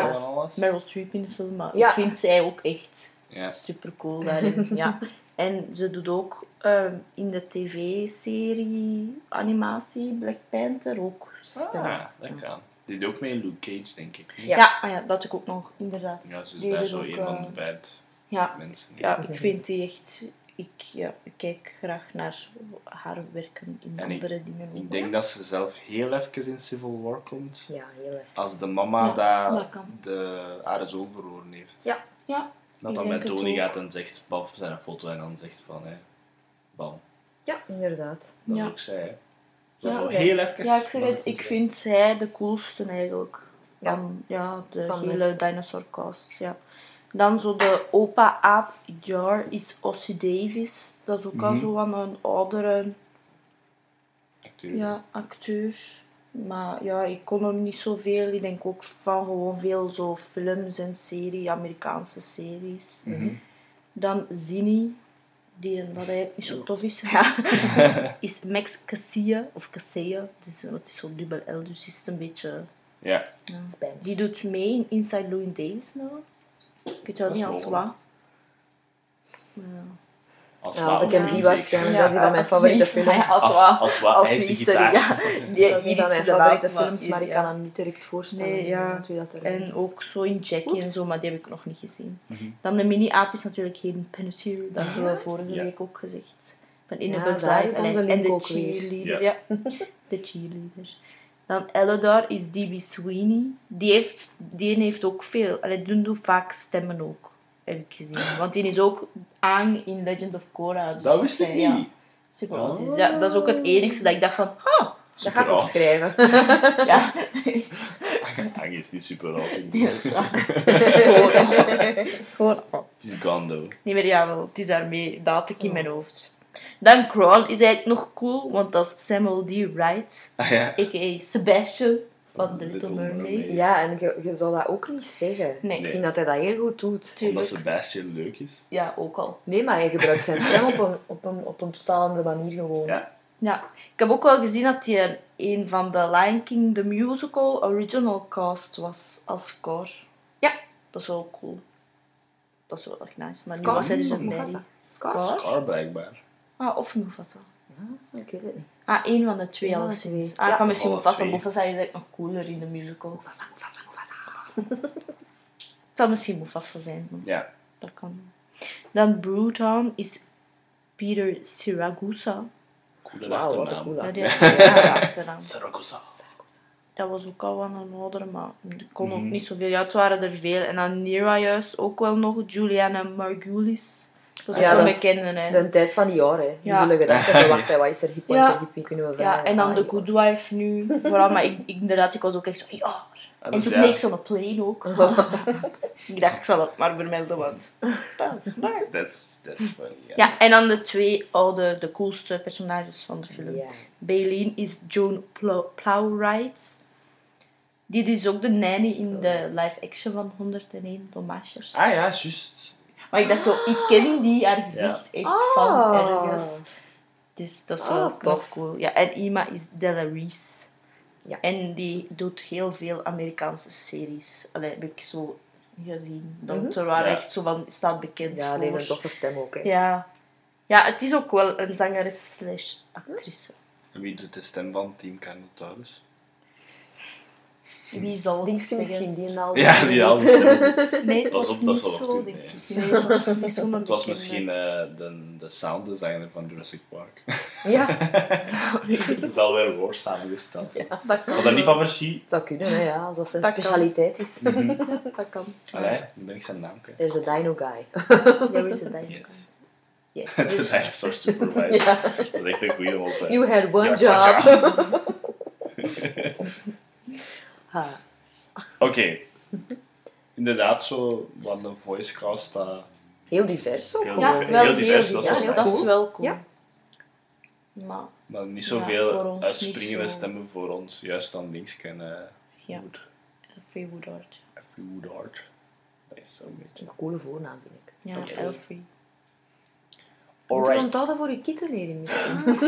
A: heeft alles.
C: Meryl Streep in de film, maar
B: Ja.
C: ik vind zij ook echt
A: Ja.
C: super cool daarin. ja. En ze doet ook ehm, in de tv-serie animatie Black Panther ook stemmen.
A: Ah, dat kan. Die doet ook mee in Luke Cage, denk ik.
B: Ja.
C: Ja, ah ja, dat doe ik ook nog, inderdaad.
A: Ja, ze is
C: Die
A: daar zo een van
C: eh,
A: de bad
C: Ja,
A: mensen.
C: ja, ik vind die echt... Ik, ja, ik kijk graag naar haar werken in
A: En ik-
C: andere dingen.
A: Ik denk dat ze zelf heel even in Civil War komt.
B: Ja, heel erg.
A: Als de mama
C: Ja,
A: daar de, haar zoon verloren heeft.
B: Ja.
C: Ja,
A: Dat dan met Tony gaat en zegt, baf zijn een foto en dan zegt van, hé, bam.
B: Ja, inderdaad.
A: Dat
C: Ja.
A: is ook zij, hè. Zo
C: Ja,
A: heel even.
C: ja ik zeg het, ik vind zij de coolste eigenlijk.
B: Ja.
C: Van ja, de
B: Van
C: hele dinosaur cast. Ja. Dan zo de opa-aap Jar is Ossie Davis. Dat is ook al
A: Mhm.
C: zo van een oudere.
A: Acteur.
C: ja, acteur. Maar ja, ik kon hem niet zoveel. Ik denk ook van gewoon veel zo films en series, Amerikaanse series.
A: Mhm.
C: Dan Zinni, die dat eigenlijk niet zo tof is. Ja. is Max Casilla, of Casilla. Het is, het is zo dubbel L, dus is een beetje...
A: Ja.
C: Die doet mee in Inside Louis Davis nou. Ik weet wel niet als wat. Maar ja.
A: Als
B: Ja, als ik hem zie waarschijnlijk,
C: Ja,
B: dat is een van mijn favoriete films.
C: als
A: Als,
C: wat.
A: als wat,
C: Als
A: hij is de gitaar.
C: ja. Die
B: Dat is een van mijn favoriete films, maar ik kan hem niet direct voorstellen.
C: Nee, ja.
B: inderdaad, wie dat erin
C: En
B: is.
C: ook zo in Jackie en zo, maar die heb ik nog niet gezien.
A: Mhm.
C: Dan de mini-aap is natuurlijk Hayden Panettiere, dat hebben we vorige
A: Ja.
C: week ook gezegd. Van In
B: Ja,
C: en, de cheerleader. Ja. de cheerleader. Dan Elodar is D.B. Sweeney. Die heeft, die heeft ook veel, die doet vaak stemmen ook. Heb ik gezien. Want die is ook aan in Legend of Korra. Dus
A: Dat wist ik
C: ja,
A: niet.
C: super
A: Oh.
C: authentisch. Ja, dat is ook het enigste dat ik dacht van, ah,
B: Dat ga ik opschrijven.
C: ja.
A: Hang is niet super oud.
C: Ja. Gewoon oud. Gewoon oud.
A: Het is gone though.
C: Niet meer, ja, wel. Het is daarmee, dat had ik in mijn hoofd. Dan Crawl is eigenlijk nog cool, want dat is Samuel D. Wright,
A: Ah ja.
C: a.k.a. Sebastian van The Little,
A: Little
C: Mermaid.
A: Mermaid.
B: Ja, en je, je zou dat ook niet zeggen.
C: Nee.
B: Ik vind dat hij dat heel goed doet.
A: Omdat
C: Tuurlijk.
A: Sebastian leuk is.
C: Ja, ook al.
B: Nee, maar hij gebruikt zijn stem op een, op een, op een totaal andere manier gewoon.
A: Ja.
C: Ja, ik heb ook wel gezien dat hij een van de Lion King, the musical, original cast was als score.
B: Ja.
C: Dat is wel cool. Dat is wel echt nice. Maar nu
B: Scar
C: was hij dus
B: of
C: een
B: Mufasa? Scar?
C: Scar?
A: blijkbaar.
C: Ah, of Mufasa.
B: Ja, ik weet het niet.
C: Ah, één van de twee alleszins.
B: twee.
C: Ah, ik kan misschien
A: Alle
C: Mufasa. Mufasa is eigenlijk nog cooler in de musical.
B: Mufasa, Mufasa, Mufasa.
C: Het zou misschien Mufasa zijn.
A: Ja.
C: Dat kan. Dan Brewtown is Peter Siragusa.
A: Coole
B: Wauw, wat een
A: achternaam.
B: coole
C: Ja, achternaam.
A: Saragossa.
C: Dat was ook al van een oudere, maar ik kon ook
A: Mhm.
C: niet zoveel. Ja, het waren er veel. En dan Nira juist ook wel nog. Juliana Margulis. Dat is
B: Ja, dat is
C: bekende, hè.
B: De tijd van die jaren. hè. Die
C: Ja.
B: zullen gedacht hebben, wacht, hè, wat is er hip, wat is er hip, wie kunnen we
C: Ja, en dan
B: Ah,
C: The
B: ja.
C: Good Wife nu. Vooral, maar ik, ik, inderdaad, ik was ook echt zo, ja.
A: Ah,
C: En
A: dus
C: ze
A: ja,
C: Snakes on a Plane ook. ik dacht, ik zal het maar vermelden, want... dat is nice.
A: That's, that's funny. Ja.
C: Ja, en dan de twee oude, de coolste personages van de film.
B: Ja.
C: Baleen is Joan Plow- Plowright. Die is ook de nanny in de live-action van 101 Dalmatiërs.
A: Ah ja, juist.
C: Maar ik dacht zo, ik ken die haar gezicht echt van
B: Ah.
C: ergens. Dus dat is
B: Ah,
C: wel,
B: tof.
C: cool. Ja, en Ima is Della Reese.
B: Ja.
C: En die doet heel veel Amerikaanse series. Allee, heb ik zo gezien. Dat waren
A: Ja.
C: echt zo van, staat bekend
B: Ja,
C: voor.
B: die heeft een toffe stem ook. Hè.
C: Ja. ja, het is ook wel een zangeres slash actrice.
A: En wie doet de stem van Team Carnotaurus?
C: Wie zal het zeggen?
B: misschien, die al.
A: Ja, die al die stemmen.
C: Nee, het
A: Dat is
C: was
A: op- dat
C: niet zo, denk
A: ja.
C: ik. Nee, het was niet
A: Het was misschien eh, de, de sounddesigner van Jurassic Park.
B: Ja,
A: Het is alweer woord samengesteld.
C: Dat kan.
A: Had dat niet van
B: het zou kunnen, hè, ja, als dat zijn
C: Dat kan.
B: specialiteit is.
C: Dat kan.
A: Allee, dan ben ik zijn naam kwijt.
B: There's a dino guy.
C: Ja, wie is het dan?
A: Yes.
C: Yes.
A: De dinosaur supervisor.
B: Ja.
A: Dat is echt een goeie om op te...
B: You had one
A: Ja,
B: job. Ha.
A: Oké. Inderdaad, zo wat een voicecast dat...
B: Heel divers ook.
A: Heel.
C: Ja,
A: divers.
C: wel
A: Heel divers, dat is
B: wel
C: dat
B: cool.
C: is wel cool.
B: Ja.
C: Maar
A: Maar niet
C: Ja,
A: zoveel
C: ons
A: uitspringende
C: niet zo.
A: stemmen voor ons. Juist dan links kennen.
C: Ja.
A: Wood.
C: Elfie Woodard.
A: Effie Woodard. Dat is zo een beetje...
B: Een coole voornaam, vind ik.
C: Ja. Elfie.
B: Moet je onthouden voor je kittenlering misschien.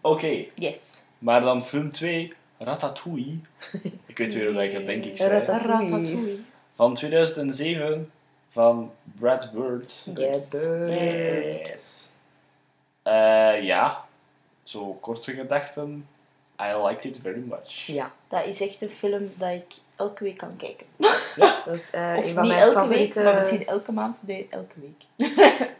A: Oké,
C: Yes.
A: Maar dan film 2, Ratatouille. Ik weet weer hoe ik dat denk ik zei.
B: Ratatouille.
C: Ratatouille.
A: Van 2007 van Brad Bird.
B: Brad Bird.
A: Yes. Eh, ja, zo korte gedachten. I liked it very much.
B: Ja,
C: Dat is echt een film dat ik elke week kan kijken.
B: dat is eh,
C: Of
B: een van
C: niet
B: mijn
C: elke
B: favoriete,
C: week, maar misschien elke maand. Nee, elke week.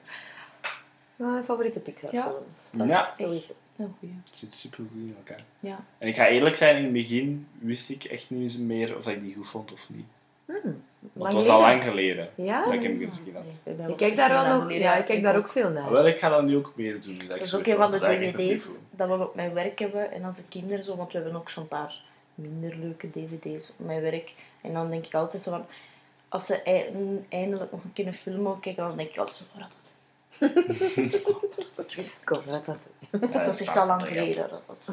B: mijn favoriete Pixar-films.
C: Dat
A: Ja.
C: is
B: Zo
C: echt
B: is het.
C: Een goeie.
A: Het zit super goed in elkaar.
C: Ja.
A: En ik ga eerlijk zijn, in het begin wist ik echt niet eens meer of ik die goed vond of niet.
B: Hmm,
A: het was al lang geleden
B: Ja?
A: dat ik hem gezien had.
B: Ik kijk daar wel
C: geleden.
B: ja, ik kijk daar
C: ook.
B: ook veel naar.
A: Wel, ik ga dat nu ook meer doen. Dat,
C: Dat
A: ik
C: is ook een van de
A: dat
C: dvd's dat we op mijn werk hebben. En als de kinderen zo, want we hebben ook zo'n paar minder leuke dvd's op mijn werk. En dan denk ik altijd zo van, als ze ei- eindelijk nog een keer een film mogen kijken, dan denk ik altijd zo, wat
B: Kom, dat dat.
A: Ja,
C: dat is echt al lang geleden. Dat, dat.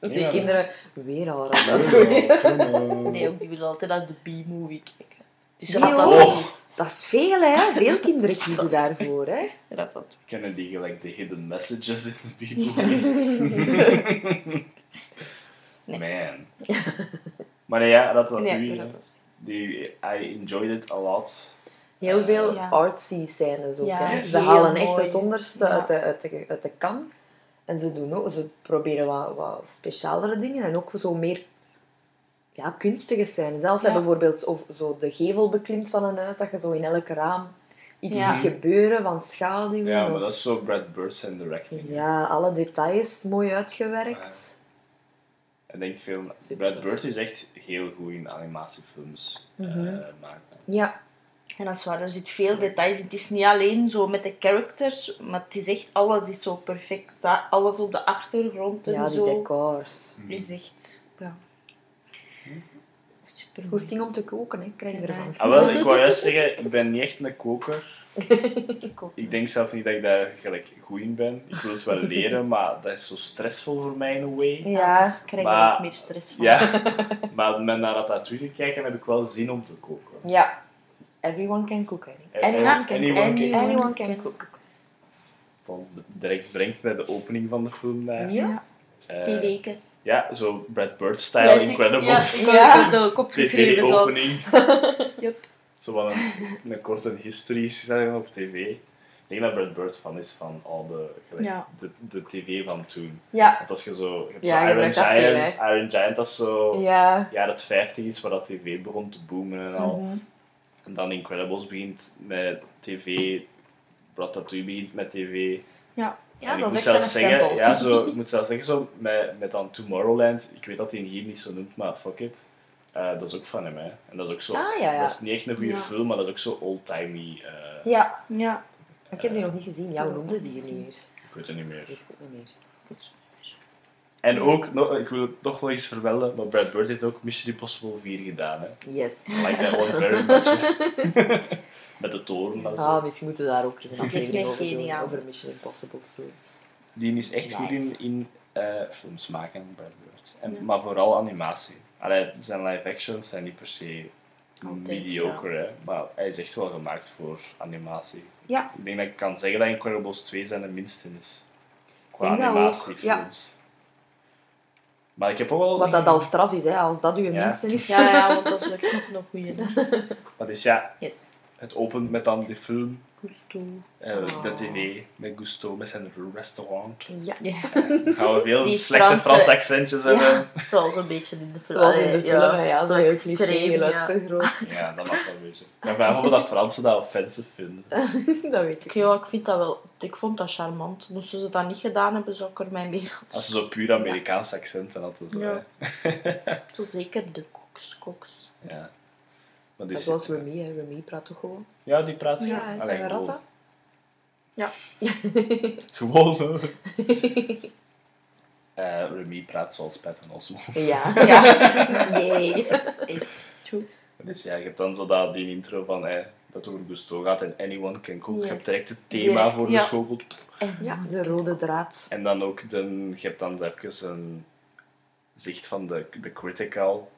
B: Die
A: Ja.
B: kinderen weer al dat.
C: Nee, ook die willen altijd naar de B-movie kijken. Dus
A: Oh,
B: Dat is veel, hè? Veel kinderen kiezen daarvoor, hè?
C: dat dat.
A: kennen die gelijk de hidden messages in de Bibel? Man. Maar nee, ja, dat was
C: Nee,
A: die I enjoyed it a lot.
B: Heel veel
C: Ja.
B: artsy scènes ook,
C: Ja,
B: hè? Ze halen echt
C: mooi.
B: het onderste
C: Ja.
B: uit, de, uit, de, uit de kan. En ze, doen ook, ze proberen wat, wat specialere dingen en ook zo meer ja, kunstige scènes. Als
C: Ja.
B: je bijvoorbeeld of zo de gevel beklimt van een huis, dat je zo in elk raam iets
C: Ja.
B: ziet gebeuren van schaduwen.
A: Ja, maar
B: of-
A: dat is zo Brad Bird zijn directing.
B: ja, alle details mooi uitgewerkt.
A: En denk veel,
B: Super
A: Brad. Bird is echt heel goed in animatiefilms eh,
B: Mhm.
A: maken.
B: Ja.
C: En dat is waar, er zit veel details. Het is niet alleen zo met de characters, maar het is echt, alles is zo perfect. Alles op de achtergrond en
B: Ja, die
C: zo.
B: decors.
C: Is echt, ja. Super
B: Goesting om te koken, hè. Krijg je ervan.
A: Ah, wel, ik wou juist zeggen, ik ben niet echt een koker.
C: Ik.
A: Ik denk zelf niet dat ik daar gelijk goed in ben. Ik wil het wel leren, maar dat is zo stressvol voor mij in a way.
B: Ja.
C: Ik krijg
A: Maar-
C: er ook meer stress van.
A: Ja, maar met naar Ratatouille kijken heb ik wel zin om te koken.
B: Ja. Everyone can cook.
A: Anyone-
B: Anyone can
A: anyone
B: Anyone can cook.
A: Dan direct brengt bij de opening van de film naar.
B: Ja.
A: eh,
C: Die weken.
A: ja, zo Brad Bird-style
C: Classic.
A: Incredibles.
C: Ja,
B: Ja.
C: ik heb het ook opgeschreven zoals...
A: TV-opening.
C: Yep.
A: Zo van een, een korte history zeggen op tv. Ik denk dat Brad Bird fan is van al de, gelijk,
C: Ja.
A: de, de tv van toen.
B: Ja.
A: Want als je zo... Je hebt
B: Ja,
A: zo
B: je
A: Iron
B: dat veel,
A: Giant. Iron Giant, dat is zo...
B: Ja.
A: jaren 50 is, waar dat tv begon te boomen en al.
B: Mhm.
A: En dan Incredibles begint met tv, Ratatouille begint met tv.
C: Ja.
B: Ja,
A: en ik
B: dat
A: moet
B: is echt
A: zelfs
B: een
A: zeggen, ja, zo, ik moet zelfs zeggen, zo, met, met dan Tomorrowland, ik weet dat hij hier niet zo noemt, maar fuck it. Eh, dat is ook van hem, hè. En dat is ook zo,
B: Ah, ja, ja.
A: dat is niet echt een goede
C: Ja.
A: film, maar dat is ook zo old-timey. eh,
B: Ja.
C: Ja.
B: Ik heb die nog niet gezien. Ja, hoe noemde die hier niet
A: ik weet het niet meer.
B: Weet ik ook niet meer.
A: En ook, nog, ik wil het toch nog eens vermelden, maar Brad Bird heeft ook Mission Impossible 4 gedaan, hè.
B: Yes.
A: Like that one very much. Met de toren.
B: Ah, misschien moeten we daar ook eens een
C: Dat is echt
B: aflevering over doen.
C: geniaal.
B: Over Mission Impossible films.
A: Die is echt goed in, in eh, films maken, Brad Bird. En,
C: Ja.
A: Maar vooral animatie. Allee, zijn live actions zijn niet per se
C: Altijd,
A: mediocre, hè, maar hij is echt wel gemaakt voor animatie.
B: Ja.
A: Ik denk dat ik kan zeggen dat Incredibles 2 zijn de minste is. Qua animatiefilms. Maar ik heb ook wel...
B: Wat dat al straf is, hè, als dat uw
A: Ja.
B: minste is.
C: Ja, ja, want dat is echt nog een goeie.
A: Maar dus ja,
C: Yes.
A: het opent met dan die film,
C: Gusto.
B: Oh.
A: de tv, met Gusto, met zijn restaurant.
B: Ja.
C: Yes.
A: Dan gaan we veel
C: Die
A: slechte
C: Franse-
A: Frans accentjes hebben.
C: Zoals een beetje in de film.
B: Zoals in de film, ja, zo heel
C: extreem,
B: heel
C: ja.
B: uitvergroot.
A: Ja, dat mag wel een beetje. Ik vraag me af of dat Fransen dat offensive vinden.
B: dat weet ik.
C: Ik, ja, ik vind dat wel... Ik vond dat charmant. Moesten ze dat niet gedaan hebben, zou ik er mij meer...
A: Als ze zo puur Amerikaans accenten hadden. Zo,
C: Ja. Zo zeker de koks, koks.
A: ja.
B: Dat
A: dus,
B: is zoals Remy, hè. Remy praat toch gewoon?
A: ja, die praat
B: Ja,
A: gewoon.
B: en
A: Allee,
B: en
A: gewoon.
B: ratten.
A: Gewoon. hoor. Eh, Remy praat zoals Pat en Osmo.
B: Ja.
C: Ja. Jee. Echt. True.
A: Dus ja, je hebt dan zo dat, die intro van eh, dat over Gusto gaat en Anyone Can Cook. Je hebt direct het thema
C: Direct,
A: voor
C: ja. En
B: ja, de rode draad.
A: En dan ook, de, je hebt dan even een zicht van de, de critical.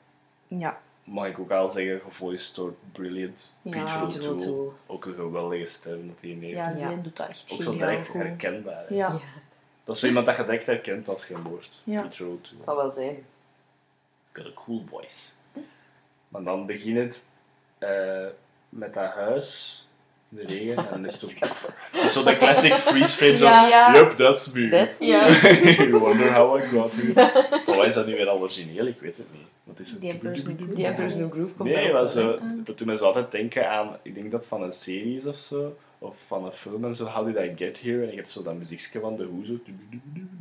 C: Ja.
A: Mag ik ook al zeggen, gevoiced door Brilliant.
C: Ja,
A: O'Toole.
B: O'Toole.
A: Ook een geweldige stem dat hij heeft.
C: Ja, die
B: Ja.
C: doet dat echt
A: Ook zo direct
C: goed.
A: herkenbaar.
C: Ja.
B: Ja.
A: Dat is zo iemand dat je direct herkent als je hem hoort.
C: Ja.
A: O'Toole.
B: Dat zal wel zijn.
A: Got a cool voice. Maar dan begint het eh, met dat huis in de regen en dan is het ook... Is zo de classic freeze frame, zo...
C: Ja, ja.
A: Yup, that's me.
B: That's
C: Ja.
A: you wonder how I got here. Is dat nu weer al origineel? Ik weet het niet. Wat is het?
C: The Emperor's New Groove.
B: Die Emperor's New Groove komt
A: Nee, maar zo, dat doet me zo altijd denken aan, ik denk dat van een serie is of zo, of van een film en zo, How Did I Get Here? En je hebt zo dat muziekje van de Who, zo.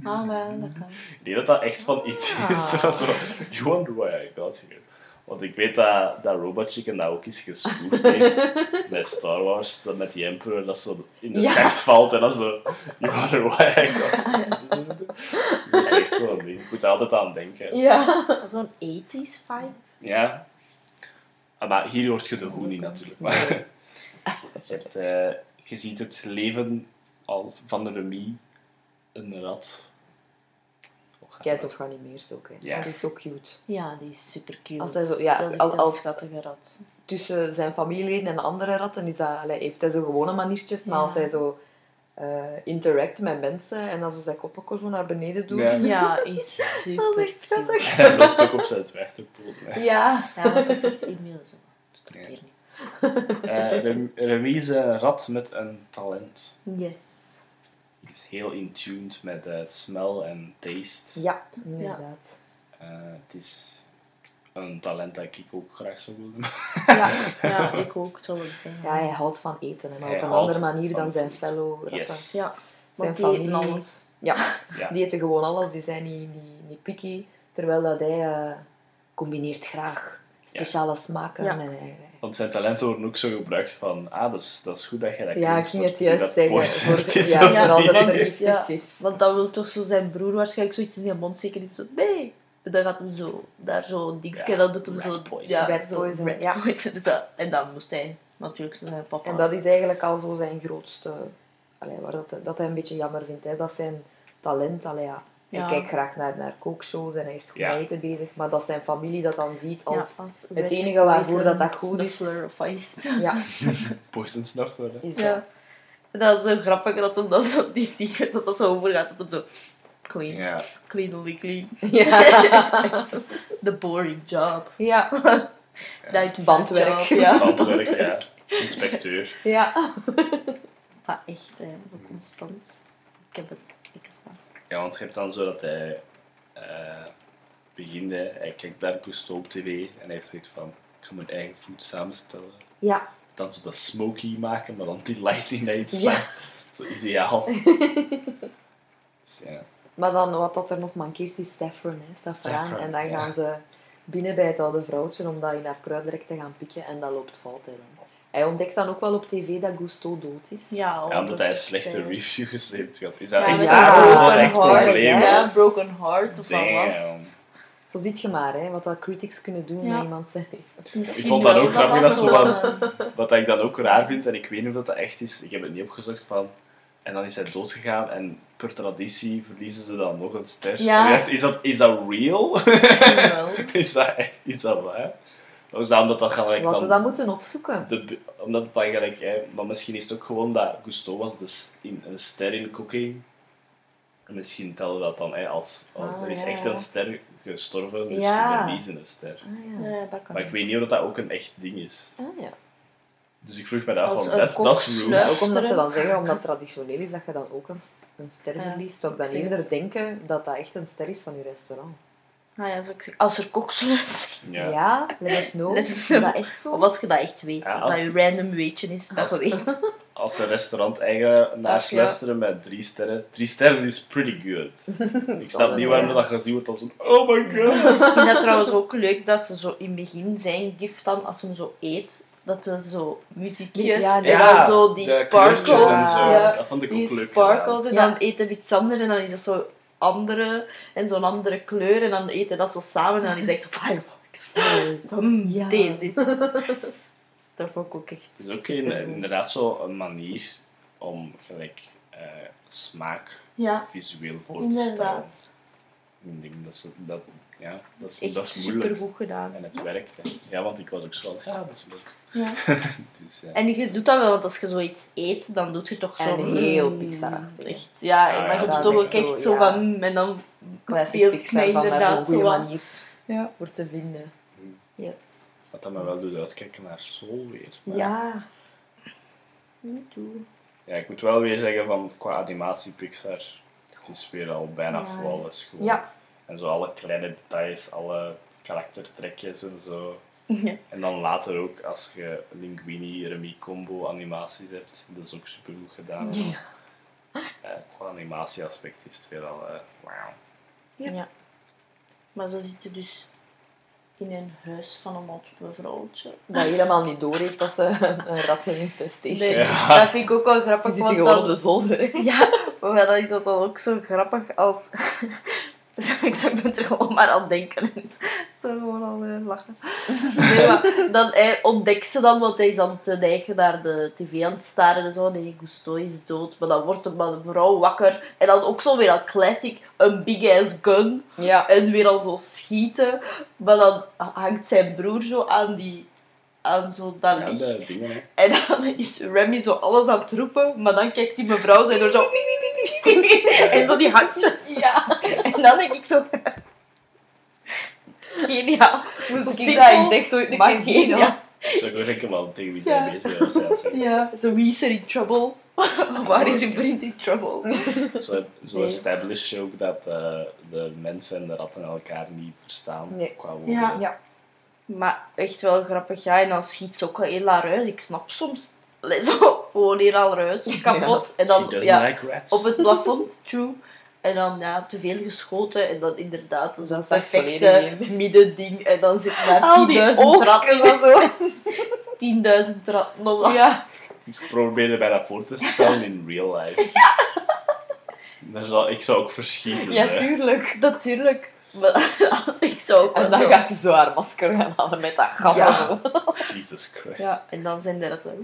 C: Ah, dat, dat kan.
A: Ik denk dat dat echt van iets is.
B: Ah.
A: Zo, you wonder why I got here. Want ik weet dat, dat Robot Chicken dat ook eens gespoefd heeft met Star Wars, dat met die Emperor dat zo in de
B: Ja.
A: schecht valt en dan zo, you wonder why I got here. Dat is echt zo'n ding. Ik moet er altijd aan denken.
B: Ja.
C: Zo'n 80s vibe.
A: Ja. Ah, maar hier hoort je de niet natuurlijk. Maar je, hebt, eh, je ziet het leven als, van de Remy, een rat. Oh,
B: Kijk, of gaat niet meer zo, hè.
A: Ja.
B: Dat is zo cute.
C: Ja, die is super cute.
B: Als hij zo- ja,
C: dat
B: als-
C: een schattige rat.
B: Tussen zijn familieleden en de andere ratten is dat, allee, heeft hij zo gewone maniertjes, maar
C: Ja.
B: als hij zo eh interact met mensen en dan zo zijn koppelko zo naar beneden doet.
A: Ja.
C: Ja, is super
B: Dat is echt
C: cute.
B: schattig.
A: Hij loopt ook op zijn dwergtepoel. hè.
B: Ja.
C: Ja, maar dat is echt Emil zo. Dat
A: Ja.
C: niet.
A: Eh, Rem- Remy is een rat met een talent.
C: Yes.
A: Heel in tuned met eh, smell en taste.
B: Ja, inderdaad.
A: Eh, het is een talent dat ik ook graag zou willen.
B: Ja.
C: Ja, ik ook, zou ik zeggen.
B: ja, hij houdt van eten, maar
A: Hij
B: op een andere manier dan zijn fellow ratten.
A: Yes.
C: Ja,
B: Zijn
C: want die eten
B: familie.
C: alles.
B: Ja,
A: Ja.
B: die eten gewoon alles, die zijn niet, niet, niet picky. Terwijl dat hij eh, combineert graag speciale smaken.
C: Ja.
B: En hij,
A: Want zijn talenten worden ook zo gebruikt van, ah, dat is, dat is goed dat je dat
B: ja, ik ging het juist
A: dat
B: zeggen. Voor,
A: is
B: ja, dat vergiftigd
C: ja.
B: is.
C: Want dan wil toch zo zijn broer waarschijnlijk zoiets in zijn mond. Die is zo, nee. En dan gaat hem zo, daar zo een dingetje,
A: Ja,
C: dan doet hem zo...
A: poison.
C: Ja, zo
B: poison.
C: rat
B: Ja.
C: poison. Dus dat- en dan moest hij natuurlijk zijn papa...
B: En dat is eigenlijk al zo zijn grootste... Allee, waar dat, dat hij een beetje jammer vindt. Hè. Dat is zijn talent. Allee, ja. Hij
C: Ja.
B: kijkt graag naar, naar kookshows en hij is goed
A: Ja.
B: eten bezig. Maar dat zijn familie dat dan ziet
C: Ja,
B: als... het enige waarvoor dat dat goed is-
C: of iced.
B: Ja,
A: Poison snuffler, hè.
B: is dat.
C: Dat is zo grappig dat hem dan zo die ziet dat dat zo overgaat. Dat hem zo... Clean,
A: Ja.
C: clean, only clean.
B: Ja.
C: The boring job.
B: ja.
C: To
B: Bandwerk.
C: job, Ja.
A: Handwerk, ja. Inspecteur.
B: Ja.
C: Maar echt, hè, zo constant. Ik heb het extra.
A: Ja, want je hebt dan zo dat hij eh begint, hè. hij kijkt daar Cousteau op tv en hij heeft zoiets van, ik ga mijn eigen food samenstellen.
B: Ja.
A: Dan zo dat smoky maken, maar dan die lightning iets
B: Ja.
A: Zo ideaal. dus ja.
B: Maar dan, wat dat er nog mankeert, is saffron. Hè. Saffraan.
A: Saffron,
B: en dan
A: ja.
B: gaan ze binnen bij het oude vrouwtje om dat in haar kruidrek te gaan pikken. En dat loopt fout. Hè, dan. Hij ontdekt dan ook wel op tv dat Gusto dood is.
C: Ja,
A: ja, omdat hij een slechte reviews heeft gehad. Is dat
C: Ja,
A: echt
B: Ja,
C: een broken
A: echt
C: heart.
A: probleem?
C: Ja, broken heart of wat
A: Damn.
C: was het?
B: Zo ziet je maar, hè, wat dat critics kunnen doen
C: Ja.
B: met iemand zijn leven.
C: Misschien
A: Ik vond dat ook grappig dat
C: wel- een-
A: Wat ik dan ook raar vind, en ik weet niet of dat, dat echt is, ik heb het niet opgezocht van. En dan is hij doodgegaan en per traditie verliezen ze dan nog een ster.
C: Ja.
A: Dacht, is, dat, is dat real? Is, dat, is dat waar? Of zou dat dan gelijk
B: Wat we
A: dan...
B: dat moeten opzoeken.
A: De, omdat het dan gelijk... Hè, maar misschien is het ook gewoon dat Gusto was de, in, een ster in cooking. En misschien tellen we dat dan hè, als... oh,
B: Ah,
A: er is
B: ja,
A: echt
B: ja.
A: een ster gestorven, dus
B: Ja.
A: verliezen een ster.
B: Ah, ja.
C: Ja, dat kan
A: Maar ik weet niet of dat ook een echt ding is.
B: Ah, ja.
A: Dus ik vroeg me af van,
C: een
A: dat is rude.
B: Ook omdat ze dan zeggen, omdat het traditioneel is dat je dan ook een, ster
C: Ja,
B: verliest, zou ik dan eerder denken dat dat echt een ster is van je restaurant.
C: Nou ja, zou ik zeggen, als er koks luisteren.
A: Ja.
B: Ja, let us know.
C: Let us
B: Is
C: know.
B: dat echt zo?
C: Of als je dat echt weet.
A: Ja,
C: als dat je random weetje is, dat je weet.
A: Als een restaurant-eigenaars
C: ja.
A: luisteren met drie sterren. Drie sterren is pretty good. ik snap niet waarom dat gezien wordt als een oh my god.
C: Ik vind dat trouwens ook leuk dat ze zo in het begin zijn gift dan, als ze hem zo eet, dat er zo muziekjes
B: Ja,
C: en
B: ja,
C: dan zo die sparkles.
A: kleurtjes en zo.
C: Ja,
A: Dat vond ik
C: die sparkles en
B: Ja.
C: dan eet hij iets anders en dan is dat zo andere en zo'n andere kleur en dan eten dat zo samen en dan is het echt zo fireworks. Mm,
B: Ja.
C: Deze is het. Dat vond ik ook echt
A: Het is ook een, inderdaad zo een manier om gelijk eh, smaak
C: Ja,
A: visueel voor te stellen.
C: inderdaad.
A: Ik denk dat, ze, dat, ja, dat, is,
C: Echt
A: dat is moeilijk.
C: supergoed gedaan.
A: En het werkt. hè. Ja, want ik was ook zo ja, dat is leuk.
C: Ja.
A: dus, ja.
C: En je doet dat wel, want als je zoiets eet, dan doe je toch zo...
B: En heel
C: mm,
B: Pixar-achtig.
C: Echt, ja.
A: Ah,
C: maar
A: ja,
C: je
B: dat
C: doet toch ook
B: echt zo,
C: zo
B: ja.
C: van... En dan
B: Classic
C: beeld
B: Pixar
C: mij
B: van daar zo'n
C: inderdaad
B: goede
C: zo wat-
B: manier
C: Ja.
B: voor te vinden. Yes.
A: Wat dat me wel doet uitkijken naar Soul weer. Maar
B: Ja.
A: Ja, ik moet wel weer zeggen van qua animatie Pixar, het is weer al bijna
C: Ja.
A: flawless gewoon.
B: Ja.
A: En zo alle kleine details, alle karaktertrekjes en zo.
C: Ja.
A: En dan later ook als je Linguini Remy combo animaties hebt, dat is ook super goed gedaan.
B: Ja.
A: Eh, qua animatieaspect is het weer al eh wauw.
B: Ja.
C: Ja. Maar ze zitten dus in een huis van een mot vrouwtje.
B: Dat helemaal niet door heeft dat ze een ratteninfestation
C: Nee,
B: heeft.
A: Ja.
C: Dat vind ik ook wel
B: Die
C: grappig,
B: zitten
C: want
B: gewoon
C: dan...
B: op de zolder. hè.
C: Ja, maar dan is dat dan ook zo grappig als... Dus ik me er gewoon maar aan denken. En zo gewoon al eh, lachen. Nee, maar dan hij ontdekt ze dan, want hij is aan het eigen naar de tv aan het staren en zo. Nee, Gusto is dood. Maar dan wordt de man- vrouw wakker. En dan ook zo weer al classic, een big ass gun.
B: Ja.
C: En weer al zo schieten. Maar dan hangt zijn broer zo aan die... Aan zo dat
A: Ja,
C: licht. En dan is Remy zo alles aan het roepen, maar dan kijkt die mevrouw zo door zo... En zo die handjes. Ja. En dan denk ik zo... Geniaal. Hoe
B: Moest ik dat ooit
C: maar geniaal.
A: ik ook denken wel tegen wie bezig was. Ja,
C: zo wie is er in trouble? Waar is uw vriend in trouble?
A: Zo, zo
C: Nee.
A: establish je ook dat eh, de mensen en de ratten elkaar niet verstaan
B: Nee.
A: qua woorden.
C: Ja.
B: Ja.
C: Maar echt wel grappig, ja. En dan schiet ze ook wel heel haar huis. Ik snap soms... Zo, gewoon heel haar huis kapot. En dan, ja,
A: like rats.
C: op het plafond, true. En dan ja, te veel geschoten en dan inderdaad zo'n
B: Dat zakt
C: perfecte middending. En dan zit daar 10.000
B: Al die
C: trappen.
B: oogstjes en zo.
C: 10.000 trappen op.
B: Ja.
A: Ik probeerde mij dat voor te stellen in real life. Daar zou, ik zou ook verschieten.
B: Ja,
A: hè.
B: tuurlijk.
C: Natuurlijk. Maar als ik ook
B: En dan
C: zo-
B: gaat ze zo haar masker gaan halen met dat gas
C: Ja.
B: en zo.
A: Jesus Christ.
C: Ja, en dan zijn er dat de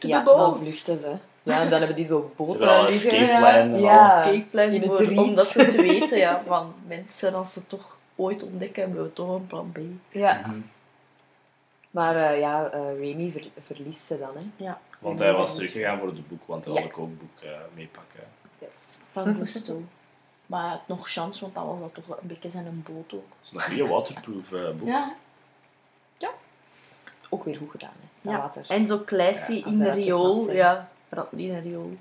B: Ja, dan vluchten ze. Ja, en dan hebben die zo
A: Ze
B: boten
A: hebben al een
B: liggen.
A: escape
C: ja.
A: plan en
B: Ja.
A: al.
C: escape plan
B: in het
C: voor, omdat ze te weten ja, van mensen als ze toch ooit ontdekken hebben we toch een plan B.
B: Ja.
A: Mhm.
B: Maar eh, ja, eh Remy ver- verliest ze dan, hè.
C: Ja,
A: Want hij was teruggegaan voor het boek, want hij
B: Ja.
A: had ik ook het boek eh, meepakken.
B: Yes.
C: van Gusto. Maar nog chance, want dat was dat toch een beetje zijn een boot ook.
A: Het is een goede waterproof eh, boek.
C: Ja,
B: Ook weer goed gedaan, hè. Dat
C: Ja.
B: water.
C: en zo classy
B: Ja,
C: in de
B: de
C: riool.
B: zijn.
C: Ja, rat niet in een riool.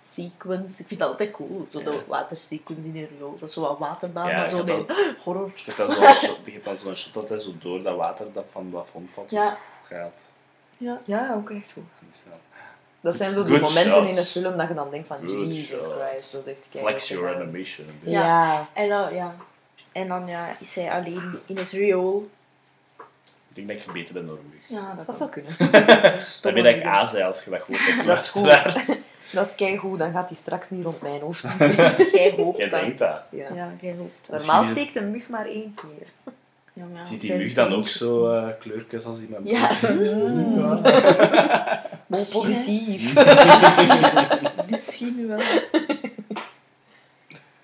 C: Sequence, ik vind dat altijd cool, zo de watersequence in een riool. Dat is zo wat waterbaan,
A: Ja,
C: maar
A: ik
C: zo
A: heb
C: nee,
A: dat-
C: horror.
A: Je hebt dan zo'n shot, dat hij zo door dat water dat van het plafond valt
C: Ja.
A: gaat.
B: Ja, ook echt goed.
A: Ja.
B: Dat zijn zo die
A: Good
B: momenten
A: shots.
B: in een film dat je dan denkt van,
A: Good
B: Jesus. Christ, dat is echt keihard
A: Flex your animation.
C: Ja.
B: Ja.
C: En dan, ja. En dan ja, is hij alleen in het riool.
A: Ik denk dat je beter bent dan een mug.
C: Ja, dat,
B: Dat zou kunnen.
A: Dan ben ik A zei als je dat hebt
B: Dat is goed. Dat is keigoed, dan gaat hij straks niet rond mijn hoofd. Jij hoopt
A: Jij
B: dat.
A: denkt dat.
B: Ja.
C: Ja, jij hoopt.
B: Normaal steekt een mug maar één keer.
A: Ziet die mug dan ook zo eh kleurtjes als die met
C: Ja.
B: Mm.
A: Ja.
B: Mooi positief.
C: Misschien wel.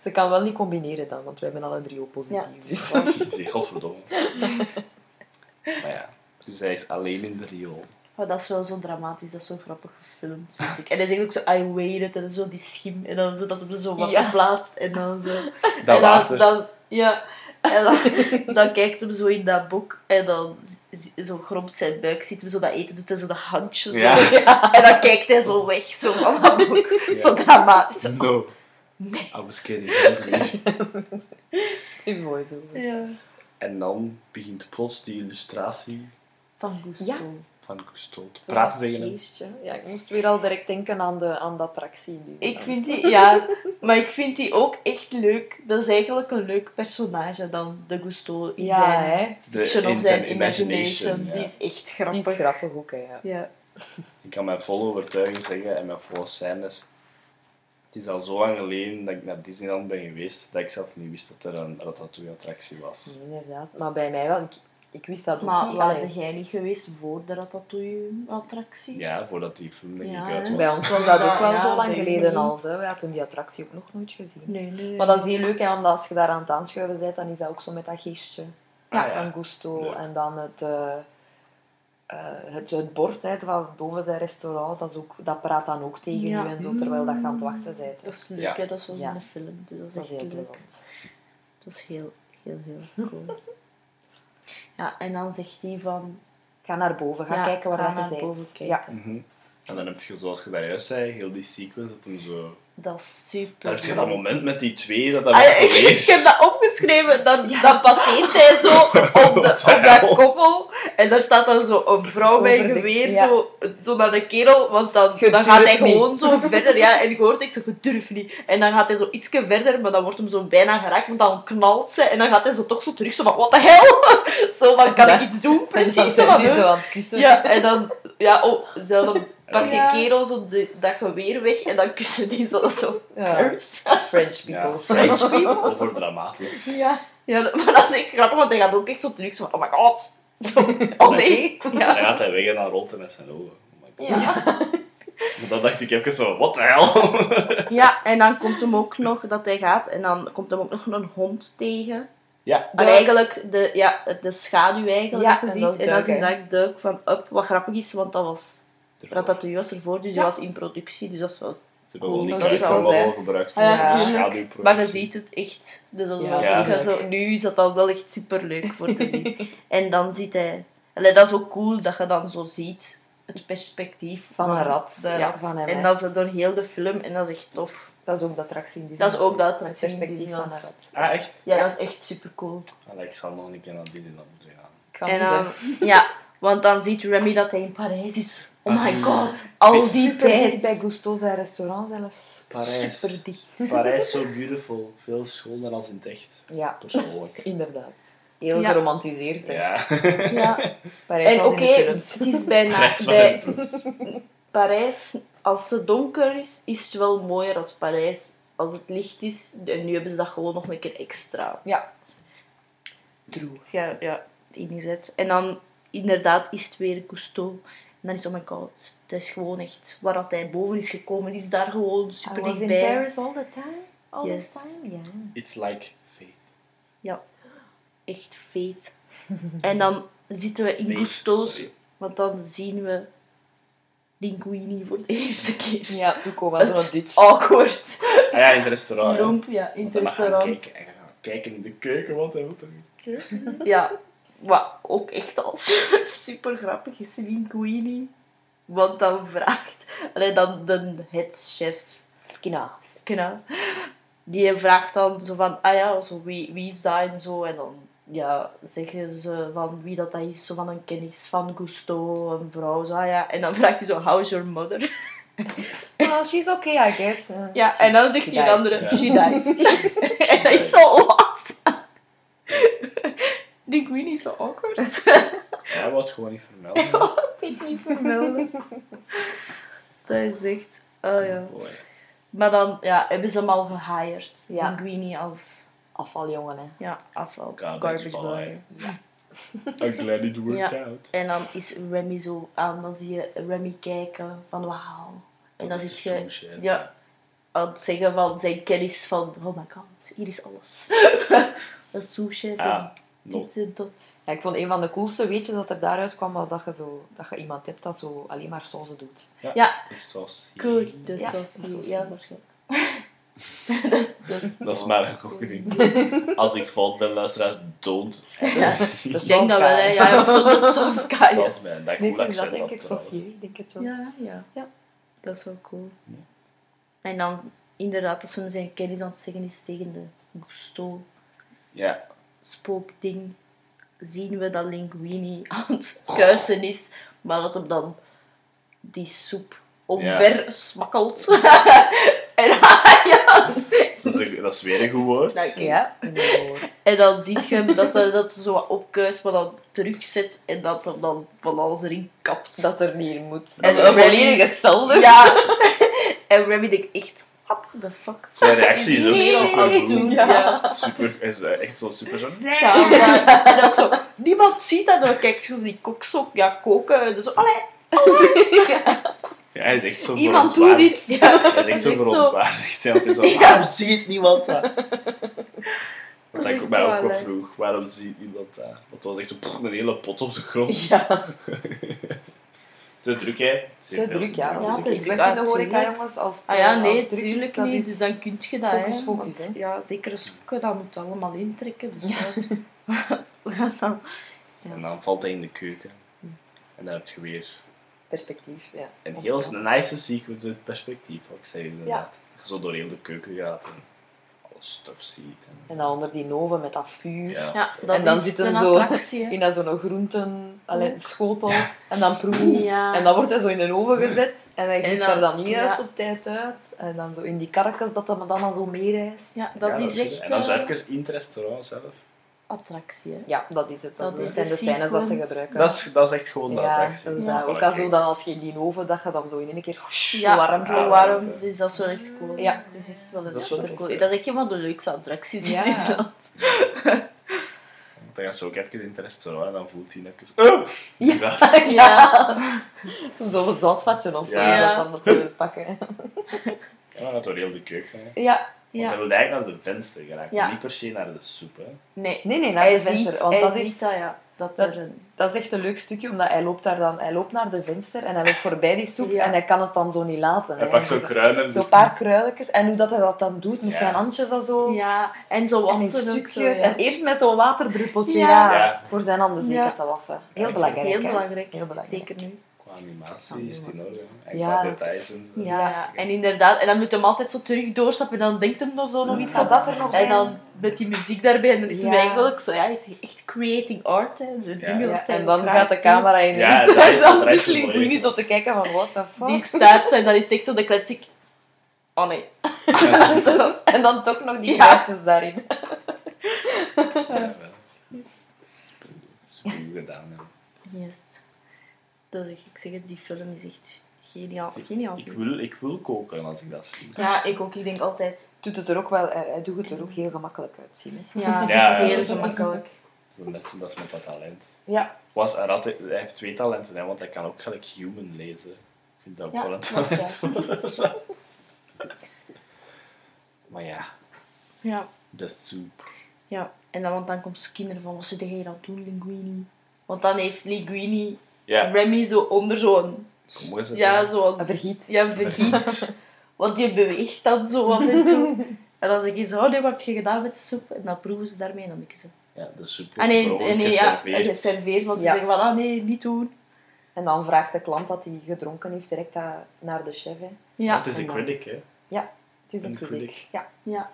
B: Ze kan wel niet combineren dan, want we hebben alle drie ook positief.
C: Ja.
B: Dus.
A: Godverdomme. Maar ja, dus hij is alleen in de riool.
C: Maar dat is wel zo dramatisch, dat is zo grappig gefilmd, vind ik. En hij zegt ook zo, I waited, en zo die schim, en dan zo dat hem zo wat
B: Ja.
C: verplaatst, en dan zo...
A: Dat
C: en dan,
A: water.
C: Dan, ja, en dan, dan kijkt hem zo in dat boek, en dan zo gromt zijn buik, ziet hem zo dat eten, doet hij zo de handjes zo.
A: Ja.
C: En dan kijkt hij zo weg, zo van dat boek.
A: Ja.
C: Zo dramatisch. Zo.
A: No. I was hungry.
B: Die mooi zo.
C: Ja.
A: En dan begint plots die illustratie
C: Van Gusto.
B: Ja.
A: Van Cousteau te praten tegen hem.
B: geestje. Ja, ik moest weer al direct denken aan de, aan de attractie. die
C: Ik vind die, ja, maar ik vind die ook echt leuk. Dat is eigenlijk een leuk personage dan, de Gusto in
B: Ja,
C: zijn
B: hè.
A: De- in
C: of
A: zijn
C: zijn imagination.
A: ja.
C: Die is echt
B: Die
C: grappig.
B: is grappig ook, hè. Ja.
C: Ja.
A: Ik kan met volle overtuiging zeggen en met volle scènes. Het is al zo lang geleden dat ik naar Disneyland ben geweest dat ik zelf niet wist dat er een Ratatouille-attractie was.
B: Nee, inderdaad. Maar bij mij wel. Ik, ik wist dat ook
C: Maar
B: niet.
C: waren
B: Allee,
C: jij niet geweest voor de Ratatouille-attractie?
A: Ja, voordat die film denk ik
C: Ja,
A: uit
C: hè.
A: was.
B: Bij ons was dat ook wel
C: Ja,
B: zo lang geleden al. Zo. We hadden die attractie ook nog nooit gezien.
C: Nee, nee.
B: Maar dat is heel leuk, hè, omdat als je daar aan het aanschuiven bent, dan is dat ook zo met dat geestje
A: Ah, ja.
B: van Gusto.
A: Leuk.
B: En dan het, eh, eh, het, het bord hè, van boven zijn restaurant, dat, is ook, dat praat dan ook tegen
C: Ja.
B: u en zo, terwijl dat je aan het wachten bent.
C: Dat is leuk,
A: Ja.
C: hè. Dat is zoals
B: Ja.
C: in de film. Dus dat is
B: Dat is
C: echt
B: heel
C: leuk. Dat is heel, heel, heel cool. Ja, en dan zegt hij van...
B: Ga naar boven, ga
C: Ja,
B: kijken waar
C: ga
B: dat je
C: naar
B: bent.
C: boven kijken.
B: Ja.
A: Mhm. En dan heb je, zoals je daar juist zei, heel die sequence dat hem zo...
C: Dat is super.
A: Dan heb je dat moment met die twee, dat dat
C: Ah, ik, ik heb dat opgeschreven. Dan, dan passeert hij zo op, de, dat koppel. En daar staat dan zo een vrouw met
B: Over
C: een
B: de-
C: geweer
B: ja.
C: zo, zo naar de kerel. Want dan,
B: Je
C: dan gaat hij
B: niet.
C: gewoon zo verder. Ja, en je hoort zo, je durft niet. En dan gaat hij zo ietsje verder, maar dan wordt hem zo bijna geraakt. Maar dan knalt ze. En dan gaat hij zo toch zo terug. Zo van, wat de hel? Zo van, kan
B: Ja.
C: ik iets doen?
B: En dan
C: Precies. Zo van,
B: zo aan het kussen.
C: Ja, en dan, ja, oh, dan die
B: Ja.
C: kerel zo de, dat geweer weg en dan kussen die zo, zo
B: Ja.
C: curse.
B: French
A: Ja,
B: people.
A: French people. Over dramatisch.
C: Ja. ja, maar dat is echt grappig, want hij gaat ook echt zo terug, zo van, oh my god. Zo, oh nee.
A: Dan
C: Ja.
A: gaat hij weg en dan rolt hij met zijn ogen. Oh my god.
C: Ja.
A: Maar dan dacht ik even zo, wat de hel?
C: ja, en dan komt hem ook nog dat hij gaat en dan komt hem ook nog een hond tegen.
A: Ja.
C: Maar eigenlijk de, ja, de schaduw eigenlijk
B: Ja,
C: dat je
B: en
C: ziet. En dan
B: Duik,
C: zie je Duik van Up, wat grappig is, want dat was Ratatouille was ervoor, dus die
B: Ja.
C: was in productie, dus dat is wel
A: Ze hebben wel die
B: dat
A: clips allemaal gebruikt voor
B: ja,
A: de.
C: Maar je ziet het echt. Dus dat
B: Ja,
C: zo, nu is dat al wel echt super leuk voor te zien. en dan ziet hij. Allee, dat is ook cool dat je dan zo ziet het perspectief
B: Van een rat.
C: de
B: Ja,
C: rat.
B: van hem,
C: en dat is door heel de film en dat is echt tof.
B: Dat is ook de attractie in die
C: Dat is ook de
B: Het
C: attractie in
B: perspectief van een rat.
A: Ah, echt?
C: Ja, dat is echt super cool.
A: Allee, ik zal nog een keer naar Disneyland moeten gaan.
B: Ik ga
C: En dan, ja, want dan ziet Remy dat hij in Parijs is. Oh my
A: Ah.
C: god, al die tijd.
B: bij Gusto zijn restaurant zelfs.
A: Parijs.
C: Super dicht.
A: Parijs so beautiful. Veel schoner als in het echt.
B: Ja,
A: Persoonlijk.
B: inderdaad. Heel
C: Ja.
B: geromantiseerd. hè.
A: Ja.
C: Ja.
B: Parijs
C: En oké,
B: in de films.
C: het is bijna
A: Parijs
C: bij. Parijs, als het donker is, is het wel mooier als Parijs als het licht is. En nu hebben ze dat gewoon nog een keer extra.
B: Ja. True.
C: Ja, ja, ingezet. En dan inderdaad is het weer Cousteau. En dan is het, oh my god, het is gewoon echt waar dat hij boven is gekomen, is daar gewoon super
B: I was in
C: dichtbij.
B: Paris all the time. All
C: Yes.
B: the time, ja.
A: It's like faith.
C: Ja, echt faith. en dan zitten we in
A: sorry.
C: want dan zien we Linguini voor de eerste keer.
B: Ja, toen kwam wel
C: Het
B: zo'n Dutch.
C: awkward.
A: Ah ja, in het restaurant.
C: ja, in het restaurant.
A: Kijken, en gaan kijken in de keuken, want hij moet er kijken.
C: Ja, wat ook echt al super grappig is, Linguini. Want dan vraagt, allee, dan de headchef,
B: Skina.
C: Skina, die vraagt dan zo van, ah ja, zo, wie, wie is dat en zo. En dan ja, zeggen ze van wie dat, dat is, zo van een kennis van Gusto, een vrouw, zo, ah ja. En dan vraagt hij zo, how's your mother?
B: Well, she's okay, I guess. Uh,
C: Ja, en dan zegt die
B: died.
C: andere, she died. en dat is zo wat. Linguini is zo awkward.
A: Hij wordt gewoon niet vermelden.
C: ik niet vermelden. Dat is echt... Oh ja.
A: Boy.
C: Maar dan ja, hebben ze hem al gehired.
B: Ja.
C: Linguini als
B: Afvaljongen, hè.
C: ja, afval.
A: Garbage boy. I'm glad it worked
C: Ja.
A: out.
C: En dan is Remy zo aan. Dan zie je Remy kijken van wauw. En dan zit je ja, aan het zeggen van zijn kennis van oh my god, hier is alles. Een sushi
A: Ja.
C: Dit en dat.
B: Ja, ik vond een van de coolste weetjes dat er daaruit kwam, was dat je, zo, dat je iemand hebt dat zo alleen maar sauzen doet.
C: Ja,
A: Dus zoals
C: cool. Dus
B: Ja,
C: dat
B: dat zo
C: ja, waarschijnlijk. dat, dat is,
A: Dat is maar een goede Als ik fout ben, luisteraars, don't.
C: Ja,
B: De
C: ik denk dat wel, hè. Ja, dat is de sauce
A: Dat is mijn dat cool
B: dat denk ik saucier, ik denk het wel.
C: Ja, ja.
B: Ja.
C: Dat is wel cool.
A: Ja.
C: En dan inderdaad, als ze zijn kennis aan het zeggen is tegen de Gusto
A: Ja,
C: spookding, zien we dat Linguini aan het kuisen is, maar dat hem dan die soep omver smakkelt. en, ja,
A: dat is, een- dat is weer een goed woord.
C: Dank je.
B: Ja, inderdaad.
C: en dan ziet je hem dat hij dat zo wat opkuist, maar dan terugzet en dat er dan van alles erin kapt.
B: Dat er niet in moet.
C: En
B: En een volledige.
C: Ja. en Remy denkt echt, what the fuck?
A: Zijn reactie is ook
C: Nee,
A: super
C: nee.
B: Ja.
A: Super, is eh, echt zo super zo.
C: Ja, maar, en ook zo, niemand ziet dat. Dan kijkt je die kok zo, ja, koken. En dan zo, allee.
A: Ja, hij is echt zo
B: Iemand doet
A: verontwaardigd.
B: iets.
C: Ja.
A: Hij is echt zo verontwaardigd. Ja, zo,
C: Ja.
A: waarom ziet niemand dat? Dat ik mij ook wel vroeg. Waarom ziet niemand dat? Want het was echt een hele pot op de grond.
B: Ja,
A: Te druk, hè?
B: te druk, ja.
C: Ja,
B: Dat is
C: te
B: druk. Ik
C: druk,
B: werk in de
C: ah,
B: horeca,
C: tuurlijk.
B: jongens. Als
C: Ah ja,
B: eh,
C: nee,
B: als is,
C: niet.
B: is-
C: Dus dan kun je dat,
B: focus,
C: hè.
B: focus,
C: Want,
B: hè.
C: Ja, zeker een zoeken, dat moet allemaal intrekken. Dus ja. we gaan dan...
A: En dan valt hij in de keuken. En dan heb je weer
B: Perspectief, ja.
A: een heel nice sequence uit perspectief, wat ik zei inderdaad. Dat je zo door heel de keuken gaat en stuff ziet. En,
B: En dan onder die oven met dat vuur.
A: ja.
C: Ja, dat
B: En dan
C: is
B: zit
C: een
B: hem zo
C: attractie.
B: In dat zo'n groenten, alleen schotel. En dan proef
C: Ja.
B: En dan wordt hij zo in de oven gezet. En hij
C: En
B: giet
C: dan-
B: er dan niet juist
C: ja.
B: op tijd uit. En dan zo in die karkens dat dat dan al zo meereist.
C: Ja, dat
A: Ja,
C: is echt
A: En dan zo
C: eh,
A: even in het restaurant zelf.
C: Attractie, hè.
B: Ja, dat is het. Dat,
C: Dat is
B: zijn
C: de
B: de scènes dat ze gebruiken.
A: Dat is, dat is echt gewoon de
B: ja,
A: attractie.
C: Ja.
B: ook al zo dan als je in die oven, dat je dan zo in één keer
C: Ja,
B: warm
C: zo
A: Ja,
C: warm.
A: dat is,
C: Dus dat is wel echt cool.
B: Ja.
C: Dat is echt wel een
A: Dat
C: super cool. Dat is echt een van de leukste attracties
B: Ja.
C: in Island.
A: Want dan gaat ze ook even in het restaurant en dan voelt hij even... Oh!
B: Ja.
A: Ja.
B: Zo'n zoutvatje of zo. Dat dan te pakken.
A: Ja, dan gaat door heel de keuken.
B: Ja.
A: Want hij
C: Ja.
A: wil eigenlijk naar de venster geraken,
C: Ja.
A: niet per se naar de soep. Hè.
C: Nee.
B: Nee, nee, naar
C: Hij
B: de venster.
C: ziet,
B: Want
C: hij
B: dat
C: ziet
B: is,
C: dat, ja. Dat,
B: dat-
C: er een...
B: dat is echt een leuk stukje, omdat hij loopt daar dan... Hij loopt naar de venster en hij loopt voorbij die soep
C: Ja.
B: en hij kan het dan zo niet laten.
A: Hij pakt zo'n kruin en...
B: Zo'n paar kruidjes. En hoe dat hij dat dan doet, met
A: Ja.
B: zijn handjes dat zo...
C: Ja, en zo
B: En in
C: wassen ook
B: stukjes.
C: zo, ja.
B: En eerst met zo'n waterdruppeltje,
C: Ja.
B: ja.
A: Ja.
B: Voor zijn handen zeker
C: Ja.
B: te wassen. Heel
A: Ja,
B: belangrijk,
C: Heel
B: hè.
C: belangrijk.
B: Heel belangrijk.
C: Zeker nu.
A: Animatie is die nog, ja. En
B: Ja.
A: qua details en zo.
C: Ja, ja, en inderdaad. En dan moet hem altijd zo terug doorstappen en dan denkt hem nog zo nog iets op.
B: dat er nog
C: En
B: zijn?
C: dan met die muziek daarbij, en dan is
B: Ja.
C: hij eigenlijk zo, ja, is hij echt creating art, hè.
B: En dan gaat de camera in.
A: Ja,
B: en
A: dat-
B: dan
A: is
B: zit
A: zo
B: Linguini zo te kijken van, what the fuck?
C: Die staat zo en dan is het echt zo de classic... Oh nee.
B: Zo, en dan toch nog die
C: Ja.
B: gaatjes daarin.
A: Ja, wel. Super goed gedaan.
C: Yes. Dat is, echt- ik zeg het, die film is echt geniaal. geniaal.
A: Ik wil, ik wil koken als ik dat zie.
C: Ja, ik ook. Ik denk altijd...
B: Doet het er ook wel, hij, hij doet het er ook heel gemakkelijk uitzien. Hè?
C: Ja,
A: Ja,
C: heel
A: dat is-
C: gemakkelijk.
A: Dat is net zo dat is met dat talent.
C: Ja,
A: Was, hij, had, hij heeft twee talenten, hè, want hij kan ook gelijk human lezen. Ik vind dat ook
C: ja,
A: wel een talent. Maar ja,
C: Ja,
A: de soep.
C: ja. En dan, want dan komt Skinner van, wat zit jij dan doen, Linguini? Want dan heeft Linguini
A: Ja,
C: Remy zo onder zo'n...
A: eens.
C: Ja, zo'n...
B: Een vergiet.
C: Ja, vergiet. Want die beweegt dan zo af en toe. En dan zeg je zo, oh nee, wat heb je gedaan met de soep? En dan proeven ze daarmee en dan denken ze...
A: Ja, de soep
C: Ah nee,
A: wordt
C: nee, ja,
A: geserveerd.
C: Want ze
B: Ja.
C: zeggen van, ah nee, niet doen.
B: En dan vraagt de klant dat hij gedronken heeft direct na- naar de chef. Hè.
C: Ja.
A: Het is een
B: En
A: critic, hè.
B: Het is een, critic. Ja.
C: Ja.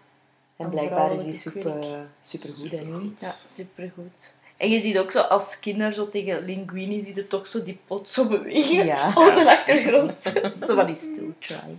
B: En blijkbaar is die soep
C: critic.
B: eh, supergoed. hè, nu.
C: Ja, supergoed. En je ziet ook zo als Skinner zo tegen Linguini, zie je toch zo die pot zo bewegen
B: Ja.
C: op de achtergrond. zo van die still try.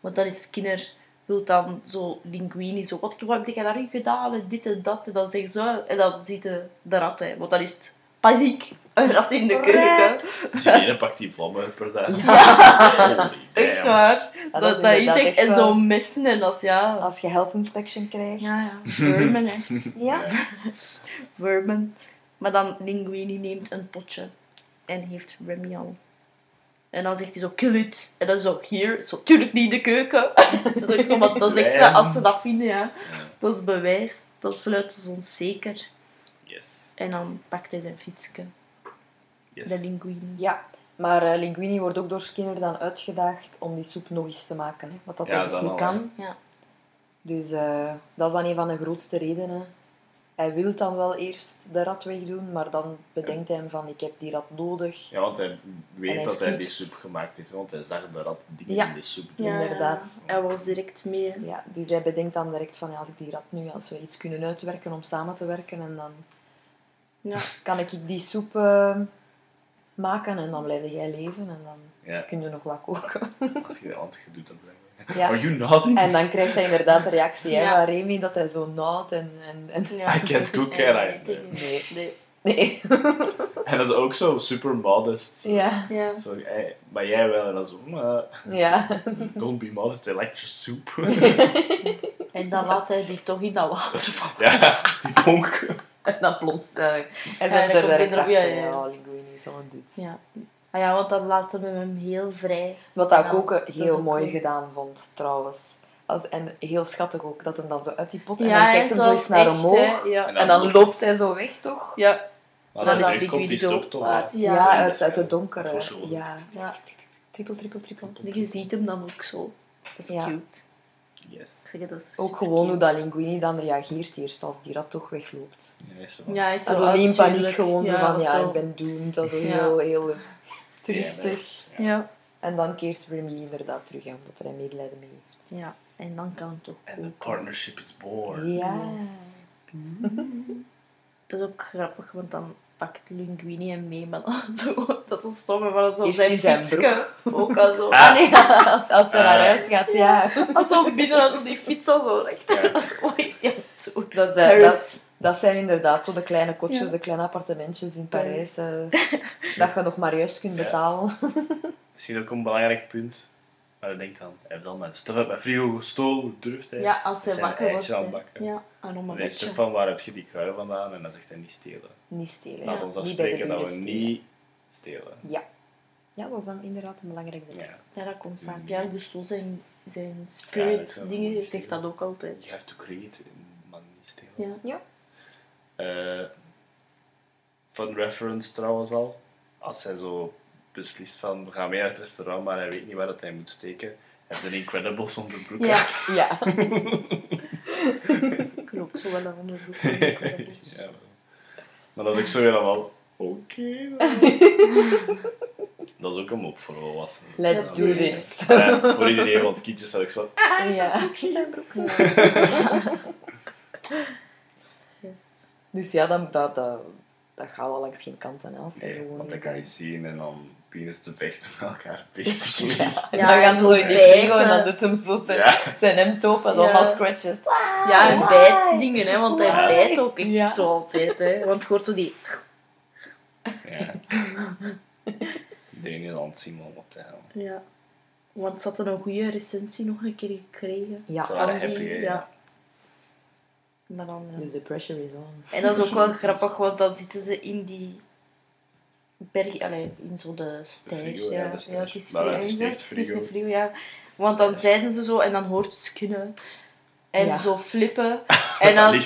C: Want dan is Skinner, wil dan zo Linguini zo, wat, wat heb je daarin gedaan en dit en dat. En dan zeggen ze, en dan ziet de, de rat, hè. want dan is paniek, een rat in de keuken.
A: Dus ene pakt die vlammen per dag. Holy
C: Echt
A: damn.
C: waar.
B: Ja,
C: dat,
B: is
C: dat is echt,
B: echt
C: en zo messen en als ja...
B: Als je health inspection krijgt.
C: Ja, ja. Vermen, hè.
B: Ja.
A: Ja.
C: Vermen. Maar dan Linguini neemt een potje en heeft Remy al. En dan zegt hij zo, kill it. En dan zo, hier, zo, tuurlijk niet in de keuken. dat is ook zo, want dan zegt ze, als ze dat vinden, ja,
A: Ja.
C: dat is bewijs. Dat sluiten ze ons zeker. En dan pakt hij zijn fietsje,
A: Yes.
C: de Linguini.
B: Ja. Maar eh, Linguini wordt ook door Skinner dan uitgedaagd om die soep nog eens te maken. Hè? Wat dat
A: Ja,
B: hij dus
A: dat
B: niet
A: al,
B: kan.
C: Ja.
B: Dus eh, dat is dan een van de grootste redenen. Hij wil dan wel eerst de rat wegdoen, maar dan bedenkt hij hem van ik heb die rat nodig.
A: Ja, want hij weet
B: hij
A: dat hij die soep gemaakt heeft, want hij zag dat dat dingen
B: Ja.
A: in de soep doen.
C: Ja,
B: Inderdaad.
C: Hij was direct mee.
B: Ja, dus hij bedenkt dan direct van ja, als ik die rat nu, als we iets kunnen uitwerken om samen te werken en dan
C: Ja.
B: kan ik die soep eh, maken en dan blijf jij leven en dan
A: Ja,
B: kun je nog wat koken.
A: als je de hand doet, dan blijf je.
B: Ja.
A: Are you nodding?
B: En dan krijgt hij inderdaad de reactie hè,
C: Ja.
B: van Remy dat hij zo nauwt en... en, en...
C: Ja.
A: I can't cook, can I?
B: Nee.
C: Nee.
B: Nee.
A: En dat is ook zo super modest.
B: Ja.
C: Ja.
A: Zo, eh, maar jij wel, en dan zo, maar
B: Ja.
A: don't be modest, I like your soup.
C: En dan laat hij die toch in dat water vallen.
A: ja, die ponk.
B: En dan plonst hij. Hij
C: Ja,
B: zet
C: dan
B: er
C: hij erop,
B: achter.
C: ja, ja,
B: Linguini, zo'n dit.
C: Ja. Ah ja, want dan laten we hem heel vrij.
B: Wat dat ik ook
C: dat
B: eh,
C: is
B: heel
C: ook
B: mooi
C: cool.
B: gedaan vond, trouwens. Als, en heel schattig ook, dat hem dan zo uit die pot... en
C: Ja,
B: dan kijkt hem zo eens naar
C: echt,
B: omhoog.
C: hè. Ja.
A: En
B: En dan loopt hij zo weg, toch?
C: Ja.
A: Als
C: Dan
A: hij
C: is
A: terugkomt, stopt toch
C: laat. Ja.
B: Uit,
A: de-
B: uit het donkere. Ja.
C: ja.
B: Trippel, trippel, trippel.
C: Je ziet hem dan ook zo. Dat is
B: Ja.
C: cute. Dat is
B: Ook gewoon hoe dat Linguini dan reageert eerst, als die rat toch wegloopt.
A: Ja, is
C: Ja, hij is zo
B: niet in paniek, gewoon van, ja,
C: zo.
B: ik ben doomed. Dat is zo
C: Ja.
B: heel, heel
A: it.
C: Ja.
B: En dan keert Remy inderdaad terug, hè, omdat hij medelijden mee heeft.
C: ja. En dan kan het toch
A: the
C: goed.
A: partnership is born.
B: Ja.
C: Dat is ook grappig, want dan pakt Linguini hem mee, maar dan zo, dat is zo stom, maar dan zo
B: Eerst
C: zijn
B: in zijn
C: fietsje. Ook al zo.
A: Ah.
B: Ah nee, als, als hij naar
A: Ah.
B: huis gaat, ja.
C: Als zo binnen, als die fiets al zo recht.
A: Ja.
C: Als het doen?
B: Dat, eh, dat, dat zijn inderdaad zo de kleine kotjes,
C: Ja.
B: de kleine appartementjes in Parijs. eh, dat je nog maar juist kunt
A: Ja.
B: betalen.
A: Misschien ook een belangrijk punt. Maar ik denk dan, hij heeft al mijn stuff uit mijn frigo gestolen, hoe durft hij?
C: Ja, als hij
A: Zijn
C: wakker wordt.
A: aan bakken.
C: Ja, en om
A: En
C: een beetje.
A: van, waar heb je die krui vandaan? En dan zegt hij niet stelen.
B: Niet stelen.
A: Laat
B: ja.
A: ons
B: Niet bij de
A: afspreken dat we
B: stelen.
A: niet stelen.
B: Ja. ja, dat is dan inderdaad een belangrijk detail.
A: Ja.
C: Ja, dat komt vaak. Pierre Gusteau zijn, zijn
A: Ja, dat
C: spirit
A: wel
C: dingen zegt dat ook altijd.
A: You have to create, maar niet stelen.
C: Ja.
B: Ja.
A: Eh, fun reference trouwens al. Als hij zo beslist van, we gaan mee naar het restaurant, maar hij weet niet waar dat hij moet steken. Hij heeft een Incredibles onderbroek.
C: Ja,
B: Ja.
C: ik kan ook zo wel een onderbroek ik niet.
A: Ja, wel. Maar dat is ook zo weer allemaal, oké. Dat is ook een mop voor volwassenen.
B: Let's do this.
A: Ja, voor iedereen, want kindjes zal ik zo...
B: Ja.
C: Yes.
B: Dus ja, dan, dat, dat, dat gaat al langs geen kant aan
A: Nee,
B: gewoon
A: want dat kan je
B: zijn.
A: zien en dan beginnen ze te vechten met elkaar.
B: Ja, dan gaan ze zo in die frigo en dan doet hem zo zijn,
A: Ja.
B: zijn hemd open, zo
C: Ja.
B: scratches.
C: Ja, en
B: Why?
C: bijtdingen, hè, want hij bijt ook echt
B: Ja.
C: zo altijd. Hè. Want hoort zo die...
A: Ja. Iedereen is aan het zien momenteel.
C: Ja. Want ze hadden een goede recensie nog een keer gekregen.
B: Ja,
C: Van die- ja.
A: ja.
C: Maar dan,
B: dus the pressure is on.
C: En dat is ook wel grappig, want dan zitten ze in die berg, allee, in zo de stijg. ja,
A: ja,
C: ja, het is frigo. ja,
A: echt
C: het is
A: frigo.
C: frigo, ja. Want dan zeiden ze zo en dan hoort het kunnen. En
B: Ja.
C: zo flippen. En dan,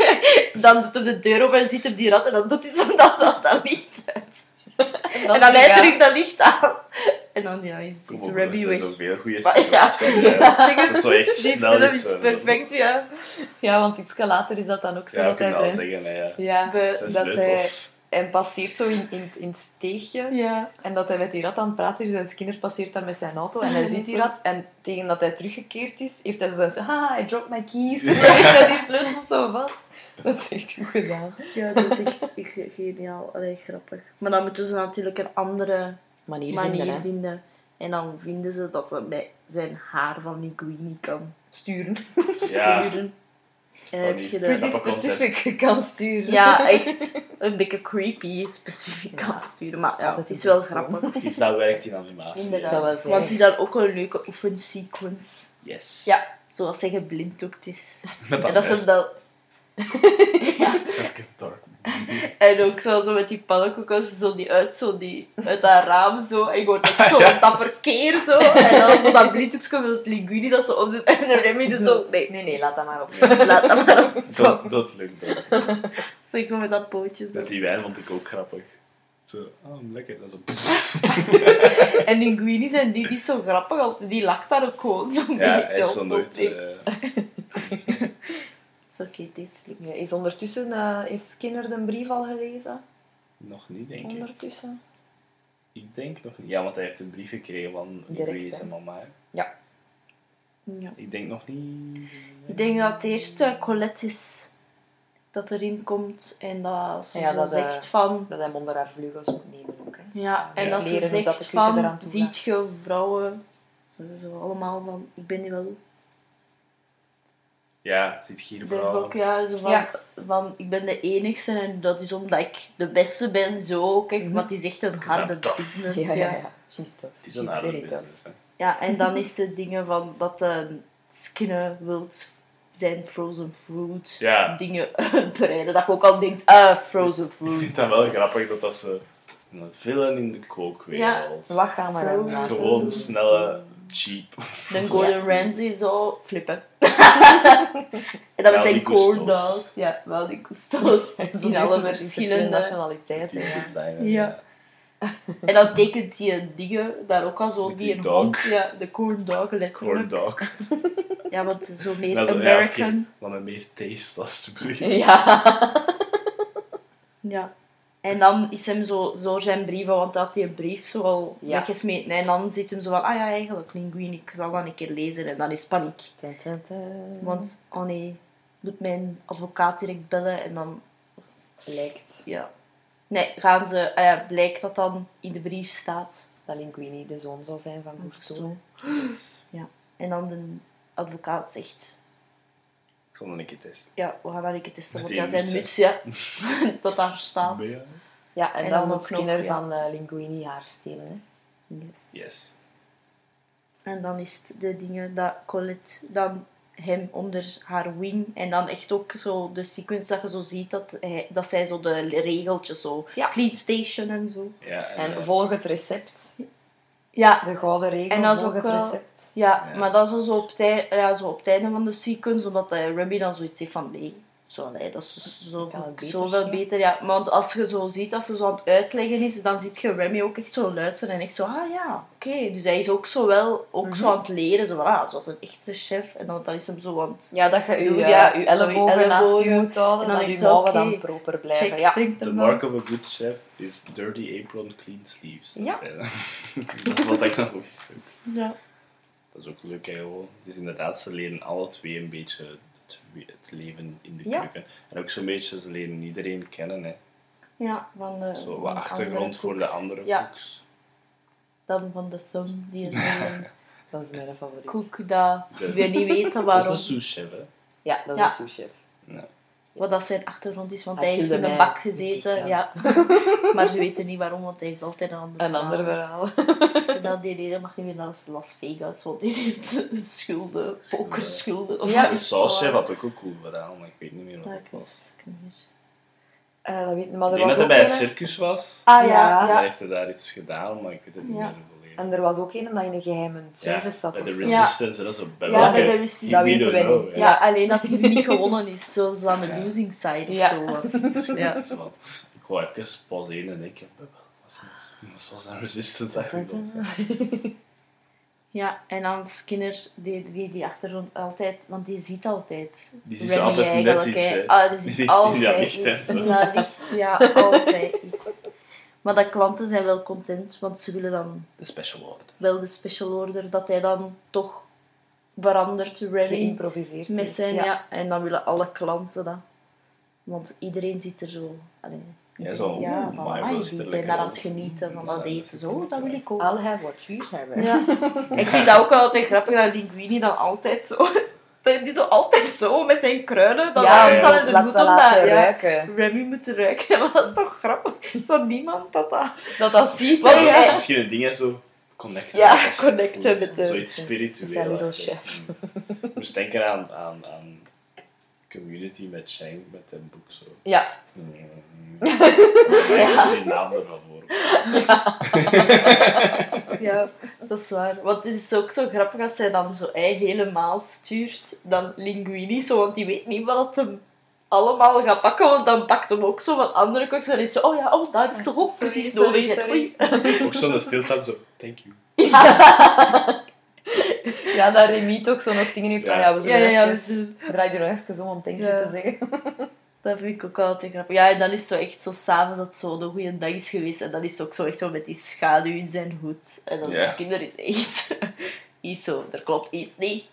C: dan doet hij de deur open en ziet hem die rat en dan doet hij zo dat, dat, dat licht uit.
B: En
C: dan hij terug dat licht aan. En dan ja, is, is Rabbi
A: er
C: weg.
A: zijn zoveel goede
C: Maar ja, ja,
A: Ja, Dat zo echt
C: Die
A: snel
C: film
A: is.
C: is perfect, ja.
B: Ja, want iets later is dat dan ook zo
A: Ja,
B: dat hij
A: wel
B: zijn...
A: zeggen. hè, Ja.
B: Ja,
C: Be-
A: Zijn
B: dat hij, hij passeert zo in, in, in het steegje.
C: Ja.
B: En dat hij met die rat aan het praten is en Skinner passeert dan met zijn auto en hij ziet die rat en tegen dat hij teruggekeerd is, heeft hij zo zijn ah, I dropped my keys. En hij die sleutel zo vast. Dat is echt goed gedaan.
C: Ja, dat is echt geniaal. Allee, grappig. Maar dan moeten ze natuurlijk een andere
B: Manier,
C: manier
B: vinden, hè.
C: vinden. En dan vinden ze dat ze bij zijn haar van Linguini kan
B: Sturen.
A: Ja,
C: sturen. En
A: Van
C: heb
A: die
C: je
B: Pretty
C: de...
A: Concept.
B: specific kan sturen.
C: Ja, echt een beetje creepy specifiek kan
B: Ja.
C: sturen. Maar ja,
B: Dat
C: het
B: is
C: is wel grappig.
A: iets dat werkt in animatie.
C: Inderdaad.
B: wel zeggen.
C: Want het is dan ook een leuke oefensequence.
A: Yes.
C: Ja, zoals hij geblinddoekt is.
A: Met
C: En dat ze dat...
A: Even dark.
C: En ook zo, zo met die pannenkoeken, zo die uit, zo die, uit dat raam zo. En je hoort ook zo dat verkeer zo. En dan zo dat blinddoekje met het linguini dat zo op de... En de Remy dus zo... Nee,
B: Nee, nee, laat dat maar op.
C: laat dat maar op. Zo,
A: Dat, dat lukt wel.
C: zo, zo met dat pootje.
A: Met
C: Zo.
A: die wijn vond ik ook grappig. Zo, oh, lekker. En zo.
C: En linguini zijn die, die is zo grappig, die lacht daar ook gewoon zo mee.
A: Ja, hij is zo nooit...
C: Is oké, is lukt.
B: Ja, is ondertussen, eh, heeft Skinner de brief al gelezen?
A: nog niet, denk ik.
B: Ondertussen?
A: Ik denk nog niet. Ja, want hij heeft een brief gekregen van Louise mama. hè.
C: Ja.
A: Ik denk nog niet...
C: Ik denk dat het eerste Colette is dat erin komt en dat ze
B: Ja,
C: zo
B: dat, eh,
C: zegt van...
B: Dat hij hem onder haar vleugels moet nemen ook. Hè.
C: Ja, en
A: Ja.
C: dat ze
B: dat
C: zegt van, ziet je vrouwen, zo, zo allemaal van, ik ben niet wel
A: Ja, zit hier brouw.
C: ook, ja, zo van,
B: Ja.
C: van, ik ben de enigste en dat is omdat ik de beste ben, zo, kijk,
B: Mhm.
C: maar het is echt een harde business,
B: Ja,
C: ja.
B: ja, ja. She's tough.
A: Het is een harde business. hè.
C: Ja, en dan is het dingen van dat de Skinner wilt zijn frozen fruit
A: Ja.
C: dingen bereiden, dat je ook al denkt, ah, frozen
A: Ik
C: fruit.
A: vind dat wel grappig dat dat ze een villain in de kookwereld.
B: Wat gaan we dan
A: Gewoon
B: doen?
A: snelle, cheap.
C: Dan Gordon
B: Ja.
C: Ramsay zo flippen. en dat zijn
A: die
C: corn dogs. Ja, wel die custos. In alle
B: die
C: verschillende.
B: nationaliteiten.
A: Die
B: Ja.
C: Ja. En dan tekent hij dingen daar ook al zo,
A: Met
C: die
A: die
C: hond. Ja, de corn dog
A: Corn
C: letterlijk.
A: dog.
C: Ja, want zo meer
A: Dat ja,
C: American.
A: Maar met meer taste, alsjeblieft.
B: Ja.
C: Ja. En dan is hem zo, zo zijn brieven, want hij had die brief zo al
B: Ja.
C: weggesmeten. En dan zit hem zo van, ah ja, eigenlijk, linguine, ik zal dat een keer lezen. En dan is paniek. Want, oh nee, moet mijn advocaat direct bellen en dan,
B: lijkt
C: ja. Nee, gaan ze, ah ja, blijkt dat dan in de brief staat.
B: dat Linguini de zoon zal zijn van Gusto.
A: Yes.
C: En dan de advocaat zegt,
A: Nog een keer testen.
C: ja, we gaan dat een keer testen. Want
A: die
C: ja, zijn
A: muts,
C: ja, dat daar staat.
B: Ja, en,
C: En
B: dan,
C: dan
B: moet
C: ook nog,
B: Skinner
C: ja.
B: van eh, Linguini haar stelen. Hè.
C: Yes.
A: Yes.
C: En dan is het de dingen dat Colette dan hem onder haar wing en dan echt ook zo de sequence dat je zo ziet dat, hij, dat zij zo de regeltjes zo
B: Ja.
C: clean station en zo.
A: Ja,
B: En
A: eh,
B: volg het recept.
C: Ja,
B: De gouden regel,
C: En dat is ook
B: het
C: wel-
B: recept.
C: ja,
A: Ja.
C: maar dat is dan zo op, het ei- ja, zo op het einde van de sequence, omdat hij Ruby dan zoiets heeft van nee, Zo, nee, dat is dus zo,
B: beter,
C: zoveel
B: ja.
C: beter. Ja. Want als je zo ziet dat ze zo aan het uitleggen is, dan ziet je Remy ook echt zo luisteren en echt zo, ah ja, oké. Dus hij is ook zo wel ook
B: Mhm.
C: zo aan het leren, zo ah, zoals een echte chef. En dan, dan is hem zo aan het
B: Ja, dat je je, ja,
C: ja,
B: je ellebogen naast je moet houden,
C: En dan
B: dat je mouwen dan proper blijven.
C: check,
B: Ja.
A: The mark of a good chef is dirty apron, clean sleeves.
B: Ja.
A: dat is wat ik nog wist.
C: Ja.
A: Dat is ook leuk, hè, gewoon. Dus inderdaad, ze leren alle twee een beetje het, het leven in de
B: Ja.
A: keuken. En ook zo'n beetje, ze leren iedereen kennen, hè.
C: Ja, van de,
A: Zo wat
C: de
A: achtergrond voor de andere
C: Ja,
A: cooks.
C: dan van de thumb, die is een
B: Dat is mijn favoriet.
C: koek dat
A: De-
C: we niet weten
A: Dat is
C: waarom.
A: de sous-chef, hè.
B: Ja, dat
C: Ja.
B: is een chef.
C: Wat dat zijn achtergrond is, want
B: Hij
C: hij heeft in een bak gezeten. Ja. maar ze weten niet waarom, want hij heeft altijd een ander
B: Een ander verhaal.
C: En dan die reden mag niet meer naar Las Vegas, want die heeft schulden, pokerschulden. Of
B: Ja,
A: sauschef had ook een cool verhaal, maar ik weet niet meer wat
C: Dat
A: het
C: ik
A: was.
B: Eh, dat weet, maar
A: Ik
B: er
A: denk
B: was
A: dat hij bij een
B: een...
A: circus was.
C: Ah ja,
B: Ja.
C: Ja.
A: heeft hij daar iets gedaan, maar ik weet het niet
C: Ja.
A: meer.
B: En er was ook een dat in een geheime
A: Ja,
B: service zat of
A: de.
C: Ja.
A: Resistance, dat is bij
C: Ja, de Resistance.
B: Dat
A: We
B: weten
A: know,
B: niet.
C: Ja, alleen dat hij niet gewonnen is, zoals aan de
A: Ja.
C: losing side
B: Ja.
C: of zo was. Ja.
A: Ik wou even pauzeren en ik heb wat was een resistance eigenlijk.
C: ja, en dan Skinner, die, die, die achtergrond altijd, want die ziet altijd.
A: Die ziet altijd net
C: eigenlijk,
A: iets,
C: hè. Ah, die ziet altijd iets. dat licht, ja, altijd iets. Maar de klanten zijn wel content, want ze willen dan
A: De special order.
C: wel de special order, dat hij dan toch verandert, Remy,
B: Geïmproviseerd.
C: met zijn, ja. En dan willen alle klanten dat. Want iedereen zit er zo... Allee,
A: Ja,
C: iedereen-
A: zo,
C: ja, van, die zijn daar aan het genieten van dat
A: dat
C: eten. Zo, dat wil ik ook.
B: I'll have what you have.
C: Ja. ik vind dat ook wel altijd grappig dat Linguini dan altijd zo... Die doet altijd zo met zijn kruiden. Dan
B: Ja,
A: ja.
C: aan zijn
B: laat
C: hoed
B: dat
C: omdat,
B: laten
C: ja,
B: ruiken.
C: Remy moet ruiken. Maar dat is toch grappig? Zo niemand dat dat...
B: Dat dat ziet.
C: Want
A: Dat is
C: hij-
A: misschien een ding, hè, zo connecten.
C: Ja, connecten met de-
A: Zoiets spiritueel.
B: Zijn chef.
A: Ik moest denken aan, aan, aan Community met Shang, met een boek zo.
B: Ja.
A: Mm. Ja. Die naam ervan voor.
C: Ja, dat is waar. Want het is ook zo grappig als hij dan zo ei helemaal stuurt, dan Linguini zo, want die weet niet wat het hem allemaal gaat pakken, want dan pakt hem ook zo van andere koks en is zo, oh ja, oh, daar heb ik toch ook precies nodig.
A: Ook zo'n stilstand, zo, thank you.
B: Ja, dat Remy toch zo nog dingen heeft van,
A: Ja.
B: ja, we
C: Ja,
B: zullen
C: ja, ja,
B: even... Draai je nog even om om
C: Ja.
B: te zeggen.
C: dat vind ik ook altijd grappig. Ja, en dan is het zo echt zo s'avonds dat het zo een goede dag is geweest en dan is het ook zo echt wel met die schaduw in zijn hoed. En dan
A: Ja.
C: is kinder is echt iets zo, er klopt iets niet.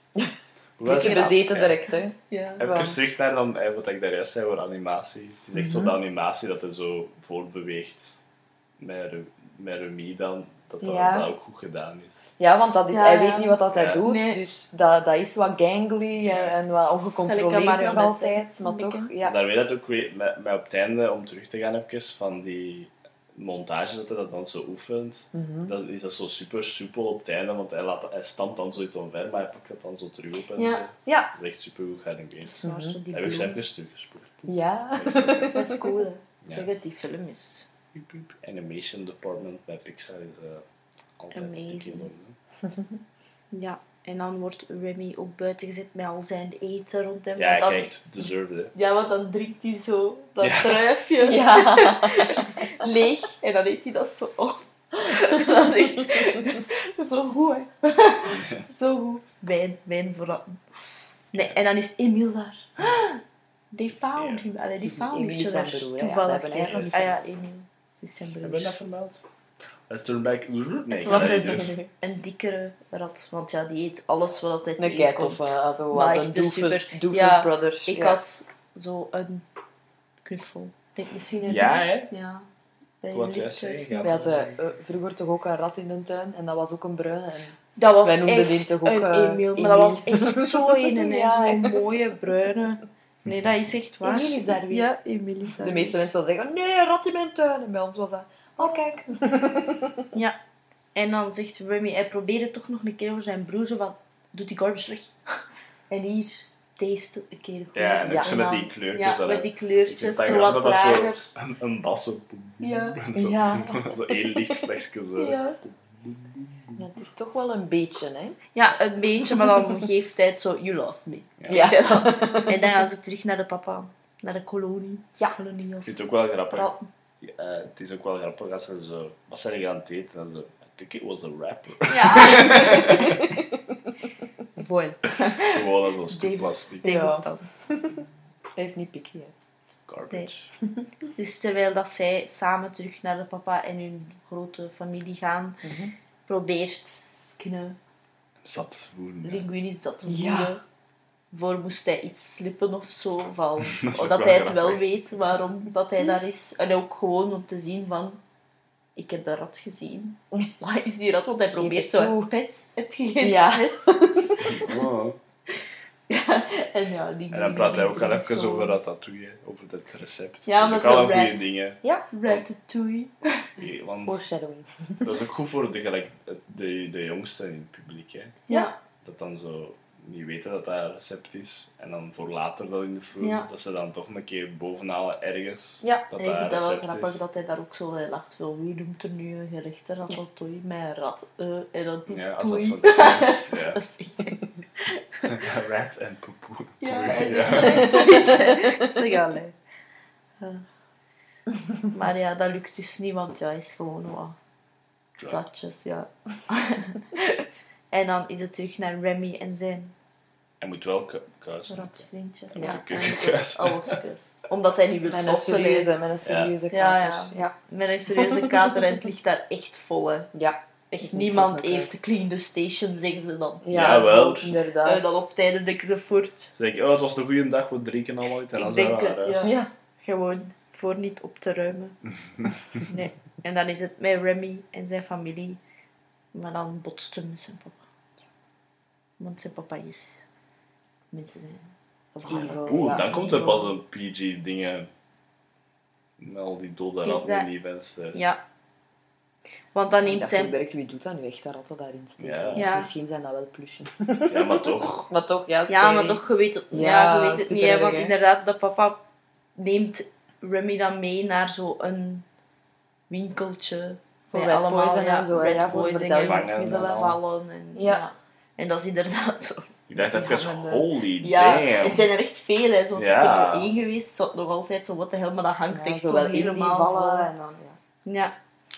B: Beetje
A: het?
B: bezeten
A: Ja.
B: direct, hè.
C: Ja.
A: Even terug naar dan, eh, wat ik daar juist zei over animatie. Het is echt zo
B: Mhm.
A: de animatie dat hij zo voortbeweegt met, met Remy dan, dat dat,
B: Ja.
A: dat ook goed gedaan is.
B: Ja, want dat is,
C: Ja,
B: hij
C: ja.
B: weet niet wat dat hij
A: Ja.
B: doet,
C: Nee.
B: dus dat, dat is wat gangly en, en wat ongecontroleerd nog altijd, maar toch, ja.
A: Daar weet het ook weer, met, met op het einde, om terug te gaan even, van die montage dat hij dat dan zo oefent.
B: Mhm.
A: Dan is dat zo super soepel op het einde, want hij, laat, hij stampt dan zoiets omver, maar hij pakt dat dan zo terug op en
C: Ja.
A: zo.
B: Ja.
A: Dat is echt super goed.
C: Zwaar,
B: Mhm.
C: zo die
A: Heb ik ze
C: bloem.
A: even teruggespoeld.
B: Ja.
C: Dat is cool, hè.
A: Ja.
C: Dat die film is.
A: Animation department bij Pixar is eh, altijd
C: Amazing.
A: hè.
C: Ja, en dan wordt Remy ook buiten gezet met al zijn eten rond hem.
A: Ja, hij
C: dan,
A: krijgt deserved, hè.
C: ja, want dan drinkt hij zo dat
A: Ja.
C: druifje
B: Ja.
C: leeg en dan eet hij dat zo op. dat is echt zo goed, hè. zo goed. Wijn, wijn vooral. Nee, en dan is Emil daar. They found him. Allee, die found
B: Emil
C: each
B: is zijn
C: other.
B: broer, hè. Ja,
C: Toevallig.
B: dat hebben.
C: Ah ja, Emil. Dat is zijn
A: Hebben we dat vermeld? Let's turn back. Nee,
C: Het was een, een dikkere rat, want ja, die eet alles wat hij
B: Een kijk of uh, zo wat een Doofus,
C: super-
B: Doofus
C: ja,
B: Brothers.
C: Ik
B: ja.
C: had zo een knuffel. Ik denk misschien een
A: Ja, hè?
C: Ja. Bij
A: Wat jij
C: liedjes.
A: zei, ja.
B: We hadden eh, vroeger toch ook een rat in de tuin en dat was ook een bruine.
C: Dat was
B: Wij noemden die
C: echt
B: toch ook,
C: een
B: eh,
C: Emil, maar dat was echt zo een,
B: Ja.
C: zo'n mooie bruine. Nee, dat is echt waar.
B: Emil is daar weer.
C: Ja, Emil is daar
B: de meeste mensen zouden zeggen, nee, een rat in mijn tuin. En bij ons was dat, oh kijk.
C: Ja. En dan zegt Remy, hij probeerde toch nog een keer voor zijn broer, zo van, doe die garbage weg. En hier, taste een keer goed.
A: Ja, en ook
B: Ja,
A: zo met die kleurtjes.
C: Ja,
A: dat
C: met die
A: Ik
C: kleurtjes,
A: dat
C: zo wat
A: dat dat
C: trager.
A: Een, een bas zo.
C: Ja.
A: Zo,
B: Ja.
A: zo één licht flesje zo.
C: Ja.
B: Het is toch wel een beetje, hè.
C: ja, een beetje, maar dan geeft hij het zo, you lost me.
B: Ja.
C: En dan gaan ze terug naar de papa. naar de kolonie.
B: Ja.
C: Kolonie
A: Ik
C: of
A: vind het ook wel grappig.
B: Ra-
A: Eh, het is ook wel grappig als ze zo... Wat zijn je aan het eten? En zo... I think it was a rapper.
C: Ja. Mooi.
A: Gewoon als een stuk plastic.
B: Ja.
C: dan.
B: Hij is niet picky, hè.
A: Garbage.
C: Dus terwijl dat zij samen terug naar de papa en hun grote familie gaan,
B: Mhm.
C: probeert Skinner
A: Zat voeren. ja.
C: Linguinis dat te
B: Ja.
C: Voor moest hij iets slippen of zo, van,
A: Dat is ook
C: dat
A: wel
C: hij het wel weet waarom dat hij daar is. En ook gewoon om te zien van, ik heb de rat gezien. Waar is die rat? Want hij probeert zo
B: toe.
C: pet. Heb je geen
B: Ja.
C: pet?
A: Oh.
C: En ja, die
A: En dan praat hij ook al even over ratatouille, over het recept.
C: Ja,
A: Dat
C: omdat
A: is ook al
C: ze
A: een goede
C: rat-
A: dingen.
B: Ja.
C: Ratatouille.
A: Ja, Want
B: Foreshadowing.
A: dat is ook goed voor de, gelijk, de, de jongsten in het publiek. Hè.
C: Ja.
A: Dat dan zo niet weten dat dat een recept is. En dan voor later dan in de film,
C: Ja.
A: dat ze dan toch een keer bovenhalen ergens.
B: Ja.
A: Dat
C: En ik vind dat wel
A: recept
C: grappig
A: is.
C: dat hij daar ook zo bij lacht. Wel, wie noemt er nu een gerecht ratatouille met een rat? eh, en dan
A: Ja, als dat zo is, ja.
C: Dat is echt...
A: Rat en poepoe.
C: Ja,
A: ja.
C: hè. Ja. Maar ja, dat lukt dus niet, want ja, hij is gewoon wat zatjes, ja. en dan is het terug naar Remy en zijn
A: Hij moet wel ku- kuisen.
C: ratvriendjes.
A: Hij
C: Ja,
A: moet de kuisen.
C: alles. Omdat hij niet wil
B: Met een serieuze, met een serieuze
C: Ja, ja.
B: kater. ja.
C: Met een serieuze kater en het ligt daar echt vol, hè.
B: Ja.
C: Echt niemand heeft
B: uit.
C: clean the station, zeggen ze dan.
A: Jawel.
B: Inderdaad.
C: En dan op tijden denken ze voort.
A: Zeg ik, oh, het was een goede dag, we drinken. En dan
C: Ik
A: zijn
C: denk
A: we
C: het, ja.
B: Ja.
C: Gewoon voor niet op te ruimen. Nee. En dan is het met Remy en zijn familie. Maar dan botst hem met zijn papa. Want zijn papa is... Mensen zijn...
B: Evil.
A: Oeh,
B: ja.
A: dan komt er pas een PG-dingen. Met al die dode ratten
C: dat-
A: in die venster.
C: Ja. Want dan neemt zijn...
B: direct, wie doet dat nu echt, dat ratten daarin steken?
A: Ja.
B: Of
C: Ja.
B: Misschien zijn dat wel plushen.
A: Ja, maar toch.
B: Maar toch, ja,
C: Ja, maar toch, je weet het, ja,
B: Ja,
C: je weet het niet. Hè,
B: supererg,
C: want inderdaad, de papa neemt Remy dan mee naar zo'n winkeltje.
B: Voor
C: bij allemaal
B: poison
C: ja,
B: en zo, ja, voor verdelgingsmiddelen.
A: Vangen
C: vallen. En,
B: Ja.
C: ja. en dat is inderdaad zo.
A: Ik dacht
C: Die
A: ook eens,
C: hangende-
A: holy
C: Ja,
A: damn.
C: het zijn er echt veel. Hè. Zo,
A: Ja.
C: Ik heb er één geweest, zo, nog altijd zo, wat de hel, maar dat hangt
B: Ja,
C: echt
B: zo
C: zo
B: wel
C: helemaal
B: vallen en dan, ja.
C: Ja,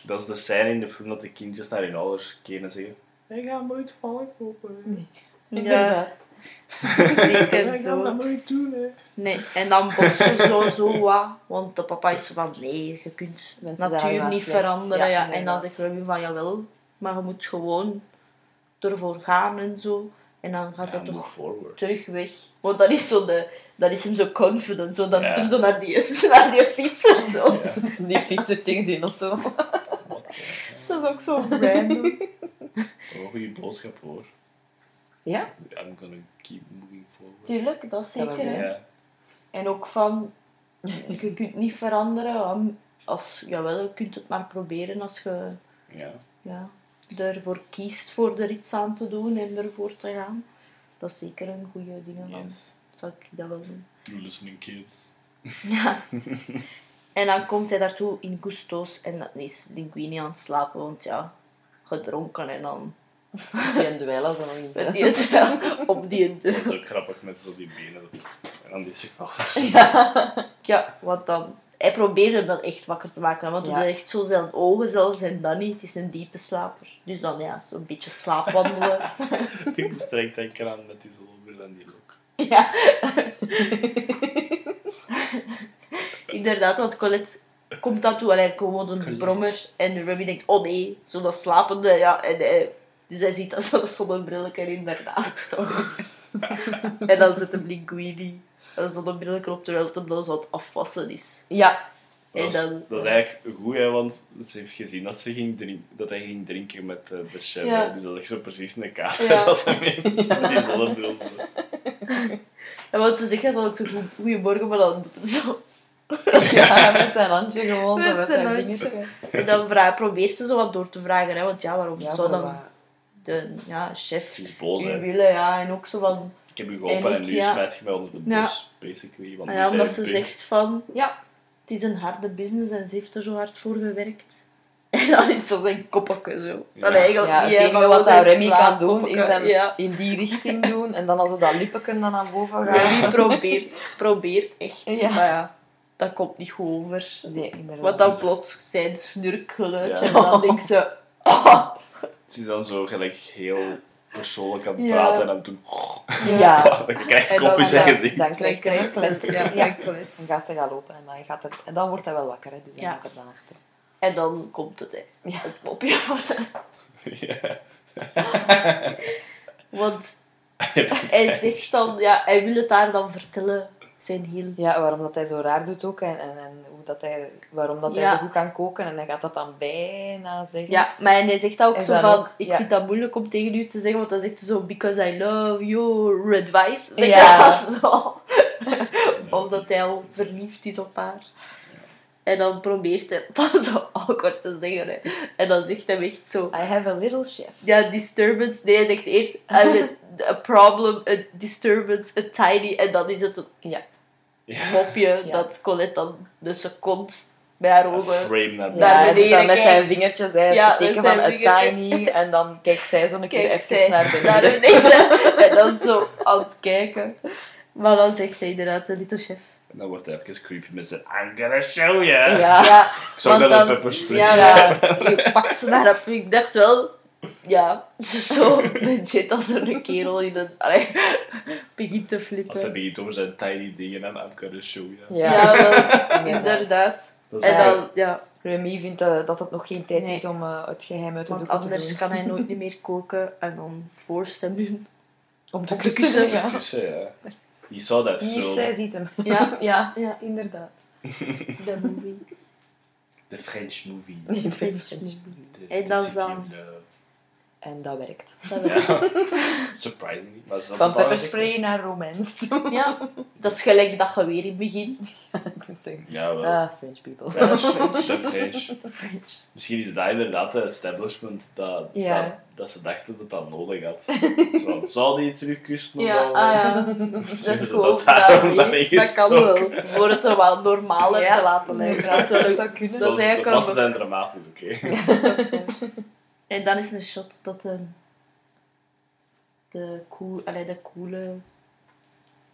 A: Dat is de scène in de film dat de kindjes naar hun ouders keren en zeggen ik ga nooit vallen kopen.
C: ja zeker
A: Ik ga
C: zo.
A: dat nooit doen, hè.
C: Nee, en dan botsen ze zo, zo wat. Want de papa is zo van, nee, je kunt
B: Mensen
C: natuur niet
B: slecht.
C: veranderen. Ja, En dan zegt Ruby van, jawel, maar je moet gewoon ervoor gaan en zo. En dan gaat
A: Ja,
C: hij
A: move
C: toch
A: forward.
C: terug weg. Want dat is, zo de, dat is hem zo confident. Zo, dan
A: Ja.
C: doet hem zo naar die, naar die fiets of zo.
B: Die fietser tegen die auto.
C: Dat is ook zo random.
A: Toch een goede boodschap hoor.
B: Ja?
A: I'm gonna keep moving forward.
C: Tuurlijk, dat is
B: Dat
C: zeker.
A: Ja.
C: En ook van, je kunt niet veranderen. Als, jawel, je kunt het maar proberen als je
A: ja.
C: ja, ervoor kiest voor er iets aan te doen en ervoor te gaan. Dat is zeker een goede ding. Dan
A: Yes.
C: zou ik dat wel doen.
A: You listening kids.
C: Ja. En dan komt hij daartoe in Gusto's en dan is Linguini aan het slapen, want ja, gedronken en dan
B: Die en duellen zijn nog in.
C: met die op die
A: Dat
C: deur.
A: is ook grappig met zo die benen. Dat is- En dan die signaal.
C: Ja, want dan... Hij probeerde hem wel echt wakker te maken, want hij
B: Ja.
C: echt zo zijn ogen zelfs en dan niet. Het is een diepe slaper. Dus dan ja, zo'n beetje slaapwandelen.
A: Ik moest direct denken aan met die zonnebril en die look.
C: Ja. Inderdaad, want Colette komt dat toe en hij komt een brommer. En Ruby denkt, oh nee, zo dat slapende, ja. En hij, dus hij ziet dat zo'n zonnebrillen inderdaad. Zo. en dan zet hem Linguini een zonnebrillen op terwijl het hem dan zo aan het afwassen is.
B: Ja.
C: En
A: Dat is,
C: dan,
A: dat is eigenlijk goed, hè, want ze heeft gezien dat, ze ging drink, dat hij ging drinken met eh, de chef.
C: Ja.
A: Dus dat is zo precies een kaart
C: Ja.
A: dat hij. Met die zonnebril. Zo.
C: want ze zegt dat ook zo goed, goeiemorgen, maar dan doet hem zo.
B: ja, met zijn handje gewoon.
C: Met
B: Met,
C: zijn
B: zijn
C: handje. En dan vraagt, probeert ze zo wat door te vragen, hè, want ja, waarom
B: Ja,
C: zou dan de ja, chef
A: boos,
C: willen, ja, en ook zo van...
A: Ik heb u geholpen
C: En
A: nu
C: ja.
A: smijt je mij onder de
C: Ja.
A: bus, basically. Want
C: ja,
A: zijn
C: omdat ze zegt van, ja, het is een harde business en ze heeft er zo hard voor gewerkt. En dan is zo zijn koppetje zo.
A: Ja.
C: Dat eigenlijk
B: Ja,
C: niet,
B: het enige wat
C: gewoon
B: dat Remy kan doen, is hem
C: Ja.
B: in die richting doen. En dan als ze dat lippeken dan naar boven gaan.
C: Remy probeert, probeert echt.
B: Ja.
C: Maar ja, dat komt niet goed over.
B: Nee, inderdaad.
C: Want dan plots zijn snurkgeluidje.
A: Ja.
C: En dan denk ze... ah,
A: Het is dan zo gelijk heel persoonlijk aan het
C: Ja.
A: praten en aan het doen.
B: Ja.
A: Dan krijg je
C: En dan-
A: kop in zijn
B: dan-
A: gezicht.
B: Dan krijg je een klets.
C: Ja, ja, klets.
B: Dan gaat ze gaan lopen en dan, gaat het, en dan wordt hij wel wakker. Hè, dus dan
C: Ja.
B: gaat er dan achter.
C: En dan komt het, hè.
B: Ja.
C: Het mopje wordt
A: Ja.
C: Want hij zegt dan... Ja, hij wil het haar dan vertellen. Zijn heel...
B: Ja, waarom dat hij zo raar doet ook. En, en, en hoe dat hij, waarom dat hij zo goed kan koken. En hij gaat dat dan bijna zeggen.
C: Ja, maar en hij zegt ook
B: En
C: zo van...
B: ook,
C: ik
B: ja.
C: vind dat moeilijk om tegen u te zeggen, want dan zegt hij zo... Because I love your advice. Zegt
B: Ja.
C: dan zo. Omdat hij al verliefd is op haar. En dan probeert hij het dan zo awkward te zeggen. Hè. En dan zegt hij echt zo...
B: I have a little chef.
C: Ja, disturbance. Nee, hij zegt eerst... I have a, a problem, a disturbance, a tiny... En dan is het een
B: Ja.
C: Mopje
B: Ja.
C: dat Colette dan de seconde bij haar
A: Een
C: ogen...
A: frame naar
C: Naar
B: Ja,
C: beneden
B: dan met zijn vingertjes, hè,
C: Ja,
B: het teken van a tiny. En dan kijkt zij zo een keer
C: Kijkt
B: even naar beneden.
C: naar beneden. en dan zo aan het kijken. Maar dan zegt hij inderdaad, de little chef.
A: En dan wordt hij even creepy met zijn I'm gonna show you.
B: Ja.
C: Ja,
A: Ik zou
C: want
A: dat een
C: ja,
B: Ja.
C: je pakt ze naar op. Ik dacht wel, ja, ze is zo legit als er een kerel in een... Allee, begint te
A: Als hij
C: flippen.
A: begint over zijn tiny dingen en I'm gonna show you.
B: Ja.
C: Ja, wel,
B: Inderdaad.
C: En
A: wel-
C: dan, ja,
B: Remy vindt dat, dat het nog geen tijd
C: Nee.
B: is om eh, het geheim uit de te
C: anders
B: doen.
C: kan hij nooit meer koken. En dan hem nu.
B: Om te
C: om te
B: kussen.
C: kussen.
B: Ja.
A: Ja. Je saw that
B: Hier,
A: film.
B: zij ziet hem.
C: Ja.
B: ja,
C: Ja.
B: inderdaad.
C: De movie.
A: The French movie.
B: Nee, de
C: French
B: French
C: movie. Dan-
A: of Love.
B: En dat werkt.
C: Dat.
A: Ja. Surprisingly. Dat
B: Van pepperspray naar romance.
C: Ja, dat is gelijk dat je weer in het begin.
A: Ja, wel.
B: ah, French people.
A: French. French.
C: French.
A: Misschien is dat inderdaad de establishment dat,
B: Ja.
A: dat, dat ze dachten dat dat nodig had. Zo, zou die terugkussen of
C: Ja,
A: wel?
C: ah ja. Dat
A: Zijn
C: is gewoon
A: dat daarom
C: Dat kan wel. Voor het er wel normaler
B: Ja,
C: te laten lijken. Dat
B: dat zou kunnen.
C: Dat is
A: de
C: eigenlijk
A: Fransen
C: wel-
A: zijn dramatisch, oké.
C: dat is waar. En dan is een shot dat de, de, cool, allee, de coole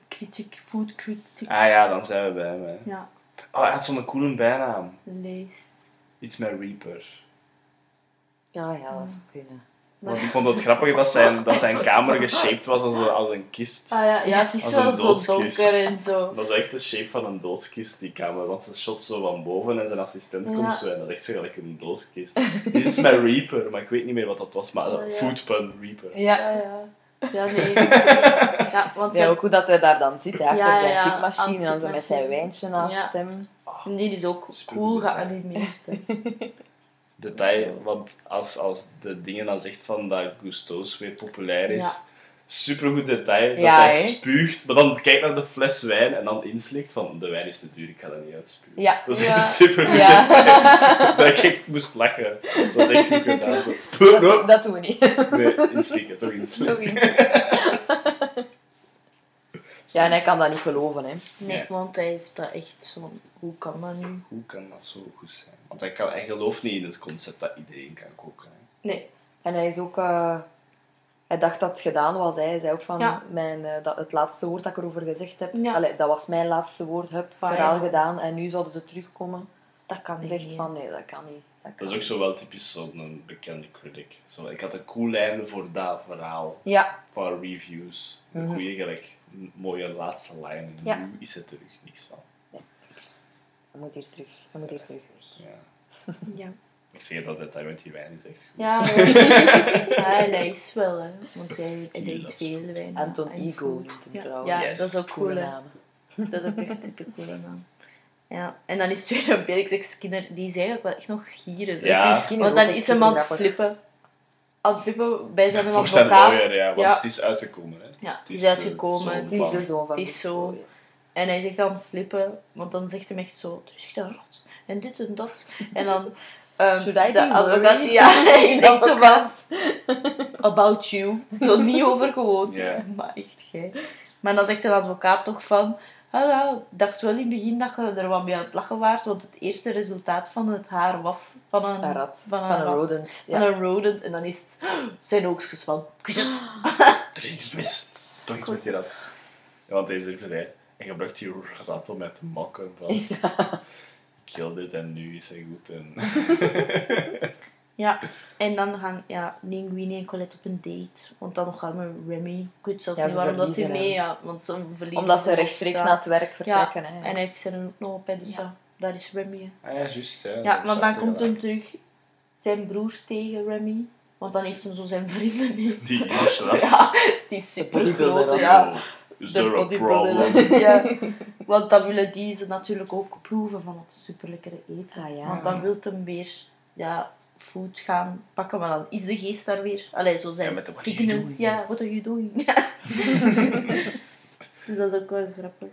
C: critic, food critic,
A: Ah ja, dan zijn we bij hem. Hè.
C: ja,
A: Oh, hij had zo'n coole bijnaam.
C: leest.
A: Iets met Reaper.
B: Ja, ja, dat zou kunnen.
A: Want ik vond het grappig dat zijn, dat zijn kamer geshaped was als een, als een kist.
C: Ah ja, ja het is
A: Als
C: wel
A: een
C: zo donker en zo.
A: Dat is echt de shape van een doodskist, die kamer. Want ze shot zo van boven en zijn assistent
C: Ja.
A: komt zo en dat is echt zo gelijk een doodskist. Dit is met Reaper, maar ik weet niet meer wat dat was. Maar
C: Oh, ja.
A: Foodpun Reaper.
B: Ja.
C: Ja, ja. Nee. Ja, want
B: Ja, ook hoe dat hij daar dan zit, achter
C: Ja,
B: zijn
C: ja,
B: typemachine en zo met zijn wijntje naast
C: Ja.
B: hem.
C: die is ook
A: Supergoed
C: cool geanimeerd.
A: Detail, want als, als de dingen dan zegt van dat Gusto's weer populair is,
C: Ja.
A: supergoed detail,
B: Ja,
A: dat hij spuugt, maar dan kijkt naar de fles wijn en dan inslikt van de wijn is te duur, ik ga dat niet uitspugen.
B: Ja.
A: Dat is
C: Ja.
A: echt supergoed
B: Ja.
A: detail. Dat ik echt moest lachen. Dat is echt goed gedaan. Zo. Puh,
B: Dat, doen we niet.
A: Nee, inslikken, toch inslikken.
B: Toch. Ja, en hij kan dat niet geloven, hè.
C: Nee,
A: Ja.
C: want hij heeft dat echt zo... Hoe kan dat nu?
A: Hoe kan dat zo goed zijn? Want hij, kan, hij gelooft niet in het concept dat iedereen kan koken. Hè.
B: Nee. En hij is ook... eh, hij dacht dat het gedaan was. Hè. Hij zei ook van,
C: Ja.
B: mijn, eh, dat, het laatste woord dat ik erover gezegd heb,
C: Ja.
B: allee, dat was mijn laatste woord, heb verhaal
C: ja.
B: gedaan. En nu zouden ze terugkomen.
C: Dat kan niet.
B: zegt van, nee, dat kan niet. Dat, kan
A: Dat is ook zo wel typisch zo'n bekende critic. Zo, ik had een cool einde voor dat verhaal.
B: Ja,
A: Van reviews. Een
B: Mhm.
A: goede, gelijk, een mooie laatste lijn. En
B: Ja.
A: nu is het terug niks van.
B: Hij moet hier terug. Hij moet hier terug weg.
A: Ja.
C: Ja.
A: Ik zeg dat detail met die wijn is echt goed.
C: Ja, ja. ja, en hij is wel, hè. Want hij, drinkt veel wijn.
B: Anton
C: En
B: Ego noemt hem
C: Ja,
B: trouwens.
C: ja
A: Yes.
C: dat is ook cool,
B: naam.
C: Dat is ook echt een super coole naam. Ja, en dan is het weer een Felix Skinner, die is eigenlijk wel echt nog gieren. zo.
A: Ja.
C: Want dan is hem aan het flippen. Aan het flippen bij zijn advocaat.
A: lawyer, ja. Want
C: ja.
A: het is uitgekomen. Hè.
C: Ja, het
A: Het
C: is uitgekomen.
A: zoon
C: Het
B: Het is
C: is,
B: de zoon van
C: het is zo. En hij zegt dan flippen, want dan zegt hij echt zo, er is rot. En dit en dat. En dan... ehm,
B: Should I
C: de advocaat, ja, hij zegt zo van... About you. Zo niet over gewoon.
A: Ja.
C: Maar echt gij. Maar dan zegt de advocaat toch van... Ah, ik dacht wel in het begin dat je er wat mee aan het lachen waart, want het eerste resultaat van het haar was van een,
B: Een rat.
C: Van een,
B: Van een
C: rat.
B: rodent.
C: Van
B: Ja.
C: een rodent. En dan is het zijn oogstjes van... Kus het!
A: Er is iets mis. Toch iets met die rat. Ja, want deze is zei, en gebruikt die rat om met te makken van... Ik kill dit en nu is hij goed. En...
C: Ja, en dan gaan ja, Linguini en Colette op een date. Want dan gaan we Remy. Ik weet zelfs
B: Ja,
C: niet waarom dat ze mee... Ja, want ze verliezen
B: Omdat ze rechtstreeks naar het werk vertrekken.
C: Ja,
B: hè.
C: en hij heeft ze ook nog op, dus
B: Ja.
C: ja. daar is Remy.
A: Ah ja, juist. Ja,
C: Ja,
A: dat
C: maar dan komt hem terug zijn broers tegen Remy. Want dan heeft hij zo zijn vrienden mee.
A: Die rat.
C: Ja, die is super groot.
B: ja.
A: Is
C: de
A: there a
C: bodybuilder.
A: problem?
C: Ja, want dan willen die ze natuurlijk ook proeven van het superlekkere eten.
B: Ah, ja.
C: Want dan wil hem weer ja, food gaan pakken, maar dan is de geest daar weer. Allee, zo zijn
A: Ja, met de what are you
C: pigment.
A: doing?
C: Ja, what are you doing? dus dat is ook wel grappig.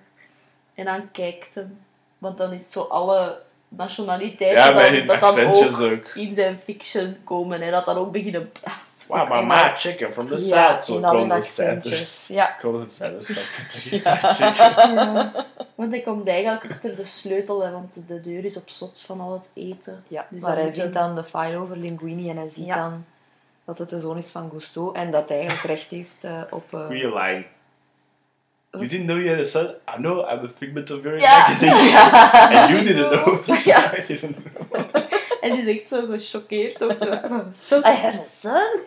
C: En dan kijkt hem, want dan is zo alle nationaliteiten
A: Ja,
C: dan- dat dan ook
A: ook.
C: in zijn fiction komen en dat dan ook beginnen praten.
A: Wow, my chicken from the
B: Ja,
A: south. So Colonel
B: accentjes.
A: Sanders.
B: Ja.
A: Colonel Sanders van Kentucky Fried Chicken.
C: Ja. Want hij komt eigenlijk achter de sleutel, hè, want de deur is op slot van al het eten.
B: Ja,
C: Dus
B: maar hij vindt dan de file over Linguini en hij ziet
C: Ja.
B: dan dat het de zoon is van Gusto en dat hij eigenlijk recht heeft eh, op... eh,
A: Goeie line. You didn't know you had a son? I know, I'm a figment of your imagination. And you didn't know.
C: Ja.
A: I didn't know.
C: En die is echt zo gechoqueerd. Ook zo.
B: I have a son?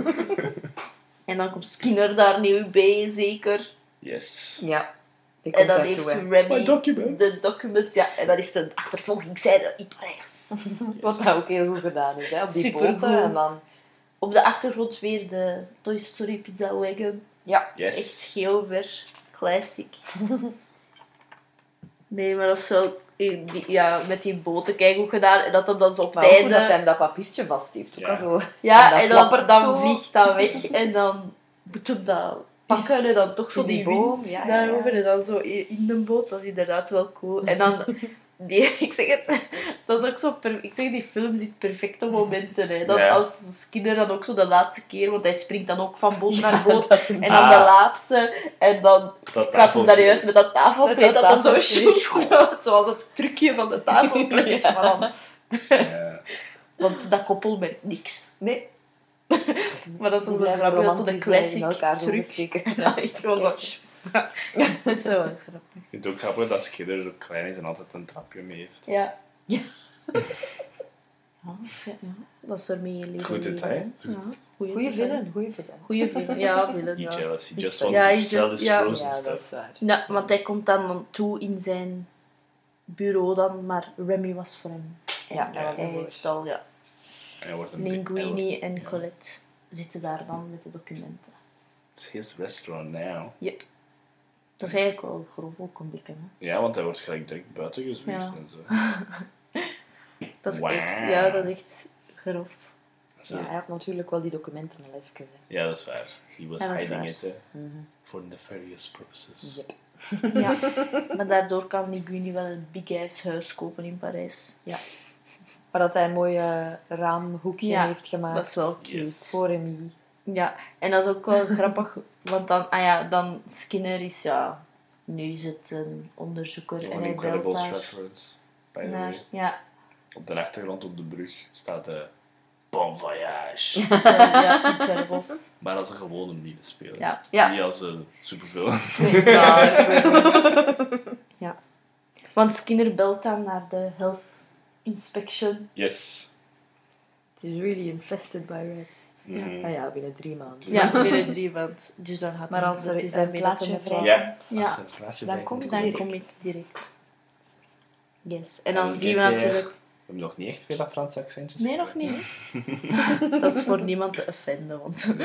C: En dan komt Skinner daar nieuw bij, zeker.
A: Yes.
B: Ja. Die
C: En dan heeft. Remy
A: My documents.
C: de documents, ja. En dan is de achtervolgingszijde in Parijs.
B: Wat dat ook heel goed gedaan is, hè. Op die boten en dan...
C: Op de achtergrond weer de Toy Story Pizza Wagon.
B: Ja.
A: Yes.
C: Echt heel ver. Classic. Nee, maar dat is wel... die- Ja, met die boten kijk ook gedaan. En dat hem dan zo op
B: Maar
C: het einde...
B: dat hij dat papiertje vast heeft. Ook
A: Ja.
B: al zo...
C: Ja,
B: En
C: en,
B: dat
C: dan, dan
B: zo.
C: vliegt dat weg en dan moet hem dat pakken en dan toch zo
B: Die
C: die,
B: boom,
C: wind
B: ja,
C: daarover
B: ja.
C: en dan zo in de boot. Dat is inderdaad wel cool. En dan, die, ik zeg het, dat is ook zo, per, ik zeg die film ziet perfecte momenten. Hè. Dat
A: Ja.
C: als Skinner dan ook zo de laatste keer, want hij springt dan ook van boot naar boot. En dan
A: Ah.
C: de laatste, en dan
A: Dat
C: gaat hem daar juist met dat tafelkleed,
B: Met dat
C: dat hem zo, zoals het trucje van de tafelkleed.
B: Ja.
C: Dan, want dat koppel merkt niks.
B: Nee.
C: Maar dat is dan zo
B: blijven
C: grappig, zo de classic truc. Ja, echt gewoon zo. Dat is wel grappig.
A: Ik vind het ook grappig dat Skidder zo klein is en altijd een trapje mee heeft.
C: Ja.
B: Ja.
C: Ja, dat is- ja, dat is ermee
A: Goed
C: leven,
A: detail.
C: hè. Ja, goeie detail.
B: villain, goeie villain.
C: Goeie villain, ja, villain,
A: Niet
C: ja.
A: jealous, he just
B: Ja,
A: wants
C: he
A: to
C: just-
A: sell his
C: ja.
A: frozen
B: Ja, dat
A: stuff.
B: is waar.
C: Ja, want hij komt dan toe in zijn bureau dan, maar Remy was voor hem.
B: Ja, hij was
C: hij heeft al, ja.
A: En hij wordt een big-
C: Linguini en Colette zitten daar dan met de documenten.
A: It's his restaurant now.
C: Dat is eigenlijk wel grof ook een beetje, hè.
A: Ja, want hij wordt gelijk direct buiten
C: Ja.
A: en zo.
C: Dat is echt, ja, dat is echt grof.
B: Ja, hij had natuurlijk wel die documenten al even kunnen.
A: Ja, dat is waar. He was
C: Ja, is
A: hiding
C: waar.
A: it eh,
B: Mhm.
A: for nefarious purposes.
B: Yep.
C: Ja, maar daardoor kan Linguini wel een big ass huis kopen in Parijs.
B: Maar dat hij een mooi eh, raamhoekje
C: Ja,
B: heeft gemaakt.
C: Dat is wel cute.
A: Yes.
B: Voor Remy.
C: Ja, en dat is ook wel grappig, want dan, ah ja, dan Skinner is ja, nu is het een onderzoeker en
A: Een
C: hij belt
A: Incredibles
C: daar
A: reference. By the
C: naar,
A: way.
C: ja,
A: Op de achtergrond op de brug staat de Bon Voyage.
C: ja, Incredibles.
A: maar als een gewone medespeler.
C: Ja.
B: Ja.
A: Niet als een superveel.
C: Ja, dat is ja. Want Skinner belt dan naar de health inspection.
A: Yes.
B: Het is really infested by rats.
A: Mhm.
B: Ah ja, binnen drie maanden.
C: Ja, binnen drie maanden. Dus dan gaat
B: Maar als er
C: is
B: een plaatje vrij
A: Ja.
C: Ja.
B: Dan kom
C: Dan
B: direct.
C: kom ik direct. Yes. En dan zien we natuurlijk...
A: We hebben nog niet echt veel dat Franse accentjes.
C: Nee, nog niet. Dat is voor niemand te offenden, want...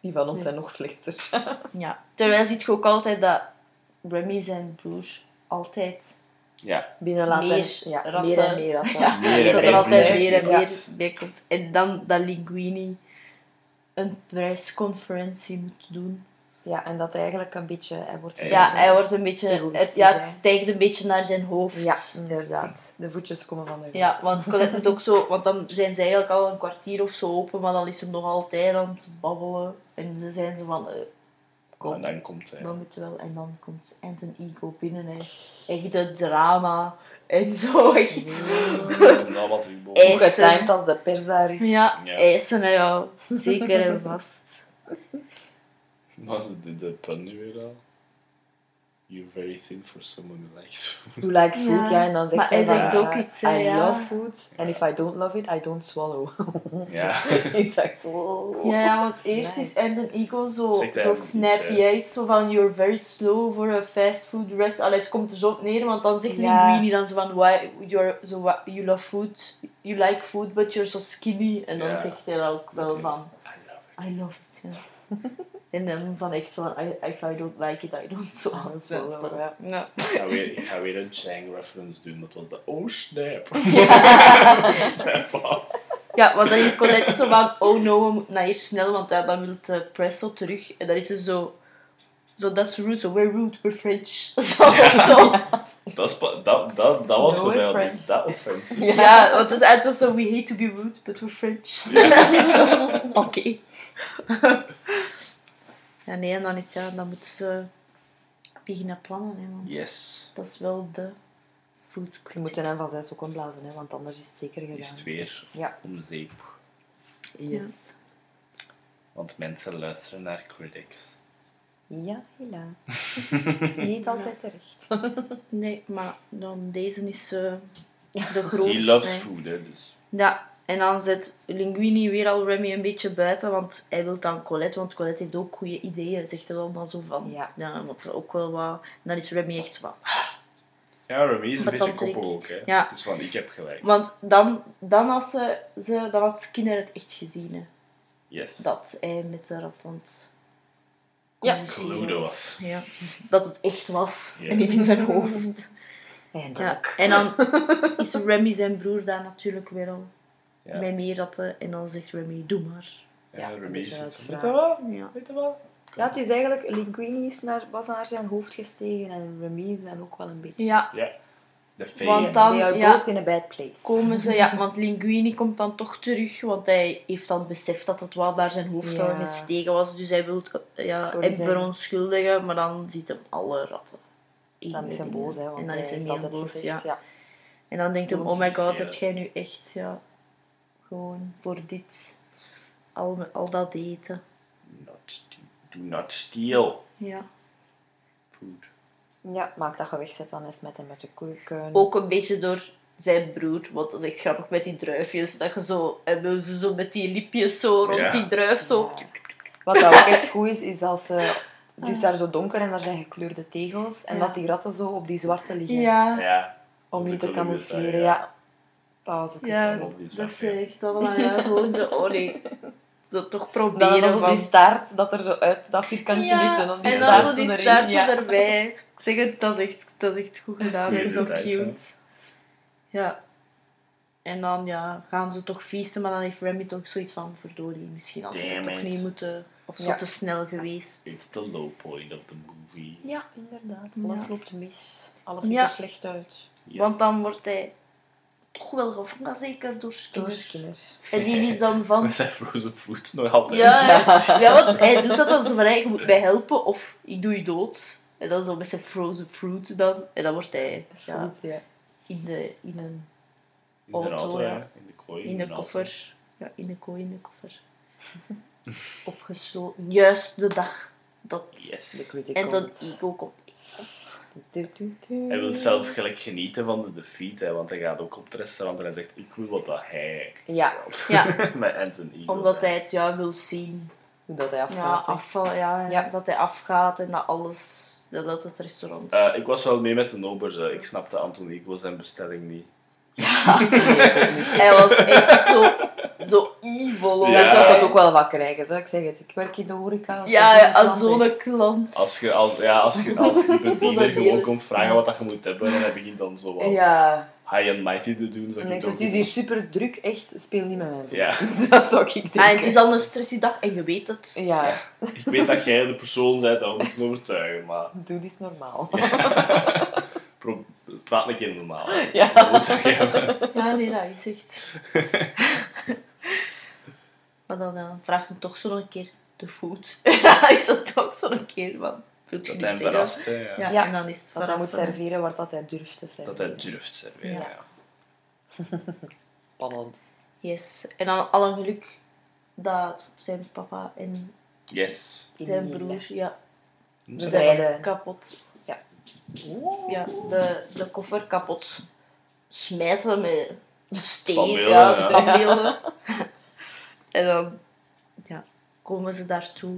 B: Die van ons zijn nog slechter.
C: Ja. Terwijl ziet je ook altijd dat Remy zijn broer altijd...
A: Ja.
B: Binnen laten.
C: Meer
B: ja,
C: ratten.
B: meer en meer ratten.
C: Ja,
A: Meer en
C: dat er altijd meer en meer bij komt. En dan dat Linguini een persconferentie moet doen.
B: Ja, en dat eigenlijk een beetje... Hij wordt een
A: Ja,
B: beetje-
C: hij wordt een beetje... Het, ja, het stijgt een beetje naar zijn hoofd.
B: Ja, inderdaad. De voetjes komen van de
C: Ja, want Colette moet ook zo... Want dan zijn ze eigenlijk al een kwartier of zo open, maar dan is ze nog altijd aan het babbelen. En ze zijn ze van... eh, kom.
A: En dan komt hij.
C: Dan moet wel. En dan komt Anton Ego binnen. Hè. Echt het drama. En zo echt.
A: Boven.
C: Ijs.
B: Hoe getimed als de pers daar is.
C: Ja,
A: Ja.
C: eisen hè, ja. Zeker en vast.
A: Was het de, de pun nu weer al? You're very thin for someone who likes food.
B: Who likes food,
C: Ja.
B: ja. En dan zegt
C: Maar
B: hij,
C: zegt ook
B: eh,
C: iets,
B: I
C: ja.
B: love food. And if I don't love it, I don't swallow.
A: Ja.
B: ik dacht zo...
C: Ja, ja, want eerst
B: Nice.
C: is Anton Ego zo,
A: Zegt
C: zo
A: iets,
C: snappy. Hij is zo van, you're very slow for a fast food rest. Allee, het komt er zo op neer, want dan zegt
B: Ja.
C: Linguini dan zo van, why, you're, so, wha- you love food, you like food, but you're so skinny. En dan zegt hij dan ook wel van,
A: I love it.
C: I love it. Ja. en dan van echt van, I, if I don't like it, I don't swallow it.
B: swallow, ja.
C: Ja.
A: Ik ga weer, ik ga weer een Chang reference doen. Dat was de oh snap. snap off.
C: Ja, want dan is Colette zo van, oh no, we moeten naar hier snel, want ja, dan wil de Presso terug. En dan is ze zo, zo that's rude, so we're rude, we're French. Zo, zo.
A: Dat, dat, dat, dat was
B: No,
A: voor mij dat offensief.
C: Ja, want het is eigenlijk zo, we hate to be rude, but we're French. Zo, Oké. Ja, nee, en dan is ja, dan moeten ze beginnen plannen, hè, want
A: Yes.
C: dat is wel de food
B: Je moet hem van zijn ook blazen, hè, want anders is het zeker
A: Is
B: gedaan.
A: het weer
B: Ja.
A: om de zeep.
B: Yes.
A: Want mensen luisteren naar critics.
B: Ja, helaas. Niet altijd terecht.
C: Nee, maar dan deze is eh, de
A: He
C: grootste.
A: loves
C: hè.
A: food, hè, dus.
C: Ja, en dan zet Linguini weer al Remy een beetje buiten, want hij wil dan Colette, want Colette heeft ook goede ideeën, zegt hij dan zo van.
B: Ja.
C: Ja, maar ook wel wat. En dan is Remy echt van.
A: Ja, Remy is een
C: Maar
A: beetje
C: dan
A: koppel ook, hè.
C: Ja.
A: Dus van, ik heb gelijk.
C: Want dan, dan, als ze, ze, dan had Skinner het echt gezien, hè,
A: Yes.
C: dat hij met de rat aan het
B: Ja.
A: Cluedo was.
C: Ja, dat het echt was
A: Ja.
C: en niet in zijn hoofd. Ja.
B: Eindelijk.
C: En dan is Remy zijn broer daar natuurlijk weer al
A: Ja.
C: bij mee ratten en dan zegt Remy, doe maar.
A: Ja,
B: Ja,
A: Remy zit...
B: uitvragen.
A: Weet je wat?
C: Ja.
A: Weet je wat?
B: Ja, het is eigenlijk... Linguini is naar, was naar zijn hoofd gestegen en Remy is dan ook wel een beetje...
C: Ja,
A: Ja. De fee.
C: Want dan-
B: They are
C: ja.
B: both in a bad place.
C: komen ze, ja, want Linguini komt dan toch terug, want hij heeft dan beseft dat het wel naar zijn hoofd
B: Ja.
C: gestegen was, dus hij wil eh, ja,
B: Sorry
C: hem verontschuldigen, maar dan ziet hem alle ratten.
B: Dan is hij boos, hè. Want
C: En dan is hij meer boos, ja. En dan denkt hij, oh my
A: is
C: god, heb jij nu echt, ja, gewoon voor dit, al, al dat eten.
A: Not do not steal
C: Ja.
A: food.
B: Ja, maak dat je wegzet dan eens met hem met de koeken.
C: Ook een beetje door zijn broer, want dat is echt grappig met die druifjes, dat je zo, en ze zo met die lipjes zo rond
A: Ja.
C: die druif zo...
B: Ja. Wat dat ook echt goed is, is als ze... Het is daar zo donker en daar zijn gekleurde tegels. En
C: Ja.
B: dat die ratten zo op die zwarte liggen.
C: Ja.
A: Ja.
B: Om je te camoufleren, ja. Ah, Dat
C: Ja, dat is echt allemaal ja, gewoon zo, oh nee. Zo toch proberen
B: dan
C: van...
B: die staart dat er zo uit dat vierkantje ligt en dan die
C: en
B: staart
C: dan die staart
B: ja.
C: erbij. Ik zeg het, dat is echt, dat is echt goed gedaan. Dat is ook cute. Ja. En dan ja, gaan ze toch feesten, maar dan heeft Remy toch zoiets van, verdorie, misschien had ik toch niet moeten... Of zo
B: Ja.
C: te snel geweest.
A: It's the low point of the movie.
B: Ja, inderdaad.
C: Ja.
B: Alles loopt mis. Alles ziet
C: Ja.
B: er slecht uit.
A: Yes.
C: Want dan wordt hij toch wel gevangen, zeker door Skinner.
B: Door Skinner.
C: En die is dan van...
A: We zijn frozen foods nog altijd.
C: Ja, ja. ja, want hij doet dat dan zo van, hey, je moet mij helpen of ik doe je dood. En dan zo met zijn frozen fruit dan. En dan wordt hij ja, in, de, in een
A: In de
C: Auto,
A: auto,
C: ja.
A: ja. In de kooi.
C: in de koffer. Ja, in de kooi, in de koffer. Opgesloten. Juist de dag dat
A: Yes.
B: De
C: en dan
B: komt.
C: Ego komt.
A: Hij wil zelf gelijk genieten van de defeat, hè, want hij gaat ook op het restaurant en hij zegt: Ik wil wat dat hij
B: Ja.
A: stelt.
C: Ja.
A: Met Anthony.
C: Omdat hij het ja, wil zien.
B: Hoe dat hij
C: Ja,
B: afgaat. hè.
C: afval, ja,
B: Ja.
C: dat hij afgaat en dat alles. Dat, dat het restaurant.
A: Eh, ik was wel mee met de Nobers. hè. Ik snapte Anthony, ik wil zijn bestelling niet.
C: Hij was echt zo evil.
A: Ja.
B: Daar zou ik het ook wel wat krijgen, zou ik zeg het. Ik werk in de horeca. als
C: Ja, als
B: klant
C: zo'n klant.
A: Als je, als, ja, als je, als je bediener gewoon
C: hele
A: komt vragen wat dat je moet hebben, en hij begint dan zo wat
B: Ja,
A: high and mighty te doen.
B: en
A: Zou
B: ik het is hier super druk, echt, speel niet met mij.
A: Ja.
B: dat zou ik denken.
C: Ah, en het is al een stressy dag en je weet het.
B: Ja,
A: Ja. Ik weet dat jij de persoon bent dat we moeten overtuigen, maar
B: doe dit normaal.
A: pro- praat een keer normaal.
B: Ja.
A: Dat moet ik hebben.
C: Ja, nee, dat is echt. Maar dan vraagt hem toch zo nog een keer: de food. dan is dat ook zo'n keer van, wilt je
A: Dat hij hem verrast, hè. Ja.
C: Ja,
B: Ja.
C: en dan is het
B: Dat hij moet serveren wat dat hij durft te serveren.
A: Dat hij durft serveren,
C: Ja.
A: ja.
B: Spannend.
C: Yes. En dan al een geluk dat zijn papa en
A: Yes.
C: zijn broer, ja,
B: De
C: zijn
B: beide.
C: kapot.
B: Ja.
C: Ja, de, de koffer kapot smijten met steen, ja,
A: ja.
C: standbeelden. en dan ja, komen ze daartoe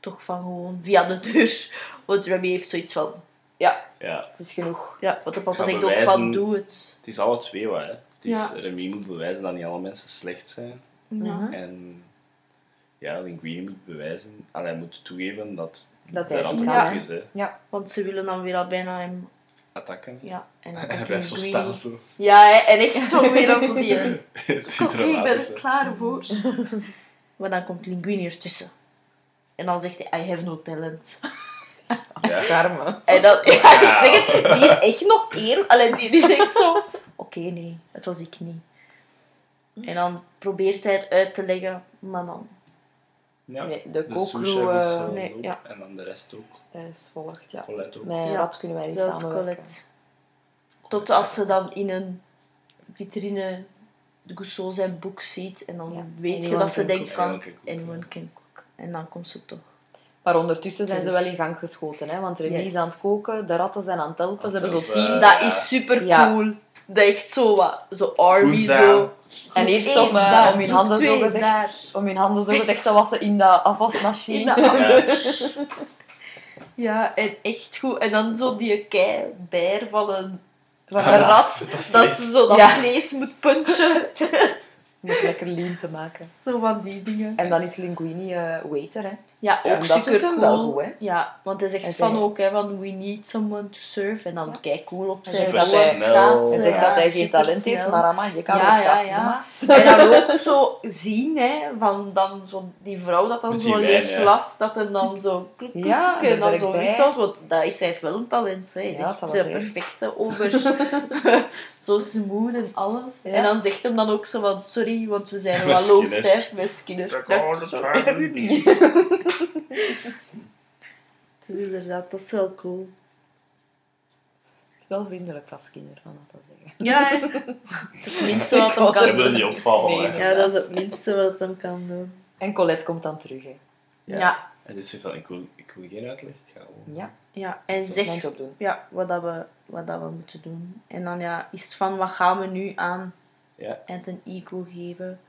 C: toch van gewoon via de deur. Want Remy heeft zoiets van,
B: Ja,
A: Ja.
B: het is genoeg.
C: ja, wat de papa zegt ook van, doe het.
A: Het is alle twee wat, hè. Het is,
C: Ja.
A: Remy moet bewijzen dat niet alle mensen slecht zijn.
C: Ja.
B: Mhm.
A: En ja, Linguini moet bewijzen, en hij moet toegeven dat,
B: Dat
A: de
B: hij
C: kan,
A: is, hè.
C: Want ze willen dan weer al bijna hem...
A: Attacken.
C: Ja, en dan
A: En hij blijft zo staan, zo.
C: Ja, hè, en echt zo weer op die... Ik ben er klaar voor. Maar dan komt Linguini ertussen. En dan zegt hij, I have no talent.
A: Ja.
B: Karme.
C: En dan, ja, ik zeg het, die is echt nog één. Alleen die, die zegt zo, oké, nee, het was ik niet. En dan probeert hij het uit te leggen, maar dan...
A: Ja.
B: Nee, de
A: De
B: eh,
A: eh,
C: nee,
A: ook.
C: ja.
A: En dan de rest ook.
B: Is volgt, ja.
A: Colette ook.
B: Met
C: Ja,
B: Rat kunnen wij niet
C: Zelfs
B: samenwerken.
C: Colette. Tot als ze dan in een vitrine de Gousseau zijn boek ziet. En dan
B: Ja,
C: weet je dat ze denkt van,
A: Anyone can cook,
C: can. En dan komt ze toch.
B: Maar ondertussen zijn ze wel in gang geschoten, hè? want Remy
C: Yes.
B: is aan het koken, de ratten zijn aan het helpen, ze hebben zo
A: helpen.
B: teams.
C: Dat is super
B: Ja.
C: cool. Dat echt zo wat, zo army zo.
B: En eerst om,
C: daar,
B: om hun handen zo gezegd, om hun handen zo gezegd te wassen in de afwasmachine.
C: In de
A: Ja.
C: Ja, en echt goed. En dan zo die kei bijer van een, van
A: Ah,
C: een rat.
A: dat
C: ze zo dat
B: Ja.
C: vlees moet punchen.
B: Om het lekker lean te maken.
C: Zo van die dingen.
B: En dan is Linguini eh, waiter, hè.
C: Ja,
B: Ja,
C: ook
B: dat
C: super
B: wel
C: cool.
B: goed, hè.
C: Ja, want hij zegt
B: Hij
C: van
B: zei-
C: ook hè, van we need someone to serve. En dan
B: Ja.
C: kijk cool op zijn
B: zegt dat hij-
C: schaatsen,
B: Hij zegt
C: ja,
B: dat hij geen talent heeft, maar je kan
C: Ja,
B: wel
C: ja, ja. En dan ook zo zien, hè, van dan zo die vrouw dat dan zo leeg
A: ja.
C: glas, dat hem dan zo kluk, kluk,
B: Ja,
C: en dan zo wisselt, want dat is hij wel een talent, hè. Hij is
B: Ja,
C: echt
B: dat
C: de perfecte over, zo smooth en alles.
B: Ja.
C: En dan zegt hem dan ook zo van, sorry, want we zijn wel low stijf met Skinner. Is inderdaad, dat is wel cool.
B: Het is wel vriendelijk van Skinner, van dat te zeggen.
C: Ja, hè. het is het minste wat hem
B: Ik
C: kan
A: wil
C: doen.
A: niet opvallen,
B: Nee.
C: Ja, dat is het minste wat hem kan doen.
B: En Colette komt dan terug, hè.
A: Ja.
C: Ja,
A: En dus zegt van, ik wil, ik wil geen uitleg. Ik ga gewoon...
B: Ja,
C: ja. en zeg
B: job doen.
C: ja, wat, dat we, wat dat we moeten doen. En dan ja, is het van wat gaan we nu aan
A: Ja.
C: Ant Eco geven.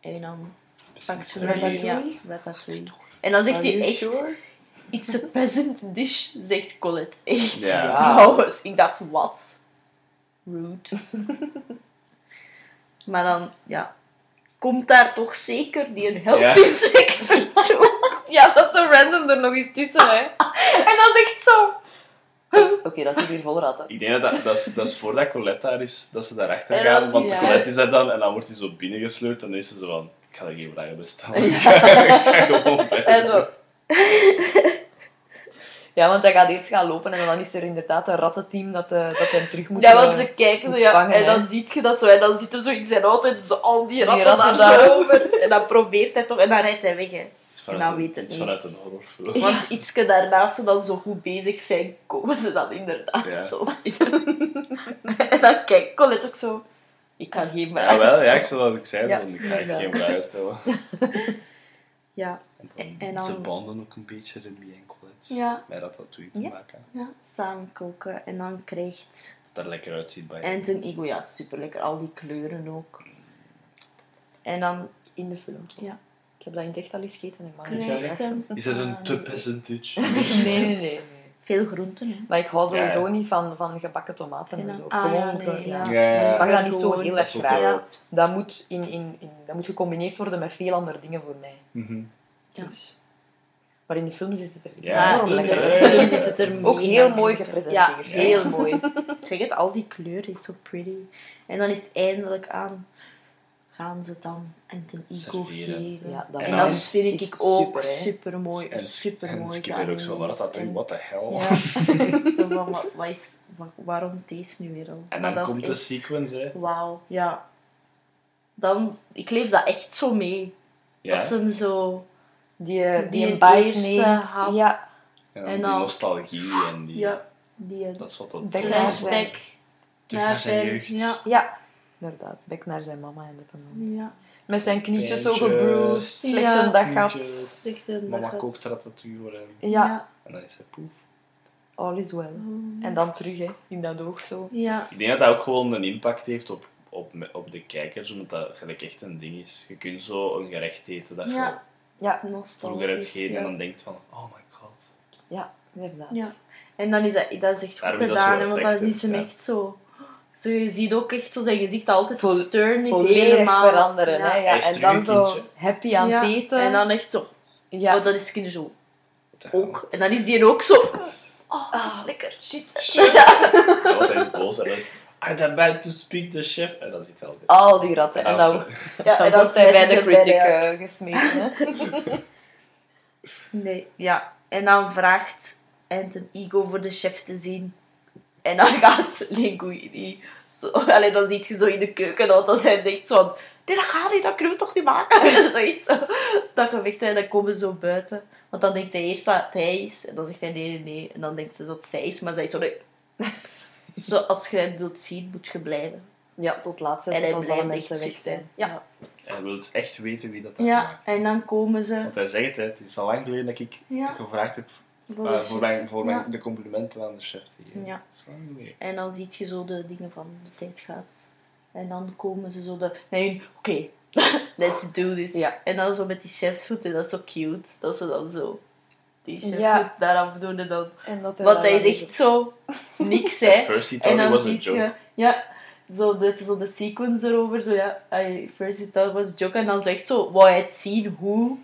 C: En dan pakt ze een ja, ratatouille. En dan zegt
B: Are
C: hij echt,
B: sure?
C: it's a peasant dish, zegt Colette. Echt.
A: Ja.
C: Trouwens, ik dacht, wat? Rude. maar dan, ja, komt daar toch zeker die een help
A: Ja.
C: toe.
B: Ja, dat is zo random er nog eens tussen, hè.
C: En dan zegt zo...
B: Oké, dat zit hier vol ratten.
A: Ik denk dat dat, dat, is, dat is voordat Colette daar is, dat ze daarachter
C: En
A: gaan. Want
C: je-
A: Colette is daar dan en dan wordt hij zo binnengesleurd en dan is ze zo van... Ik ga er geen vragen bij stellen. Ik ga, ik ga gewoon verder.
C: En zo...
B: Ja, want hij gaat eerst gaan lopen en dan is er inderdaad een rattenteam dat, eh, dat hem terug moet
C: Ja, want
B: eh,
C: ze kijken zo, ja,
B: vangen,
C: en
B: hè.
C: dan ziet je dat zo, en dan zit hem zo in zijn auto en zo al die ratten,
B: ratten
C: daar,
B: daar.
C: zo over. En dan probeert hij toch, en dan rijdt hij weg, hè. En
A: vanuit,
C: dan weet het niet.
A: vanuit een horrorfilm.
C: Want ietske daarnaast ze dan zo goed bezig zijn, komen ze dan inderdaad
A: Ja.
C: zo. en dan kijkt Colette ook zo, ik kan geen vragen
A: Ja, wel, ja, ik
C: stellen.
A: dat ik zei,
B: Ja,
A: dan ik ga
B: inderdaad.
A: geen vragen stellen.
C: Ja,
A: En dan,
C: En dan-
A: ze banden ook een beetje, Remy en Colette.
C: ja,
A: Met ratatouille te
B: Ja.
A: maken.
C: ja, samen koken. En dan krijgt
A: Dat er lekker uitziet bij
C: Anton Ego, ja, super lekker, al die kleuren ook. En dan
B: in de film. toch?
C: Ja.
B: Ik heb dat in het echt al eens gegeten. Ik mag
A: Is het een
C: Ah,
A: te percentage?
B: Nee, nee, nee. nee.
C: Veel groenten, hè.
B: Maar ik hou sowieso
A: ja.
B: niet van, van gebakken tomaten en zo.
C: ah, ja,
B: gewoon,
C: nee,
B: ja.
C: ja.
A: Ja, ja.
B: Ik mag dat niet zo heel erg graag.
C: Ja.
B: Dat moet, in, in, in, dat moet gecombineerd worden met veel andere dingen voor mij.
A: Mhm.
C: Ja.
B: Dus. Maar in de film zit het er
A: Ja,
B: enorm
C: in de
B: lekker
A: uit.
C: film zit het er
B: Ook heel mooi gepresenteerd.
C: Ja, heel mooi. Ik zeg het, al die kleuren is zo pretty. En dan is eindelijk aan, gaan ze dan Anton Ego
A: Serveren.
C: geven.
B: Ja, dat
A: En
C: en
A: dan
C: dat vind ik ook
B: super,
C: mooi.
A: En,
C: super
A: en
C: mooi.
A: Skipper ook zo, maar dat dat what the hell.
C: Ja. zo van, wat, wat is, wat- waarom deze nu weer al?
A: En dan komt de
C: echt-
A: sequence, hè.
C: Wauw, ja. Dan, ik leef dat echt zo mee.
A: Ja.
C: Dat ze hem zo
B: Die, eh, die,
C: Die
B: een bite neemt. Ja,
A: En,
C: En
A: die nostalgie en die...
C: Ja, die een
A: Dat is wat dat...
B: Naar
C: flashback
A: Terug naar zijn jeugd.
C: Ja,
B: ja. Inderdaad, bek naar zijn mama en dat dan.
C: ja.
B: Met zijn knietjes zo gebruised, slecht
C: Ja.
B: een dag
A: Mama ratatouille voor hem.
B: Ja,
A: En dan is hij poef.
B: all is well.
C: het-
B: En dan terug, hè, in dat oog zo.
C: Ja,
A: Ik denk dat dat ook gewoon een impact heeft op, op, op de kijkers, omdat dat gelijk echt een ding is. Je kunt zo een gerecht eten dat je
C: ja.
B: Ja,
A: vroeger hebt
C: nostalgisch.
A: gegeten
C: ja.
A: en dan denkt van, oh my god.
B: ja, inderdaad.
C: Ja. En dan is dat, dat is echt goed
A: Daarom
C: gedaan, want dat is
A: ja.
C: echt zo... zo... Je ziet ook echt zo zijn gezicht altijd
B: Vol-
C: stern is helemaal...
B: veranderen,
C: ja.
B: hè. Ja. En dan zo happy aan
C: Ja,
B: het eten.
C: En dan echt zo...
B: ja.
C: Oh, dat is kinder zo. Ook. En dan is die ook zo... Oh, dat is
B: Ah,
C: lekker.
B: Shit.
A: Ja, want hij is boos en dan is I'm about to speak the chef. En dan zit hij altijd...
B: Al die ratten. En dan,
C: Ja,
B: dan wordt hij bij de critic
C: de-
B: eh, gesmeten.
C: Nee, ja. En dan vraagt Anton Ego voor de chef te zien. En dan gaat Linguini zo... Allee, dan zie je zo in de keuken dat dan zij zegt zo... van, Nee, dat gaat niet, dat kunnen we toch niet maken? Zoiets. Zo. Dat gevecht, en dan komen ze zo buiten. Want dan denkt hij eerst dat het hij is. En dan zegt hij nee, nee, nee. En dan denkt ze dat het zij is. Maar zij is zo... Nee. Zo, als je het wilt zien, moet je blijven.
B: Ja, tot laatst
C: En
B: tot
C: hij blijft
B: mensen
C: echt
B: weg
C: ziek
B: zijn.
C: zijn.
B: Ja.
A: Hij wil echt weten wie dat heeft
C: Ja, en dan komen ze...
A: Want hij zegt het, het is al lang geleden dat ik
C: Ja.
A: gevraagd heb
C: Voor
A: eh, mijn, voor mijn,
C: Ja.
A: de complimenten aan de chef te geven.
C: Ja. En dan zie je zo de dingen van de tijd gaat. En dan komen ze zo de... Nee, oké, let's do this.
B: Ja.
C: En dan zo met die chefsvoet, en dat is zo cute. Dat ze dan zo die chefsvoet
B: Ja.
C: daaraf doen en dan...
B: En dat
C: Want hij is echt zo niks, hè.
A: First he
C: En
A: thought it
C: dan
A: was a
C: zie
A: joke.
C: je... Ja, zo de, zo de sequence erover, zo ja... I first he thought it was a joke. En dan zegt zo, wou hij het zien hoe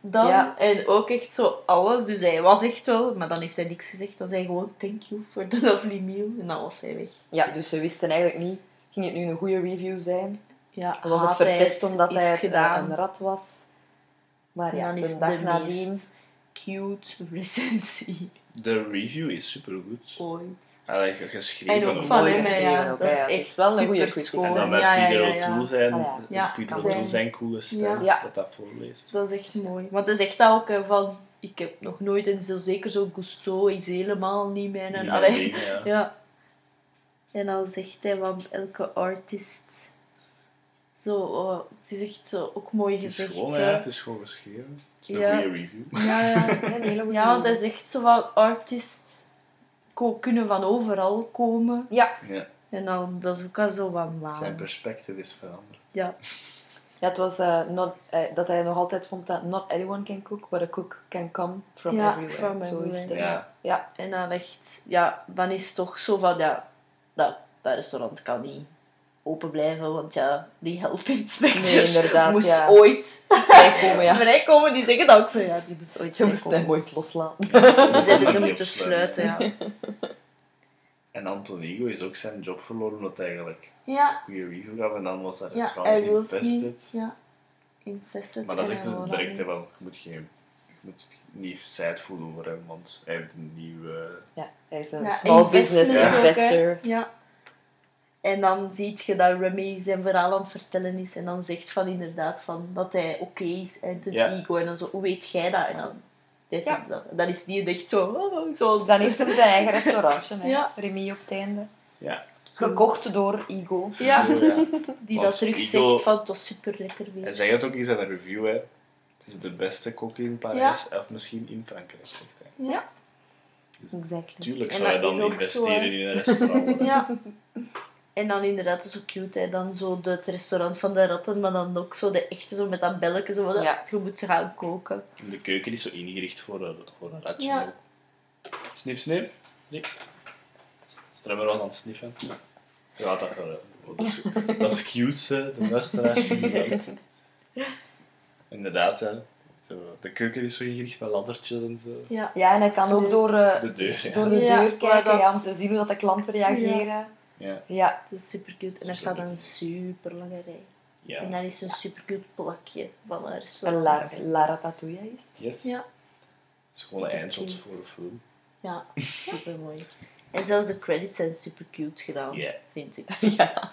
C: Dan?
B: Ja.
C: En ook echt zo alles. Dus hij was echt wel... Maar dan heeft hij niks gezegd. Dan zei hij gewoon, thank you for the lovely meal. En dan was hij weg.
B: Ja, dus ze wisten eigenlijk niet, ging het nu een goede review zijn?
C: Ja,
B: Was het verpest omdat hij
C: gedaan.
B: eh, een rat was? Maar ja,
C: dan is
B: de dag nadien...
C: cute recensie
A: De review is supergoed.
C: ooit.
A: Allee, ge- geschreven.
C: En ook van
B: mooi
C: hem, ja. Dat is
B: ja. Het is
C: echt
B: wel een goede
C: schoon.
A: En dan met
C: Ja, ja,
A: Peter. O'Toole zijn, Peter
C: zijn-
A: O'Toole zijn coole stem, dat dat voorleest.
C: Dat is echt mooi. Want het is echt ook van... Ik heb nog nooit, en zo zeker zo Gusto, is helemaal niet mijn... Allee,
A: ja.
C: Ja. En dan zegt hij van elke artist... Zo, oh, het is echt zo ook mooi
A: Het is
C: gezegd.
A: gewoon, ja, het is gewoon geschreven. Het is een
C: Ja.
A: goede review.
C: Ja, ja.
B: Een hele goede
C: ja, want hij
B: review.
C: zegt zo van artists kunnen van overal komen.
B: Ja.
A: Ja,
C: En dan, dat is ook al zo van wauw.
A: zijn perspectief is veranderd.
C: Ja,
B: Ja, het was eh, not, eh, dat hij nog altijd vond dat not anyone can cook, but a cook can come from
C: Ja,
B: everywhere.
C: from
B: Zo is
C: everywhere.
A: Ja.
B: Ja.
C: en dan echt, ja, dan is het toch zo van, ja, dat, dat restaurant kan niet open blijven, want ja, die health inspector
B: Nee, inderdaad,
C: moest
B: ja.
C: ooit
B: Vrijkomen, ja.
C: vrijkomen. Die zeggen dat ook zo, ja, die moest ooit
B: Je moest hem ooit loslaten.
C: Dus hebben ze moeten
A: opsluiten.
C: sluiten, ja.
A: En Antonigo is ook zijn job verloren omdat hij eigenlijk
C: Ja,
A: een goede review gaf en dan was dat
C: ja hij wil
A: infested.
C: niet, ja, infested.
A: Maar
C: en
A: zegt
C: hij
A: ze
C: wil
A: direct
C: dat
A: wel, je moet, geen, je moet niet sad voelen over hem, want hij heeft een nieuwe...
B: Ja, hij is een
C: Ja,
B: small business investor.
C: Ja. En dan zie je dat Remy zijn verhaal aan het vertellen is. En dan zegt van inderdaad van dat hij oké is en
A: Ja.
C: ego. En dan zo, hoe weet jij dat? En dan, dit
B: Ja.
C: dat. dan is die echt zo... oh, zo
B: Dan heeft hij zijn eigen restaurantje, hè.
C: Ja.
B: Remy op het einde.
A: Ja,
B: Gekocht door Igo.
C: Ja, die
A: Want
C: dat terug zegt van het was super lekker weer.
A: Hij zegt het ook in zijn review, hè. Het is de beste kok in Parijs, of misschien in Frankrijk, zegt hij.
C: Ja.
A: Dus
B: Exactly.
A: tuurlijk zou je dan investeren
C: zo,
A: in een restaurant.
C: Ja. En dan inderdaad zo cute, hè. dan zo de- het restaurant van de ratten, maar dan ook zo de echte, zo met dat belletje, zo van,
B: Ja.
C: je moet gaan koken.
A: En De keuken is zo ingericht voor een, voor een ratje.
C: Ja.
A: snif. Rick. Strummer was aan het sniffen. Ja, dat, eh, dat, is, dat is cute, hè. de luisteraars. Inderdaad, hè. Zo, De keuken is zo ingericht met laddertjes en zo.
C: Ja.
B: Ja, en hij kan ook door, eh,
A: De deur, ja.
B: door de deur kijken
C: dat-
B: ja, om te zien hoe dat de klanten reageren.
A: Ja.
B: Ja.
C: Dat is super cute. En er staat een super lange rij.
A: ja.
C: En daar is een super cute plakje van een
B: Een
C: restaurant.
B: La, La Ratatouille is het.
A: Yes.
C: Ja,
A: Het is gewoon een eindshot voor een film.
C: ja, super mooi. En zelfs de credits zijn super cute gedaan, vind ik.
B: ja.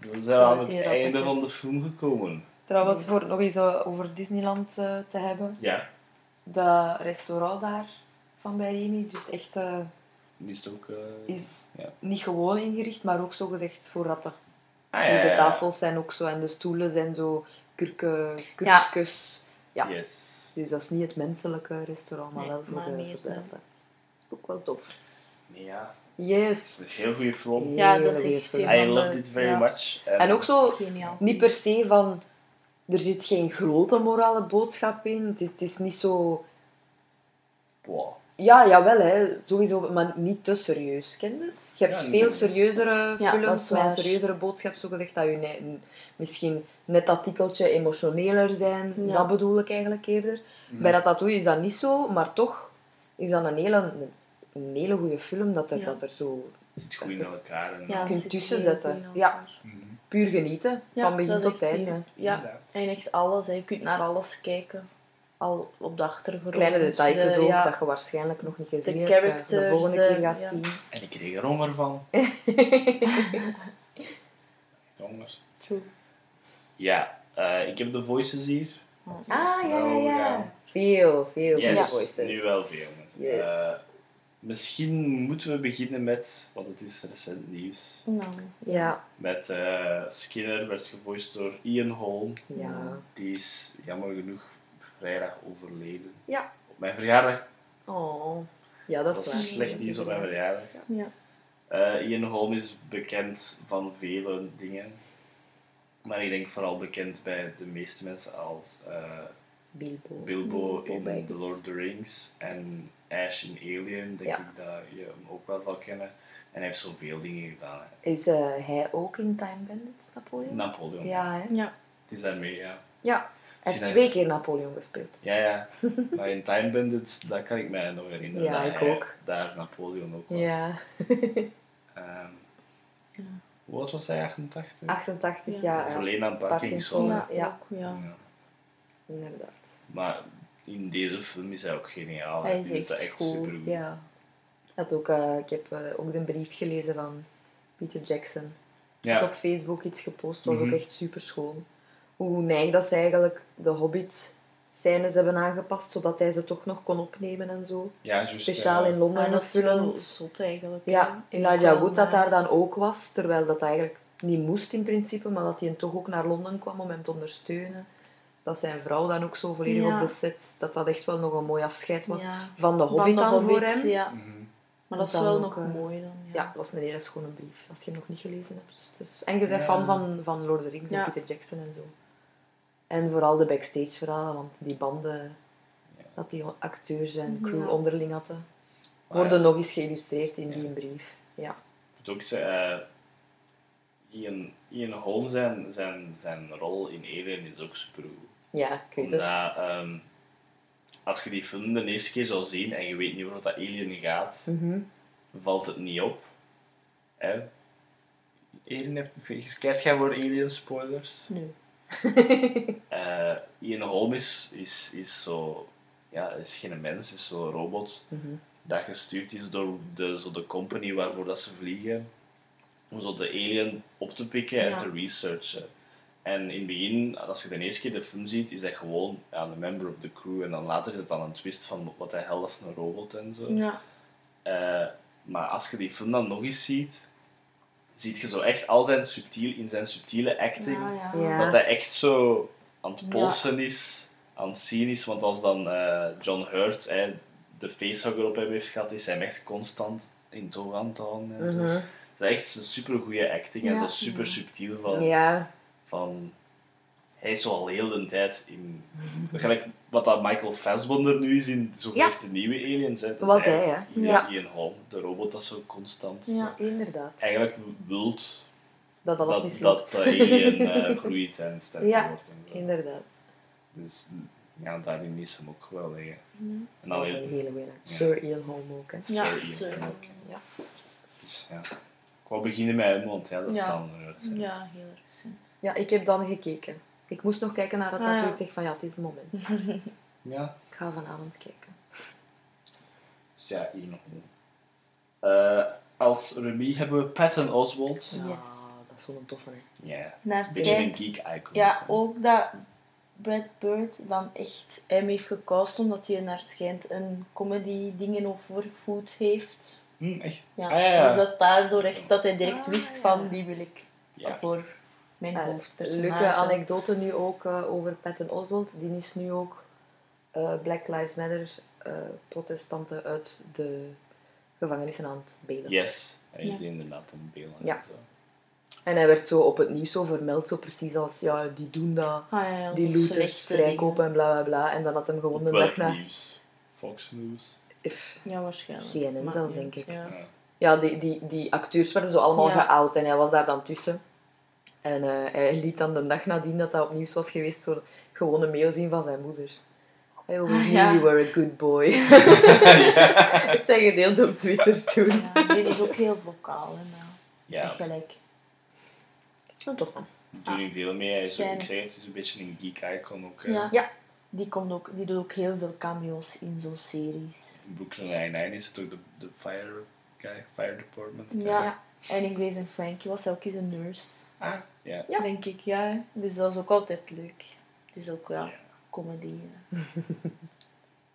A: Dan zijn we aan het einde van de film gekomen.
B: Trouwens, voor het nog eens eh, over Disneyland eh, te hebben.
A: Ja,
B: Dat restaurant daar van bij Remy, dus echt, eh,
A: die is het ook... eh,
B: is
A: Ja.
B: niet gewoon ingericht, maar ook zo gezegd voor ratten.
A: Ah, ja,
B: dus de
A: ja.
B: tafels zijn ook zo en de stoelen zijn zo kurken, kurkjes. Ja.
A: Yes.
B: Dus dat is niet het menselijke restaurant, maar
C: Nee,
B: wel voor,
C: maar
B: de, voor ratten. Ook wel tof.
A: Nee, ja.
B: Yes.
A: Is een heel goede film.
C: Ja, dat is echt
A: I loved it very
C: ja.
A: much.
B: En ook zo,
C: Geniaal.
B: niet per se van... Er zit geen grote morale boodschap in. Het is, het is niet zo...
A: Wow.
B: Ja, jawel, hè. Sowieso, maar niet te serieus. Ken je het? Je hebt
A: Ja,
B: veel serieuzere
C: Ja,
B: films met een serieuzere boodschap, zo gezegd, dat je misschien net dat tikkeltje emotioneler zijn.
C: Ja.
B: Dat bedoel ik eigenlijk eerder.
A: Mhm.
B: Bij Ratatouille is dat niet zo, maar toch is dat een hele, een hele goede film, dat er,
C: Ja.
B: dat er zo
A: Het zit goed in elkaar. En
C: Ja,
B: je kunt
C: het zit
B: tussen
C: heel
B: zetten.
C: goed in
B: Ja.
A: Mhm.
B: puur genieten,
C: Ja,
B: van begin tot einde.
C: Ja, en echt alles. Hè. Je kunt naar alles kijken. Al op de achtergrond.
B: Kleine details
C: de-
B: ook,
C: ja,
B: dat je waarschijnlijk nog niet gezien
C: de
B: hebt, dat je de volgende
C: de-
B: keer gaat
C: ja.
B: zien.
A: En ik kreeg er honger van. Echt honger.
C: True.
A: Ja, eh, ik heb de voices hier.
B: Ah, ja, ja, ja. Veel, veel
A: Yes,
B: voices.
A: nu wel veel.
B: Yes.
A: Eh, misschien moeten we beginnen met, want het is recent nieuws.
C: Nou,
B: Ja,
A: Met eh, Skinner werd gevoiced door Ian Holm.
B: ja.
A: Die is jammer genoeg vrijdag overleden.
B: Ja.
A: Op mijn verjaardag.
B: Oh, ja, dat
A: Dat
B: is waar.
A: slecht nieuws op mijn verjaardag.
C: Ja.
A: Eh, Ian Holm is bekend van vele dingen. Maar ik denk vooral bekend bij de meeste mensen als eh,
B: Bilbo.
A: Bilbo in
B: Baggins.
A: The Lord of the Rings en Ash in Alien, denk
B: Ja.
A: ik dat je hem ook wel zal kennen. En hij heeft zoveel dingen gedaan. hè.
B: Is eh, hij ook in Time Bandits, Napoleon?
A: Napoleon.
B: Ja, hè?
C: Ja.
A: Het is daarmee, ja.
B: Ja. Hij heeft twee keer Napoleon gespeeld.
A: Ja, ja. maar in Time Bandits, dat kan ik mij nog herinneren.
B: Ja,
A: dat
B: ik
A: hij
B: ook.
A: Daar Napoleon ook was.
B: Ja.
A: Ehm,
C: Ja.
A: Hoe oud was hij? 88?
B: 88
C: Ja.
B: jaar. Ja.
A: Verleden aan Parkinson.
C: Ja,
B: Ja.
C: ook, ja.
A: Ja.
B: Inderdaad.
A: Maar in deze film is hij ook geniaal.
C: Hij is
A: dat
C: echt goed.
A: supergoed.
B: Ja. Dat ook, eh, ik heb eh, ook de brief gelezen van Peter Jackson. Hij had
A: Ja.
B: op Facebook iets gepost, dat was
A: Mhm.
B: ook echt super schoon. Hoe neig dat ze eigenlijk de Hobbit scènes hebben aangepast, zodat hij ze toch nog kon opnemen en zo.
A: ja.
B: Speciaal in Londen
C: Ah, dat is wel
B: gefilmd.
C: zot eigenlijk.
B: Ja,
C: Wel
B: Wood dat daar dan ook was, terwijl dat eigenlijk niet moest in principe, maar dat hij toch ook naar Londen kwam om hem te ondersteunen. Dat zijn vrouw dan ook zo volledig
C: Ja.
B: op de set, dat dat echt wel nog een mooi afscheid was
C: Ja.
B: van de Hobbit
C: de
B: dan voor hem.
C: Ja.
A: mhm.
C: Maar dat is wel nog
B: eh,
C: mooi dan.
B: Ja,
C: Ja.
B: dat was een hele schone brief, als je hem nog niet gelezen hebt. Dus, en je bent
A: Ja.
B: fan van, van Lord of the Rings
C: Ja.
B: en Peter Jackson en zo. En vooral de backstage verhalen, want die banden
A: Ja.
B: dat die acteurs en crew
C: Ja.
B: onderling hadden,
A: Maar
B: worden
A: ja,
B: nog eens geïllustreerd in
A: Ja.
B: die brief. Ja.
A: Ik moet ook zeggen, eh, Ian, Ian Holm zijn, zijn, zijn rol in Alien is ook supergoed.
B: Ja, ik weet het.
A: Omdat ehm, als je die film de eerste keer zou zien en je weet niet waar dat Alien gaat,
B: Mhm.
A: valt het niet op. Hè? Alien, heb- krijg jij voor Alien spoilers?
C: Nee.
A: Eh, Ian Holm is, is, is zo, ja, is geen mens, is zo'n robot
B: Mhm.
A: dat gestuurd is door de, zo de company waarvoor dat ze vliegen, om zo de alien op te pikken en te researchen. En in het begin, als je de eerste keer de film ziet, is hij gewoon ja, een member of the crew. En dan later is het dan een twist van wat hij hel is een robot en zo.
C: Ja.
A: Eh, maar als je die film dan nog eens ziet, ziet je zo echt altijd subtiel in zijn subtiele acting,
C: Ja, ja.
B: Ja.
A: dat hij echt zo aan het
C: Ja.
A: polsen is, aan het zien is. Want als dan eh, John Hurt hè, de facehugger op hem heeft gehad, is hij hem echt constant in toog aan het houden. En zo.
B: Mhm.
A: Het is echt een super goede acting en
C: Ja.
A: zo super subtiel van,
B: Ja,
A: van. Hij is zo al heel de tijd in. Gelijk wat dat Michael Fassbender nu is in zo
B: Ja.
A: echt de nieuwe Aliens. Hè. Dat is
B: was hij, hè?
A: Ian,
B: Ja.
A: Ian Holm, de robot dat zo constant.
C: Ja.
B: inderdaad.
A: Eigenlijk wilt
B: Dat alles
A: dat, dat de alien eh, groeit en sterker
B: Ja.
A: wordt. En zo.
B: Inderdaad.
A: Dus ja, daarin is hem ook geweldig. hè.
C: Ja.
A: En
B: Dat
A: alleen,
B: een hele.
A: Ja.
B: Sir Ian Holm ook, hè.
C: Ja,
A: Sir Ian
C: Sir.
A: Holm.
B: Ja.
A: dus, ja. Ik wou beginnen met hem, want ja, dat
C: Ja.
A: er uit.
C: Ja, heel erg.
B: Ja, ik heb dan gekeken. Ik moest nog kijken naar het
C: Ah,
B: natuurlijk.
C: ja.
B: Ik dacht van ja, het is het moment.
A: Ja,
B: Ik ga vanavond kijken.
A: dus ja, Ian Holm. Eh, als Remy hebben we Patton Oswalt.
B: Ja,
C: Yes.
B: dat Dat is zo'n toffe, hè.
A: Ja,
C: Naar
A: een beetje een
C: schijnt...
A: geek icon.
C: Ja, ook dat Brad Bird dan echt hem heeft gecast omdat hij naar het schijnt een comedy dingen over food heeft.
A: Hm, echt?
C: Ja.
A: Ah, ja, ja.
C: Dus dat daardoor echt dat hij direct
B: Ah,
C: wist
B: ja.
C: van die wil ik
A: Ja.
C: voor mijn
B: Eh,
C: hoofdpersonage.
B: leuke anekdote nu ook eh, over Patton Oswalt. Die is nu ook eh, Black Lives Matter eh, protestanten uit de gevangenissen aan het belen.
A: Yes. Hij is
C: Ja.
A: inderdaad een beeld.
B: Ja.
A: Zo.
B: En hij werd zo op het nieuws zo vermeld, zo precies als, ja, die doen dat.
C: Ah, ja, ja,
B: Die looters vrijkopen en bla bla bla. En dan had hem gewoon de dag na...
A: nieuws? Fox News.
B: If-.
C: Ja, waarschijnlijk.
B: CNN zelf, denk ik.
C: Ja.
A: Ja.
B: Ja, die, die, die acteurs werden zo allemaal
C: Ja.
B: geout en hij was daar dan tussen. En eh, hij liet dan de dag nadien dat dat op nieuws was geweest, zo gewoon een mail zien van zijn moeder. I always knew
C: Ja.
B: you were a good boy.
A: ja.
B: Heeft hij gedeeld op Twitter toen.
C: Ja, die is ook heel vocaal. Hè, maar
A: ja.
C: echt gelijk.
B: Een tof man.
A: Ik doe niet veel mee. Hij is, ook- ik zeg het, is een beetje een geek icon ook. eh,
C: Ja.
B: Ja.
C: Die, komt ook, die doet ook heel veel cameo's in zo'n series.
A: In Brooklyn Nine-Nine is het ook de, de fire guy, fire department guy.
C: Ja.
B: Ja.
C: En in Grace and Frankie was hij ook eens een nurse.
A: Ah, ja.
B: Ja.
C: Denk ik, ja. Dus dat is ook altijd leuk. Het is ook, ja,
A: Ja.
C: comedy. ja.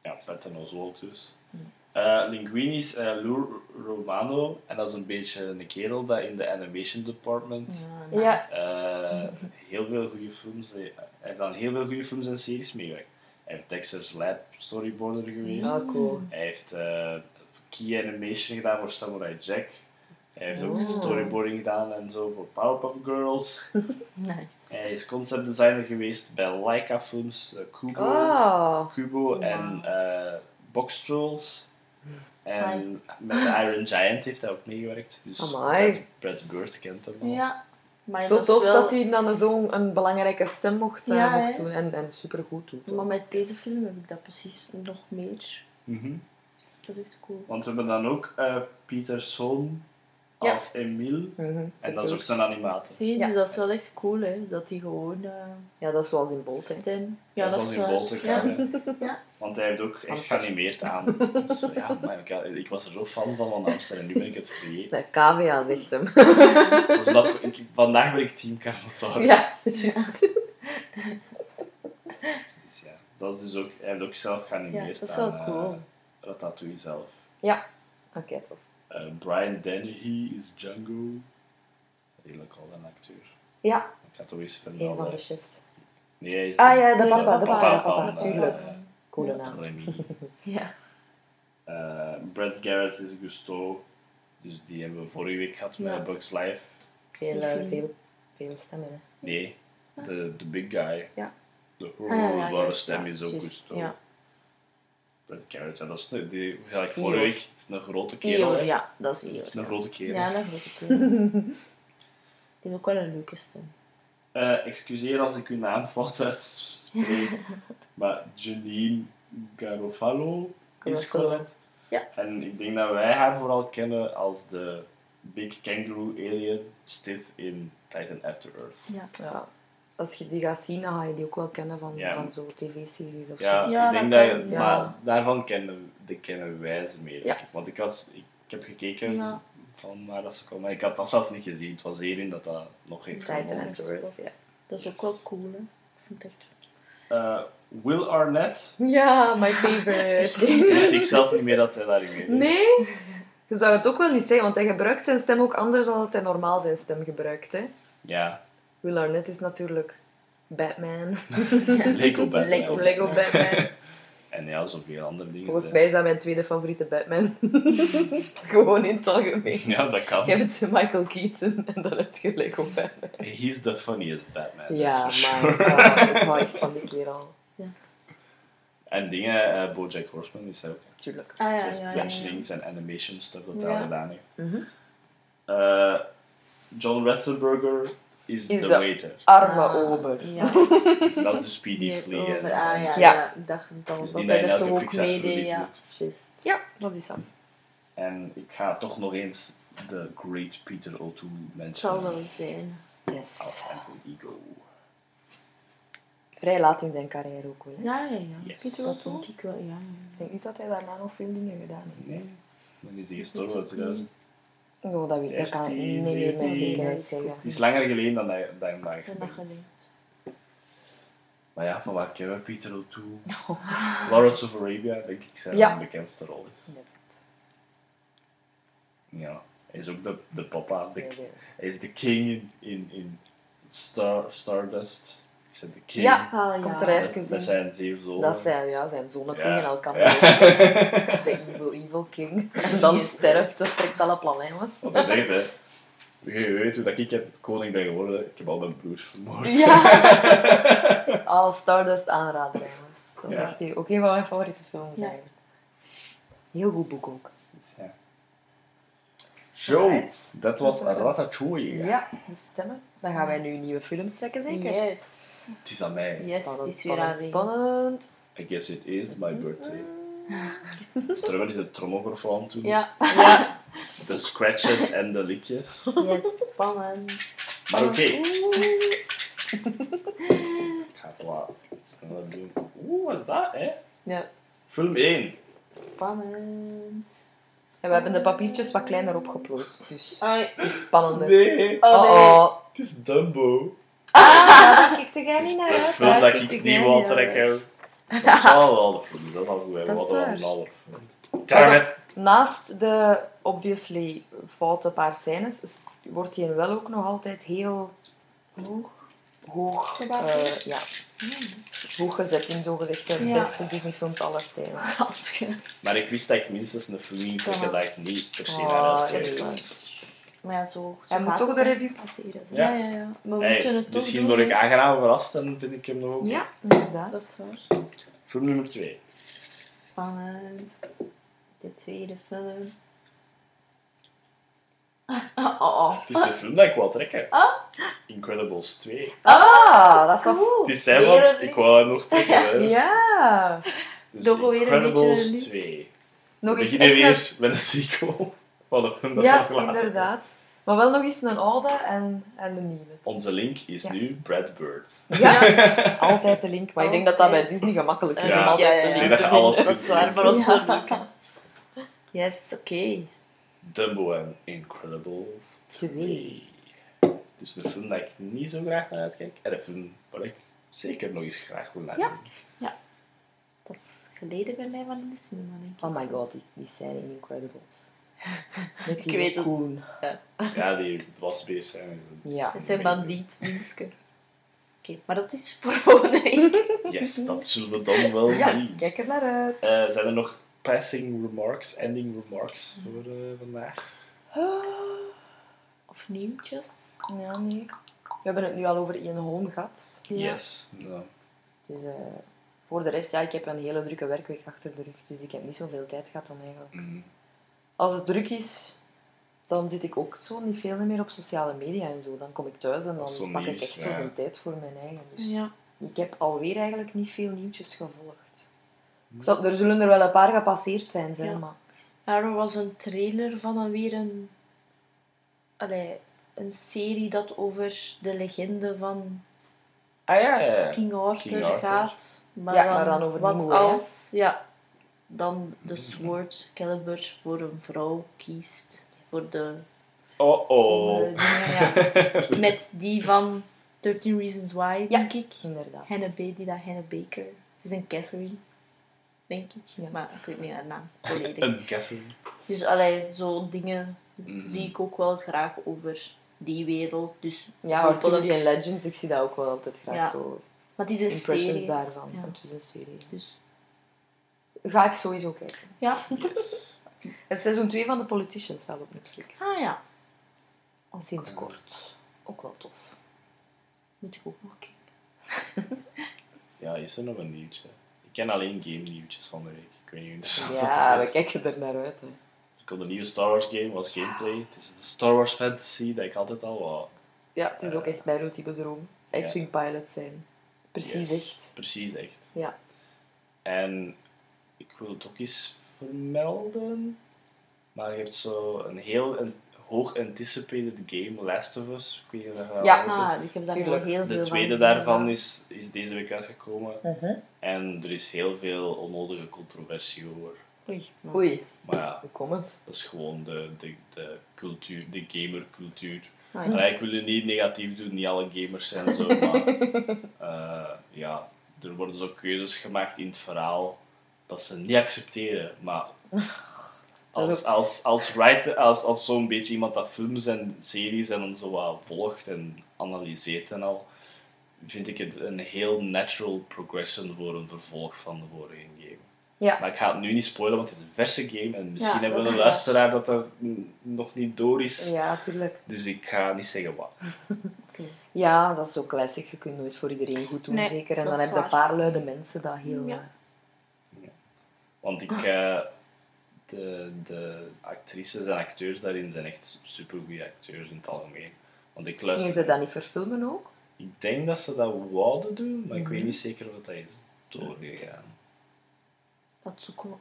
A: Ja, Oswalt dus.
C: Yes.
A: Eh, Linguini is eh, Lou Romano. En dat is een beetje een kerel dat in de animation department...
C: Ja,
B: Ja.
C: nice.
A: eh, heel veel goede films... Hij heeft dan heel veel goede films en series meegewerkt. Hij heeft Texas Lab storyboarder geweest.
B: Ah, cool.
A: Hij heeft eh, key animation gedaan voor Samurai Jack. Hij heeft ook
B: Oh.
A: storyboarding gedaan en zo voor Powerpuff Girls.
C: Nice.
A: Hij is conceptdesigner geweest bij Leica Films, eh, Kubo,
B: Ah,
A: Kubo en eh Box Trolls. En met de Iron Giant heeft hij ook meegewerkt. Dus
B: Amai.
A: Brad, Brad Bird kent hem al.
C: Ja. Maar
B: zo tof
C: wel-
B: dat hij dan zo'n een belangrijke stem mocht, eh,
C: Ja,
B: mocht
C: hè.
B: doen. En, en supergoed doet.
C: Maar met deze film heb ik dat precies nog meer.
A: Mhm.
C: Dat is echt cool.
A: Want we hebben dan ook eh Pieter
B: Ja.
A: als Emile.
B: Mhm.
A: En dat is ook een animator.
C: Hey,
B: Ja.
C: dus dat is wel echt cool, hè. Dat hij gewoon... eh
B: Ja, dat is zoals in Bolt.
C: stem...
A: Ja,
C: Ja, dat
A: zoals
C: is
A: in
C: Ja. Ja.
A: Want hij heeft ook echt geanimeerd aan. Dus, ja, maar ik, ik was er zo fan van van Hamster en nu ben ik het vergeten.
B: De KVA zegt hem.
A: Dus omdat we- ik, vandaag ben ik team Carnotaurus.
B: ja, juist.
A: Dus ja, dat is dus ook, hij heeft ook zelf geanimeerd
C: Ja, dat is wel
A: aan
C: cool.
A: eh, Ratatouille zelf.
B: Oké, tof.
A: Eh, Brian Dennehy is Django. Redelijk al een acteur.
B: Ja,
A: Ik ga toch eens
B: een
A: vermelden.
B: van de chefs.
A: Nee, hij is
B: Ah ja, de papa, de papa, de papa,
A: eh,
B: tuurlijk.
A: eh,
B: Coole naam.
A: Remy.
C: Ja.
A: Eh, Brad Garrett is Gusteau. Dus die hebben we vorige week gehad
C: Ja.
A: met Bugs Life.
B: Veel, veel, veel stemmen. Hè.
A: Nee, de, de big guy.
B: Ja.
A: De
C: Ah, ja, ja,
A: stem is ook Gusteau.
C: Ja.
A: Brad Garrett, ja, dat is een, die, gelijk
C: Eeyore.
A: vorige week, is een grote kerel.
C: Eeyore, ja, dat is
A: Dat is
C: Eeyore.
A: een grote kerel.
C: Ja, dat is ik ook. Die heeft ook wel een leuke stem.
A: Eh, excuseer als ik uw naam fout uitspreek, maar Janine Garofalo is correct.
C: Ja.
A: En ik denk dat wij haar vooral kennen als de Big Kangaroo Alien Stith in Titan After Earth.
C: Ja.
B: Ja. Als je die gaat zien, dan ga je die ook wel kennen van,
A: Ja.
B: van zo'n tv-series of
A: Ja,
B: zo.
C: Ja,
A: ik denk
C: dat
A: je-
B: ja.
A: maar daarvan kennen, de kennen wij ze meer. Want ik, had, ik, ik heb gekeken
C: Ja.
A: van waar dat ze kwam, maar ik had dat zelf niet gezien. Het was hierin dat dat nog geen
B: Earth, ja.
C: Dat is ook wel cool, hè. Ik vind het echt...
A: Eh, Will Arnett,
B: Ja, my favorite.
A: wist ik zelf niet meer dat hij daarin mee
B: nee? Je zou het ook wel niet zeggen, want hij gebruikt zijn stem ook anders dan dat hij normaal zijn stem gebruikt. Hè?
A: Ja,
B: Will Arnett is natuurlijk Batman.
A: Lego Batman.
C: Lego.
B: Lego Batman.
A: En ja, zoveel andere dingen.
B: Volgens mij is dat mijn tweede favoriete Batman. Gewoon in het algemeen.
A: Ja, dat kan.
B: Je hebt Michael Keaton en dan heb je Lego Batman.
A: He's the funniest Batman.
B: Ja, maar
A: sure.
B: ik hou echt van die kerel.
A: En dingen, eh Bojack Horseman is hij ook.
B: Tuurlijk.
C: Ah ja,
A: Just
C: ja, ja.
A: en animation stuff dat al gedaan heeft.
B: Mhm.
A: Eh, John Ratzenberger is,
B: Is
A: the
B: de-
A: waiter.
B: Arme
C: Ah,
B: ober.
C: Ja.
A: Dat is de Speedy Flea.
C: Ah ja,
B: Ja.
C: ja. Ik dacht dat,
A: Dus
C: dat
A: die
C: ook
A: Pixar
C: mee
A: film
C: deed,
A: iets
C: ja.
B: Ja, dat is hem.
A: En ik ga toch nog eens de great Peter O'Toole
C: Het zal wel zijn.
B: Yes.
A: Ego.
B: Vrij laat in zijn carrière ook wel. hè.
C: Ja, ja, ja.
A: Yes.
B: Dat
C: O'Toole, ik wel, ja. ja.
B: Ik denk niet dat hij daarna nog veel dingen gedaan heeft.
A: Nee, dan is hij gestorven uit 2000.
B: Oh, dat, weet, dat kan ik
A: 13,
B: niet meer met
A: 17.
B: zekerheid zeggen.
A: Het is langer geleden dan dat, dan dat
C: gezien.
A: Maar ja, van waar kennen we Peter O'Toole? Lawrence of Arabia, denk ik, zijn
B: Ja.
A: bekendste rol is. Ja, hij is ook de, de papa. De, hij is de king in, in, in Star, Stardust. Is hij de king?
B: Ja,
C: Ah,
B: komt
C: ja.
B: er even
A: met
B: in.
A: zijn zeven zonen.
B: Dat zijn ja, zijn zonen
A: Ja.
B: tegen elkaar.
A: Ja.
B: De evil, evil king. En dan
C: Yes.
B: sterft, ze trekt alle planetjes.
A: Want hij zegt, hè. Je weet hoe dat ik heb koning ben geworden. Ik heb al mijn broers vermoord.
B: Ja! Al Stardust aanraden, jongens. Dat is
A: Ja.
B: echt ook een van mijn favoriete films
C: Ja.
B: eigenlijk. Heel goed boek ook.
A: Dus ja. Zo, dat was Ratatouille.
B: Ja, die stemmen. Dan gaan wij nu nieuwe films trekken, zeker?
C: Yes.
A: Het is aan mij.
C: Yes, het is weer aan
B: spannend.
A: I guess it is my birthday. Strummer is het trommelgeroffel aan het doen.
C: Ja.
B: Ja,
A: De scratches en de liedjes.
C: Yes, spannend.
A: Maar oké.
C: Oeh.
A: Ik ga het wel sneller doen. Oeh, wat is dat, hè?
B: ja.
A: Film 1.
C: Spannend.
B: En we hebben de papiertjes wat kleiner opgeplooid, dus het is spannender.
A: Nee,
C: Oh, nee.
B: Oh,
A: het is Dumbo.
B: Ah, daar kijk jij
A: Het
B: niet naar
A: film dat ik
C: ik
A: niet wil trekken. Dat is wel film, dat is al goed.
B: Dat
A: Wat
B: is
A: wel
B: waar.
A: een. Damn it.
B: Naast de obviously foute paar scènes wordt hij wel ook nog altijd heel
C: Hoog.
B: hoog, eh, ja, hoog gezet in zogezegd de
C: Ja.
B: beste Disney-films aller tijden.
A: Maar ik wist dat ik minstens een film
C: Ja.
A: dat ik niet per se
B: Oh,
A: naar
B: dat
A: uitkijk.
B: is waar.
C: Maar ja, zo... zo
B: Hij moet toch de
C: hè.
B: review passeren.
A: Ja.
C: Ja, ja, ja. Maar we
A: Hey,
C: moeten het toch
A: misschien word ik aangenaam verrast en vind ik hem nog ook.
B: Ja, inderdaad.
C: Dat is waar.
A: Film nummer 2.
C: Spannend. De tweede film. Oh, oh.
A: Het is de film dat ik wil trekken.
C: Ah.
A: Incredibles 2.
B: Ah, dat is.
C: Cool.
A: Het is zijn van, ik wou hem nog trekken. hè.
B: Ja.
A: Dus
C: Toch weer een
A: Incredibles
C: beetje een-
A: 2.
B: Nog
A: We
B: eens
A: beginnen weer met een sequel de dat
B: Ja, inderdaad. Maar wel nog eens een oude en, en een nieuwe.
A: Onze link is
B: Ja.
A: nu Brad Bird.
B: Ja, altijd de link. Maar ik denk dat dat bij. Disney gemakkelijk is
A: Ja.
B: altijd
C: Ja, ja,
B: de
C: ja.
B: link
A: dat je alles
B: vinden.
C: Dat is waar, maar dat is wel leuk. hè. Yes, oké.
A: Dumbo en Incredibles 2. Dus een film dat ik niet zo graag naar uitkijk. En een film waar ik zeker nog eens graag wil naar
C: Ja.
A: kijken.
C: Dat is geleden bij mij van in de cinema.
B: Oh my god, die, in Incredibles. Met
C: Ik
B: die
C: weet het.
B: raccoon.
A: Ja, die wasbeer zijn.
B: Ja.
C: Het zijn bandiet, Minske. Oké, maar dat is voor volgende week.
A: Yes, dat zullen we dan wel
B: Ja,
A: zien.
B: kijk er naar uit.
A: Eh, zijn er nog passing remarks, ending remarks voor eh, vandaag?
C: Of nieuwtjes.
B: Ja, nee. We hebben het nu al over Ian Holm gehad.
C: Ja.
A: Yes.
B: Dus eh, voor de rest, ja, ik heb een hele drukke werkweek achter de rug. Dus ik heb niet zoveel tijd gehad om eigenlijk...
A: mm,
B: Als het druk is, dan zit ik ook zo niet veel meer op sociale media en zo. Dan kom ik thuis en dan pak ik echt zo
A: ja.
B: de tijd voor mijn eigen. Dus
C: Ja.
B: ik heb alweer eigenlijk niet veel nieuwtjes gevolgd. Ik zal- er zullen er wel een paar gepasseerd zijn, zeg,
C: Ja.
B: maar...
C: Ja, er was een trailer van een, weer een, allee, een serie dat over de legende van
A: Ah ja, ja, ja.
C: King Arthur,
A: King Arthur.
C: gaat. Maar,
B: Ja,
C: dan,
B: maar dan over
C: wat als, ja, dan de. Sword Caliber voor een vrouw kiest. Voor de
A: Oh oh.
C: dingen, ja. Met die van 13 Reasons Why, denk ik.
B: Inderdaad.
C: Hannah, Ba- die dat Hannah Baker. Het is een Catherine, denk ik.
B: Ja.
C: Maar ik weet niet haar naam volledig.
A: Een Catherine.
C: Dus allee, zo'n dingen
A: Mhm.
C: zie ik ook wel graag over die wereld. Dus
B: Ja,
C: hopelijk-
B: Arthur en Legends, ik zie dat ook wel altijd graag
C: Ja.
B: zo.
C: Maar het is een
B: Impressions
C: serie.
B: daarvan.
C: Ja.
B: Het is een serie.
C: Dus
B: Ga ik sowieso kijken.
C: ja.
A: Yes.
B: Het seizoen 2 van The Politician staat op Netflix.
C: Ah ja,
B: Al sinds kort. Ook wel tof.
C: moet ik ook nog kijken.
A: Ja, is er nog een nieuwtje? Ik ken alleen game nieuwtjes van de week. Ik weet niet hoe interessant
B: Ja, we kijken er naar uit. Hè.
A: Er komt een nieuwe Star Wars game als gameplay. Het is de Star Wars Fantasy dat ik altijd al wou.
B: Ja, het is ook echt mijn ultieme droom. X-Wing pilots zijn. Precies
A: Yes,
B: echt.
A: Precies echt.
B: Ja.
A: En ik wil het ook eens vermelden. Maar je hebt zo een heel een hoog anticipated game, Last of Us. Ik weet niet of dat je dat
B: Ja.
C: Ah, ik heb daar nog heel veel
A: De tweede daarvan
C: ja.
A: is, is deze week uitgekomen. En er is heel veel onnodige controversie over.
C: Oei. maar-
B: Oei,
A: Maar ja,
B: hoe het?
A: dat is gewoon de, de, de cultuur, de gamercultuur.
B: Ah, ja.
A: Allee, ik wil je niet negatief doen, niet alle gamers zijn zo, maar eh, ja, er worden zo keuzes gemaakt in het verhaal dat ze niet accepteren. Maar als, als, als writer, als, als zo'n beetje iemand dat films en series en zo wat volgt en analyseert en al, vind ik het een heel natural progression voor een vervolg van de vorige game.
B: Ja.
A: Maar ik ga het nu niet spoilen, want het is een verse game en misschien
B: Ja,
A: hebben we een
B: is
A: luisteraar dat er nog niet door is.
B: Ja, tuurlijk.
A: Dus ik ga niet zeggen wat.
B: Ja, dat is zo classic. Je kunt nooit voor iedereen goed doen,
C: Nee,
B: zeker. En dan heb je een paar luide mensen dat heel...
C: Ja.
A: Want ik, eh, de, de actrices en acteurs daarin zijn echt supergoeie acteurs in het algemeen. Want ik
B: Gingen ze dat niet verfilmen ook?
A: Ik denk dat ze dat wouden doen, maar ik weet
B: Mhm.
A: niet zeker of dat is doorgegaan.
C: Dat zoeken we.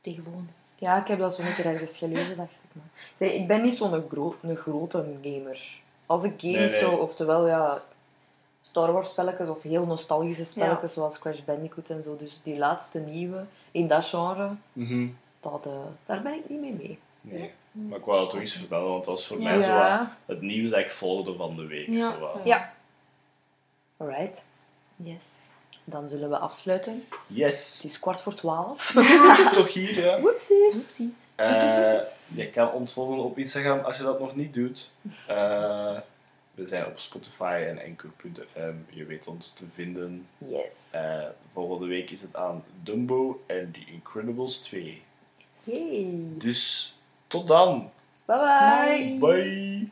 C: Tegen volgende.
B: Ja, ik heb dat zo een keer ergens gelezen, dacht ik. Maar. Ik ben niet zo'n gro een grote gamer. Als ik games
A: Nee, nee.
B: zo, oftewel ja, Star Wars spelletjes of heel nostalgische spelletjes zoals Crash Bandicoot en zo. Dus die laatste nieuwe in dat genre, dat, eh, daar ben ik niet mee mee.
A: Nee. Maar ik wou dat toch eens vermelden, want dat was voor
C: Ja.
A: mij zo wat het nieuws dat ik volgde van de week.
C: Ja.
A: Zo wat.
B: Ja. Alright,
C: Yes.
B: dan zullen we afsluiten. Het
A: Yes!
B: is kwart voor twaalf.
A: toch hier, ja.
B: Whoopsie.
C: Oepsies.
A: Eh, je kan ons volgen op Instagram als je dat nog niet doet. Eh, we zijn op Spotify en Anchor.fm. Je weet ons te vinden.
B: Yes.
A: Eh, volgende week is het aan Dumbo en The Incredibles 2.
B: Yay.
A: Dus tot dan.
B: Bye bye.
A: Bye.